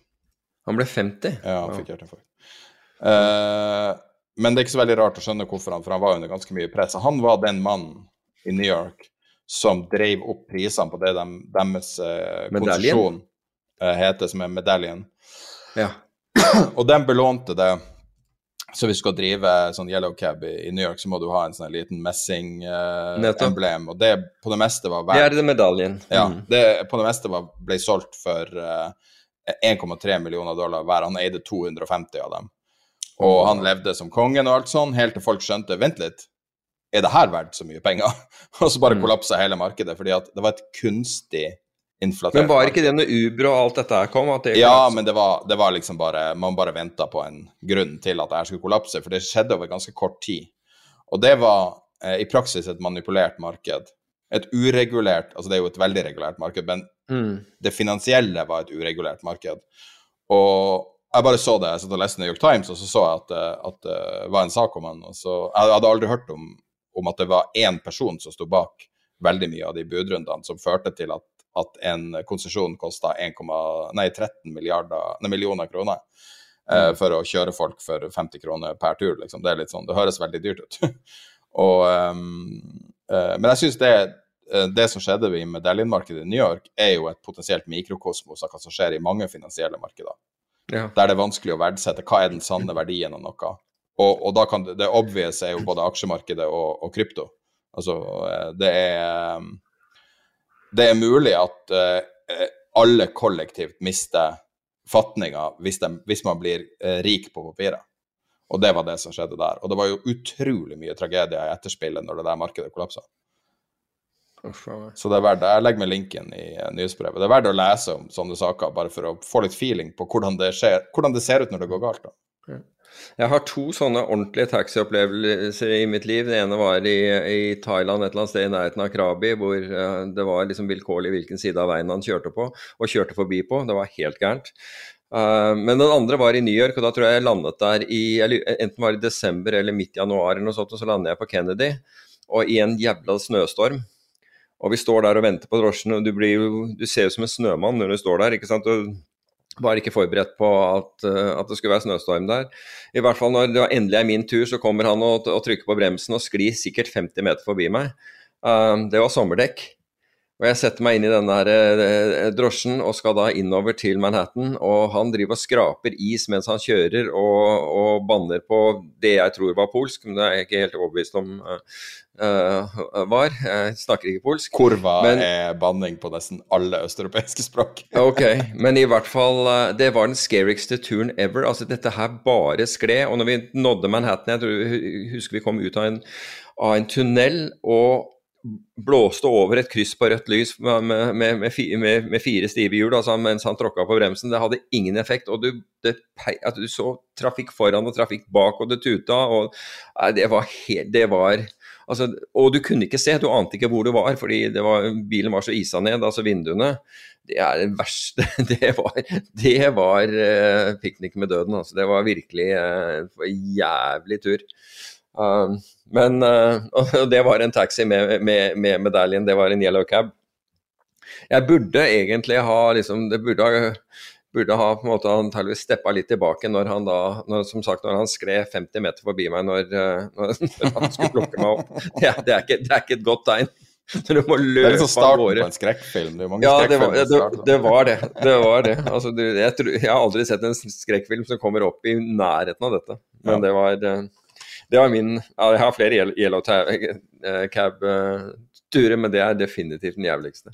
Han ble 50? Ja, han fikk hjerteinfarkt. Eh, men det er ikke så veldig rart å skjønne hvorfor han, for han var under ganske mye press. Han var den mannen i New York som drev opp prisene på det de, deres uh, konsesjon eh, heter, som er medaljen. Ja. Og de belånte det. Så hvis du skal drive sånn yellow cab i, i New York, så må du ha en sånn liten messing-emblem. og det på det meste var Det er medaljen. Mm. ja, det på det meste var, ble solgt for eh, 1,3 millioner dollar hver. Han eide 250 av dem. Og han levde som kongen og alt sånn, helt til folk skjønte Vent litt, er det her verdt så mye penger? og så bare Mm. kollapsa hele markedet, fordi at det var et kunstig inflatert Men var ikke det når Uber og alt dette her kom? Det Ja, kollapset? men det var, det var liksom bare Man bare venta på en grunn til at det her skulle kollapse, for det skjedde over ganske kort tid. Og det var eh, i praksis et manipulert marked. Et uregulert Altså det er jo et veldig regulert marked, men Mm. det finansielle var et uregulert marked. Og jeg bare så det, jeg satt og leste New York Times, og så så jeg at, eh, at det var en sak om han. Og så, jeg hadde aldri hørt om, om at det var én person som sto bak veldig mye av de budrundene som førte til at, at en konsesjon kosta 13 milliarder, nei, millioner kroner eh, for å kjøre folk for 50 kroner per tur. Liksom. Det er litt sånn, det høres veldig dyrt ut. og, ehm, eh, men jeg syns det, eh, det som skjedde i medaljenmarkedet i New York, er jo et potensielt mikrokosmos av hva som skjer i mange finansielle markeder Ja. der det er vanskelig å verdsette hva er den sanne verdien av noe. Og, og da kan det, det obvious er jo både aksjemarkedet og, og krypto. Altså, eh, det er Det er mulig at uh, alle kollektivt mister fatninga hvis, hvis man blir uh, rik på papiret. Og det var det som skjedde der. Og det var jo utrolig mye tragedier i etterspillet når det der markedet kollapsa. Så det er verdt, Jeg legger med linken i eh, nyhetsbrevet. Det er verdt å lese om sånne saker, bare for å få litt feeling på hvordan det, skjer, hvordan det ser ut når det går galt. da. Jeg har to sånne ordentlige taxiopplevelser i mitt liv. Det ene var i, i, Thailand, et eller annet sted i nærheten av Krabi, hvor uh, det var liksom vilkårlig hvilken side av veien han kjørte på, og kjørte forbi på. Det var helt gærent. Uh, men den andre var i New York, og da tror jeg jeg landet der i eller, enten var det i desember eller midt januar, eller noe sånt, og så landet jeg på Kennedy, og i en jævla snøstorm. Og vi står der og venter på drosjen, og du, blir du ser jo som en snømann når du står der. ikke sant? Og var ikke forberedt på at, uh, at, det skulle være snøstorm der. I hvert fall når det endelig er min tur, så kommer han og, og trykker på bremsen og sklir sikkert 50 meter forbi meg. Uh, det var sommerdekk. Og jeg setter meg inn i denne uh, drosjen og skal da innover til Manhattan. Og han driver og skraper is mens han kjører og, og banner på det jeg tror var polsk, men det er jeg ikke helt overbevist om var. Jeg snakker ikke polsk. Kurva men, er banning på nesten alle østeuropeiske språk. ok, men i hvert fall uh, Det var den scarigste turen ever. Altså Dette her bare skled. Og når vi nådde Manhattan, jeg tror, husker vi kom ut av en, av en tunnel og blåste over et kryss på rødt lys med, med, med, med fire stive hjul altså, mens han tråkka på bremsen. Det hadde ingen effekt. og Du, det, du så trafikk foran og trafikk bak, og det tuta. og Det var, helt, det var Altså, og du kunne ikke se, du ante ikke hvor du var, fordi var, bilen var så isa ned, altså vinduene. Det er det verste. Det var, det var uh, piknik med døden, altså. Det var virkelig uh, jævlig tur. Uh, men uh, det var en taxi med, med, med, medaljen, det var en yellow cab. Jeg burde egentlig ha liksom, Det burde ha burde ha på en måte antageligvis steppa litt tilbake når han da når, som sagt, når han skled 50 meter forbi meg når, eh, når, han skulle plukke meg opp. Ja, det, er ikke, det, er ikke, et godt tegn. Det er liksom starten på en skrekkfilm. Det ja, det var det, det, var det. det, var det. Altså, du, jeg, tror, jeg, har aldri sett en skrekkfilm som kommer opp i nærheten av dette. Men ja. det var det var min Jeg har flere Yellow Cab-turer, men det er definitivt den jævligste.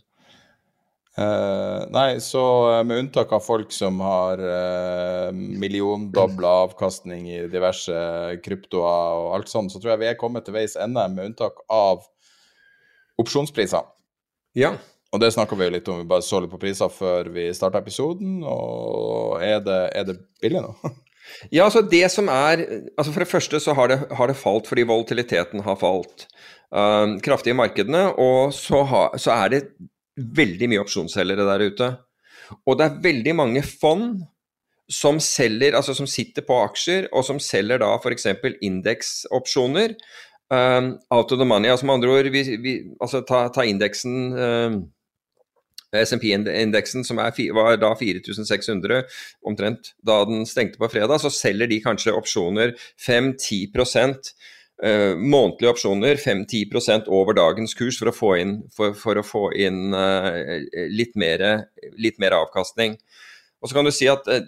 Uh, nei, så uh, med unntak av folk som har uh, milliondobla avkastning i diverse kryptoer og alt sånt, så tror jeg vi er kommet til veis ende, med unntak av opsjonspriser. Ja. Og det snakka vi jo litt om, vi bare så litt på priser før vi starta episoden. Og er det, er det billig nå? ja, altså det som er altså For det første så har det, har det falt fordi volatiliteten har falt kraftig i markedene. Og så, ha, så er det veldig mye opsjonsselgere der ute. Og det er veldig mange fond som selger, altså som sitter på aksjer, og som selger da f.eks. indeksopsjoner. Um, out of the money. altså med andre ord, vi, vi, altså ta, ta indeksen um, SMP-indeksen som er, var da 4600 omtrent da den stengte på fredag, så selger de kanskje opsjoner 5-10 Uh, månedlige opsjoner 5-10 over dagens kurs for å få inn, for, for å få inn uh, litt, mer, litt, mer, avkastning. Og så kan du si at uh,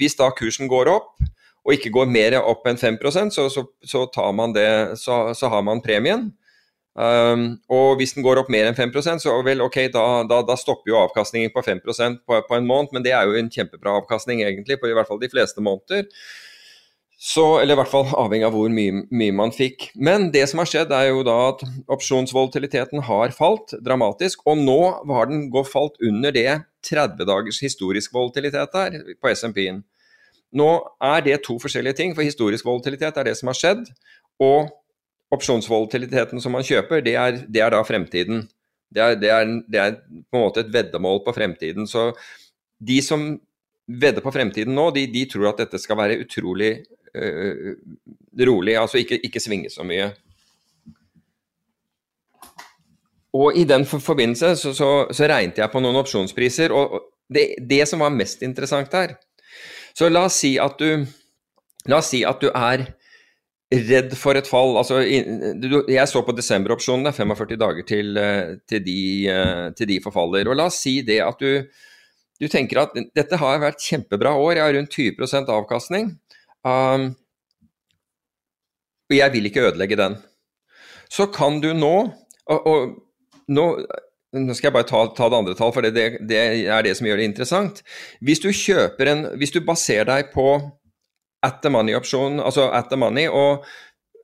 Hvis da kursen går opp, og ikke går mer opp enn 5 så, så, så, så, det, så, så har man premien. Um, og hvis den går opp mer enn 5% så vel, ok, da, da, da stopper jo avkastningen på 5% på, på en måned, men det er jo en kjempebra avkastning egentlig, på i hvert fall de fleste måneder. Så, eller i hvert fall avhengig av hvor mye, mye, man fikk. Men det som har skjedd, er jo da at opsjonsvolatiliteten har falt dramatisk. Og nå har den gått falt under det 30 dagers historisk volatilitet er på SMP-en. Nå er det to forskjellige ting, for historisk volatilitet er det som har skjedd. Og opsjonsvolatiliteten som man kjøper, det er, det er da fremtiden. Det er, det, er, det er, på en måte et veddemål på fremtiden. Så de som vedder på fremtiden nå, de, de tror at dette skal være utrolig rolig, altså ikke, ikke, svinge så mye. Og I den forbindelse så, så, så regnet jeg på noen opsjonspriser, og det, det, som var mest interessant her Så la oss si at du, la oss si at du er redd for et fall. Altså, jeg så på desemberopsjonene, 45 dager til, eh, til, de, eh, til de forfaller. Og la oss si det at du, du tenker at dette har vært kjempebra år, jeg har rundt 20 avkastning. Um, og jeg vil ikke ødelegge den. Så kan du nå og, og nå, nå, skal jeg bare ta, ta det andre tall, for det, det, det, er det som gjør det interessant. Hvis du kjøper en Hvis du baserer deg på at the money-opsjon, altså at the money og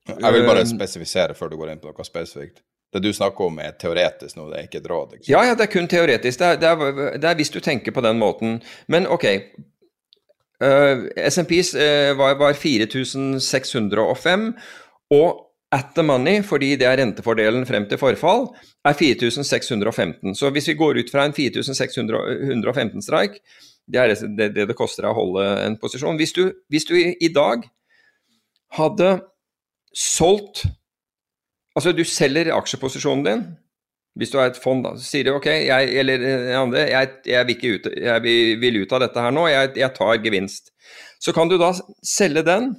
Jeg vil bare um, spesifisere før du går inn på noe spesifikt. Det du snakker om er teoretisk nå, det er ikke et råd? Ikke? Ja, ja, det er kun teoretisk. Det er, det, er, det er, hvis du tenker på den måten. Men ok. Uh, SMPs uh, var, var 4605, og at the money, fordi det er rentefordelen frem til forfall, er 4615. Så hvis vi går ut fra en 4615-streik, det er det, det det koster å holde en posisjon. Hvis du, hvis du i, i dag hadde solgt Altså, du selger aksjeposisjonen din. Hvis du er et fond, da, så sier du ok, jeg, eller andre, jeg, jeg, vil ut, jeg, vil ut, av dette her nå, jeg, tar gevinst. Så kan du da selge den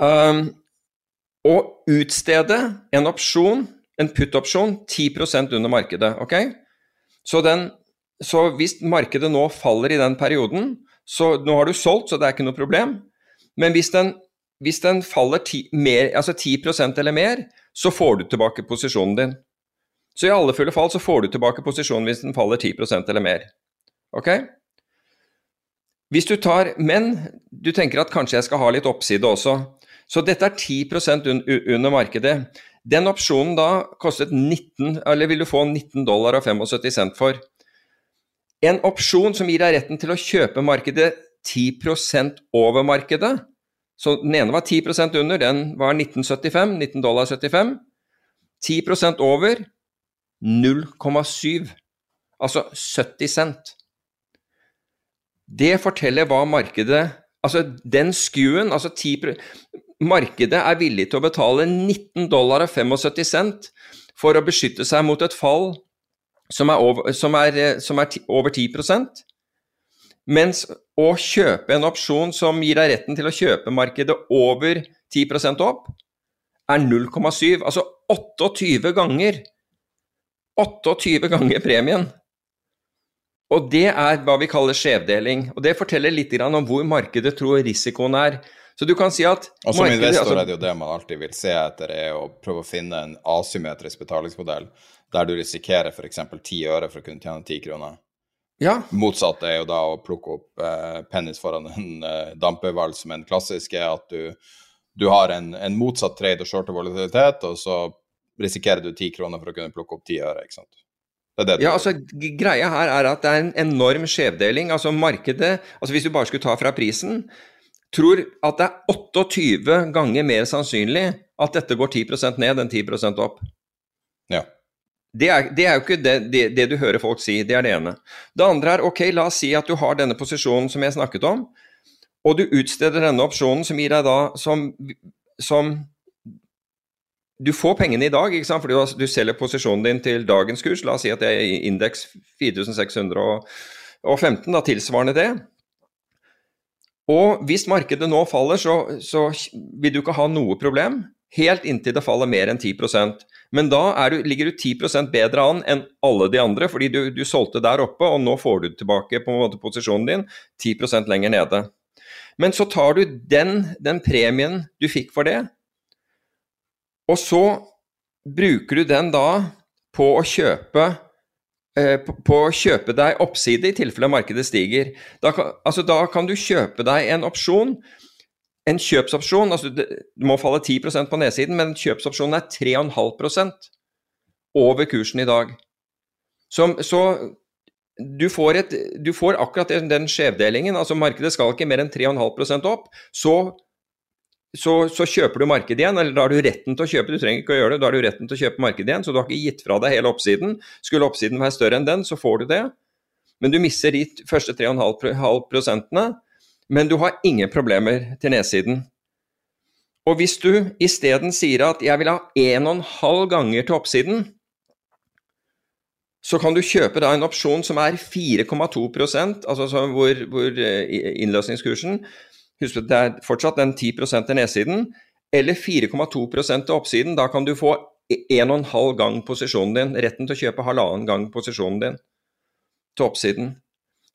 um, og utstede en opsjon, en put-opsjon, 10% under markedet. ok? Så, den, så hvis markedet nå faller i den perioden, så nå har du solgt, så det er ikke noe problem. Men hvis den hvis den faller ti, mer, altså 10% eller mer, så får du tilbake posisjonen din. Så i alle fulle fall så får du tilbake posisjonen hvis den faller 10% eller mer. Ok? Hvis du tar Men du tenker at kanskje jeg skal ha litt oppside også. Så dette er 10 un, under markedet. Den opsjonen da kostet 19, eller vil du få 19 dollar og 75 cent for. En opsjon som gir deg retten til å kjøpe markedet 10% over markedet, så den ene var 10% under, den var 1975, 19 dollar 75. 10% over 0,7. Altså 70 cent. Det forteller hva markedet Altså den skuen, altså 10 Markedet er villig til å betale 19 dollar og 75 cent for å beskytte seg mot et fall som er over, som er, som er over 10% mens å kjøpe en opsjon som gir deg retten til å kjøpe markedet over 10% opp, er 0,7. Altså 28 ganger. 28 ganger premien. Og det er hva vi kaller skjevdeling. Og det forteller litt om hvor markedet tror risikoen er. Så du kan si at Og Som investor altså, er det jo det man alltid vil se etter, er å prøve å finne en asymmetrisk betalingsmodell der du risikerer f.eks. 10 øre for å kunne tjene 10 kroner. Ja. Motsatt er jo da å plukke opp eh, pennis foran en eh, som en klassisk er at du, du har en, en, motsatt trade og short volatilitet, og så risikerer du ti kroner for å kunne plukke opp ti øre. ikke sant? Det det ja, altså Greia her er at det er en enorm skjevdeling. Altså markedet, altså hvis du bare skulle ta fra prisen, tror at det er 28 ganger mer sannsynlig at dette går 10% ned enn 10% opp. Ja. Det er, det er, jo ikke det, det, det, du hører folk si, det er det ene. Det andre er ok, la oss si at du har denne posisjonen som jeg snakket om, og du utsteder denne opsjonen som gir deg da som, som Du får pengene i dag, ikke sant? fordi du, du selger posisjonen din til dagens kurs. La oss si at det er indeks 4615, da tilsvarende det. Og hvis markedet nå faller, så, så vil du ikke ha noe problem helt inntil det faller mer enn 10% Men da du, ligger du 10% bedre an enn alle de andre, fordi du, du, solgte der oppe, og nå får du tilbake på en måte posisjonen din 10% lenger nede. Men så tar du den, den premien du fikk for det, og så bruker du den da på å kjøpe eh, på å kjøpe deg oppside i tilfelle markedet stiger. Da kan, altså da kan du kjøpe deg en opsjon en kjøpsopsjon altså det, må falle 10% på nedsiden, men kjøpsopsjonen er 3,5% over kursen i dag. Så, så du, får et, du, får akkurat den skjevdelingen. altså Markedet skal ikke mer enn 3,5% opp. Så, så, så, kjøper du markedet igjen, eller da har du retten til å kjøpe. Du trenger ikke å gjøre det, da har du retten til å kjøpe markedet igjen. Så du har ikke gitt fra deg hele oppsiden. Skulle oppsiden være større enn den, så får du det. Men du mister de første 3,5 prosentene men du har ingen problemer til nedsiden. Og hvis du isteden sier at 'jeg vil ha 1,5 ganger til oppsiden', så kan du kjøpe da en opsjon som er 4,2% altså hvor, hvor eh, innløsningskursen Husk at det er fortsatt den 10% til nedsiden, eller 4,2 til oppsiden. Da kan du få 1,5 gang posisjonen din, retten til å kjøpe halvannen gang posisjonen din til oppsiden.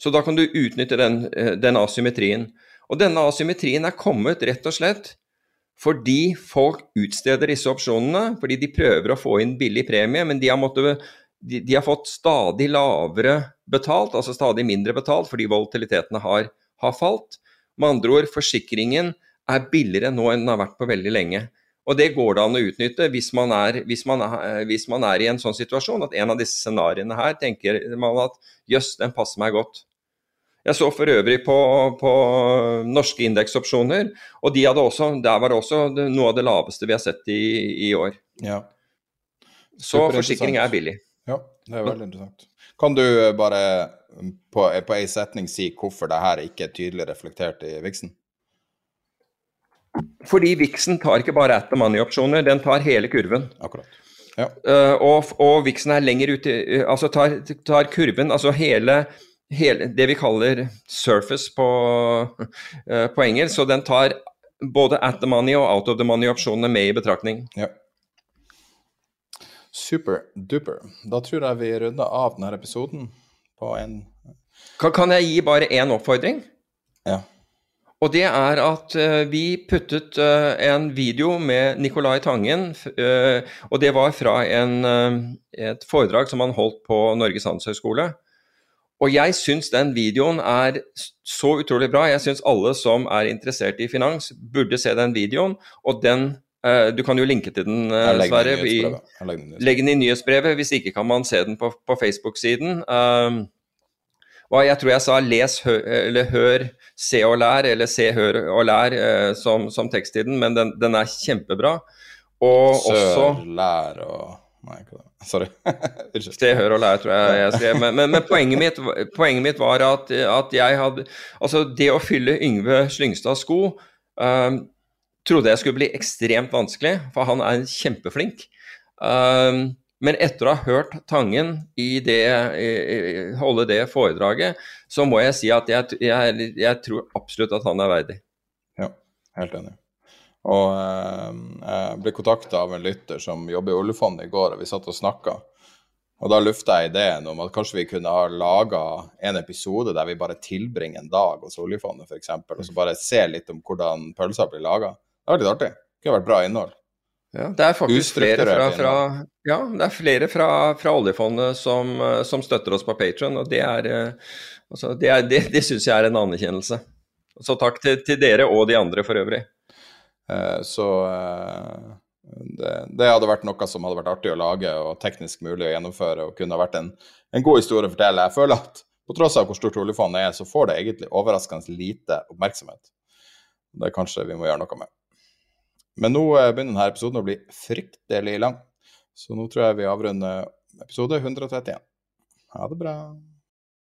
Så da kan du utnytte den, eh, den asymmetrien. Og denne asymmetrien er kommet rett og slett fordi folk utsteder disse opsjonene, fordi de prøver å få inn billig premie, men de har, måttet, de, de har fått stadig lavere betalt, altså stadig mindre betalt, fordi volatilitetene har, har, falt. Med andre ord, forsikringen er billigere nå enn den har vært på veldig lenge. Og det går det an å utnytte hvis man, er, hvis, man er, hvis man er i en sånn situasjon at en av disse scenarioene her tenker man at jøss, den passer meg godt. Jeg så for øvrig på, på norske indeksopsjoner, og de også, der var det også noe av det laveste vi har sett i, i år. Ja. Så forsikring er billig. Ja, det er veldig interessant. Kan du bare på, på ei setning si hvorfor det her ikke er tydelig reflektert i viksen? Fordi Vixen tar ikke bare at the money-opsjoner, den tar hele kurven. Akkurat. Ja. Uh, og, og Vixen er lenger ute, uh, altså tar, tar, kurven, altså hele, hele, det vi kaller surface på, uh, på engelsk, så den tar både at the money og out of the money-opsjonene med i betraktning. Ja. Super duper. Da tror jeg vi runder av denne episoden på en Kan, kan jeg gi bare én oppfordring? Ja. Og det er at uh, vi puttet uh, en video med Nicolai Tangen, uh, og det var fra en, et foredrag som han holdt på Norges handelshøyskole. Og jeg syns den videoen er så utrolig bra. Jeg syns alle som er interessert i finans, burde se den videoen. Og den Du kan jo linke til den, Sverre. Legg den i nyhetsbrevet. Hvis ikke kan man se den på, på Facebook-siden. Uh, og jeg tror jeg sa 'les, hø, eller hør, se og lær', eller 'se, hør og lær' eh, som, som den, men den, den, er kjempebra. Og Sør, også lær og Nei, ikke det. Sorry. se, hør og lær, tror jeg jeg skrev. Men, men, men poenget, mitt, poenget, mitt, var at, at, jeg hadde Altså, det å fylle Yngve Slyngstads sko um, trodde jeg skulle bli ekstremt vanskelig, for han er kjempeflink. Um, men etter å ha hørt Tangen i det, holde det foredraget, så må jeg si at jeg, jeg, jeg tror absolutt at han er verdig. Ja, helt enig. Og eh, jeg ble kontakta av en lytter som jobber i oljefondet i går, og vi satt og snakka. Og da lufta jeg ideen om at kanskje vi kunne ha laga en episode der vi bare tilbringer en dag hos oljefondet, f.eks., og så bare se litt om hvordan pølser blir laga. Det var litt artig. Det kunne vært bra innhold. Ja, det er faktisk flere fra, fra, ja, det er flere fra, fra oljefondet som, eh, som, støtter oss på Patron, og det, er, eh, altså, det, er, det, det syns jeg er en anerkjennelse. Så takk til, til, dere og de andre for øvrig. Eh, så eh, det, det, hadde vært noe som hadde vært artig å lage og teknisk mulig å gjennomføre og kunne vært en, en god historie å fortelle. Jeg føler at på tross av hvor stort oljefondet er, så får det egentlig overraskende lite oppmerksomhet. Det er kanskje vi må gjøre noe med. Men nå eh, begynner denne episoden å bli fryktelig lang, så nå tror jeg vi avrunder episode 131. Ha det bra.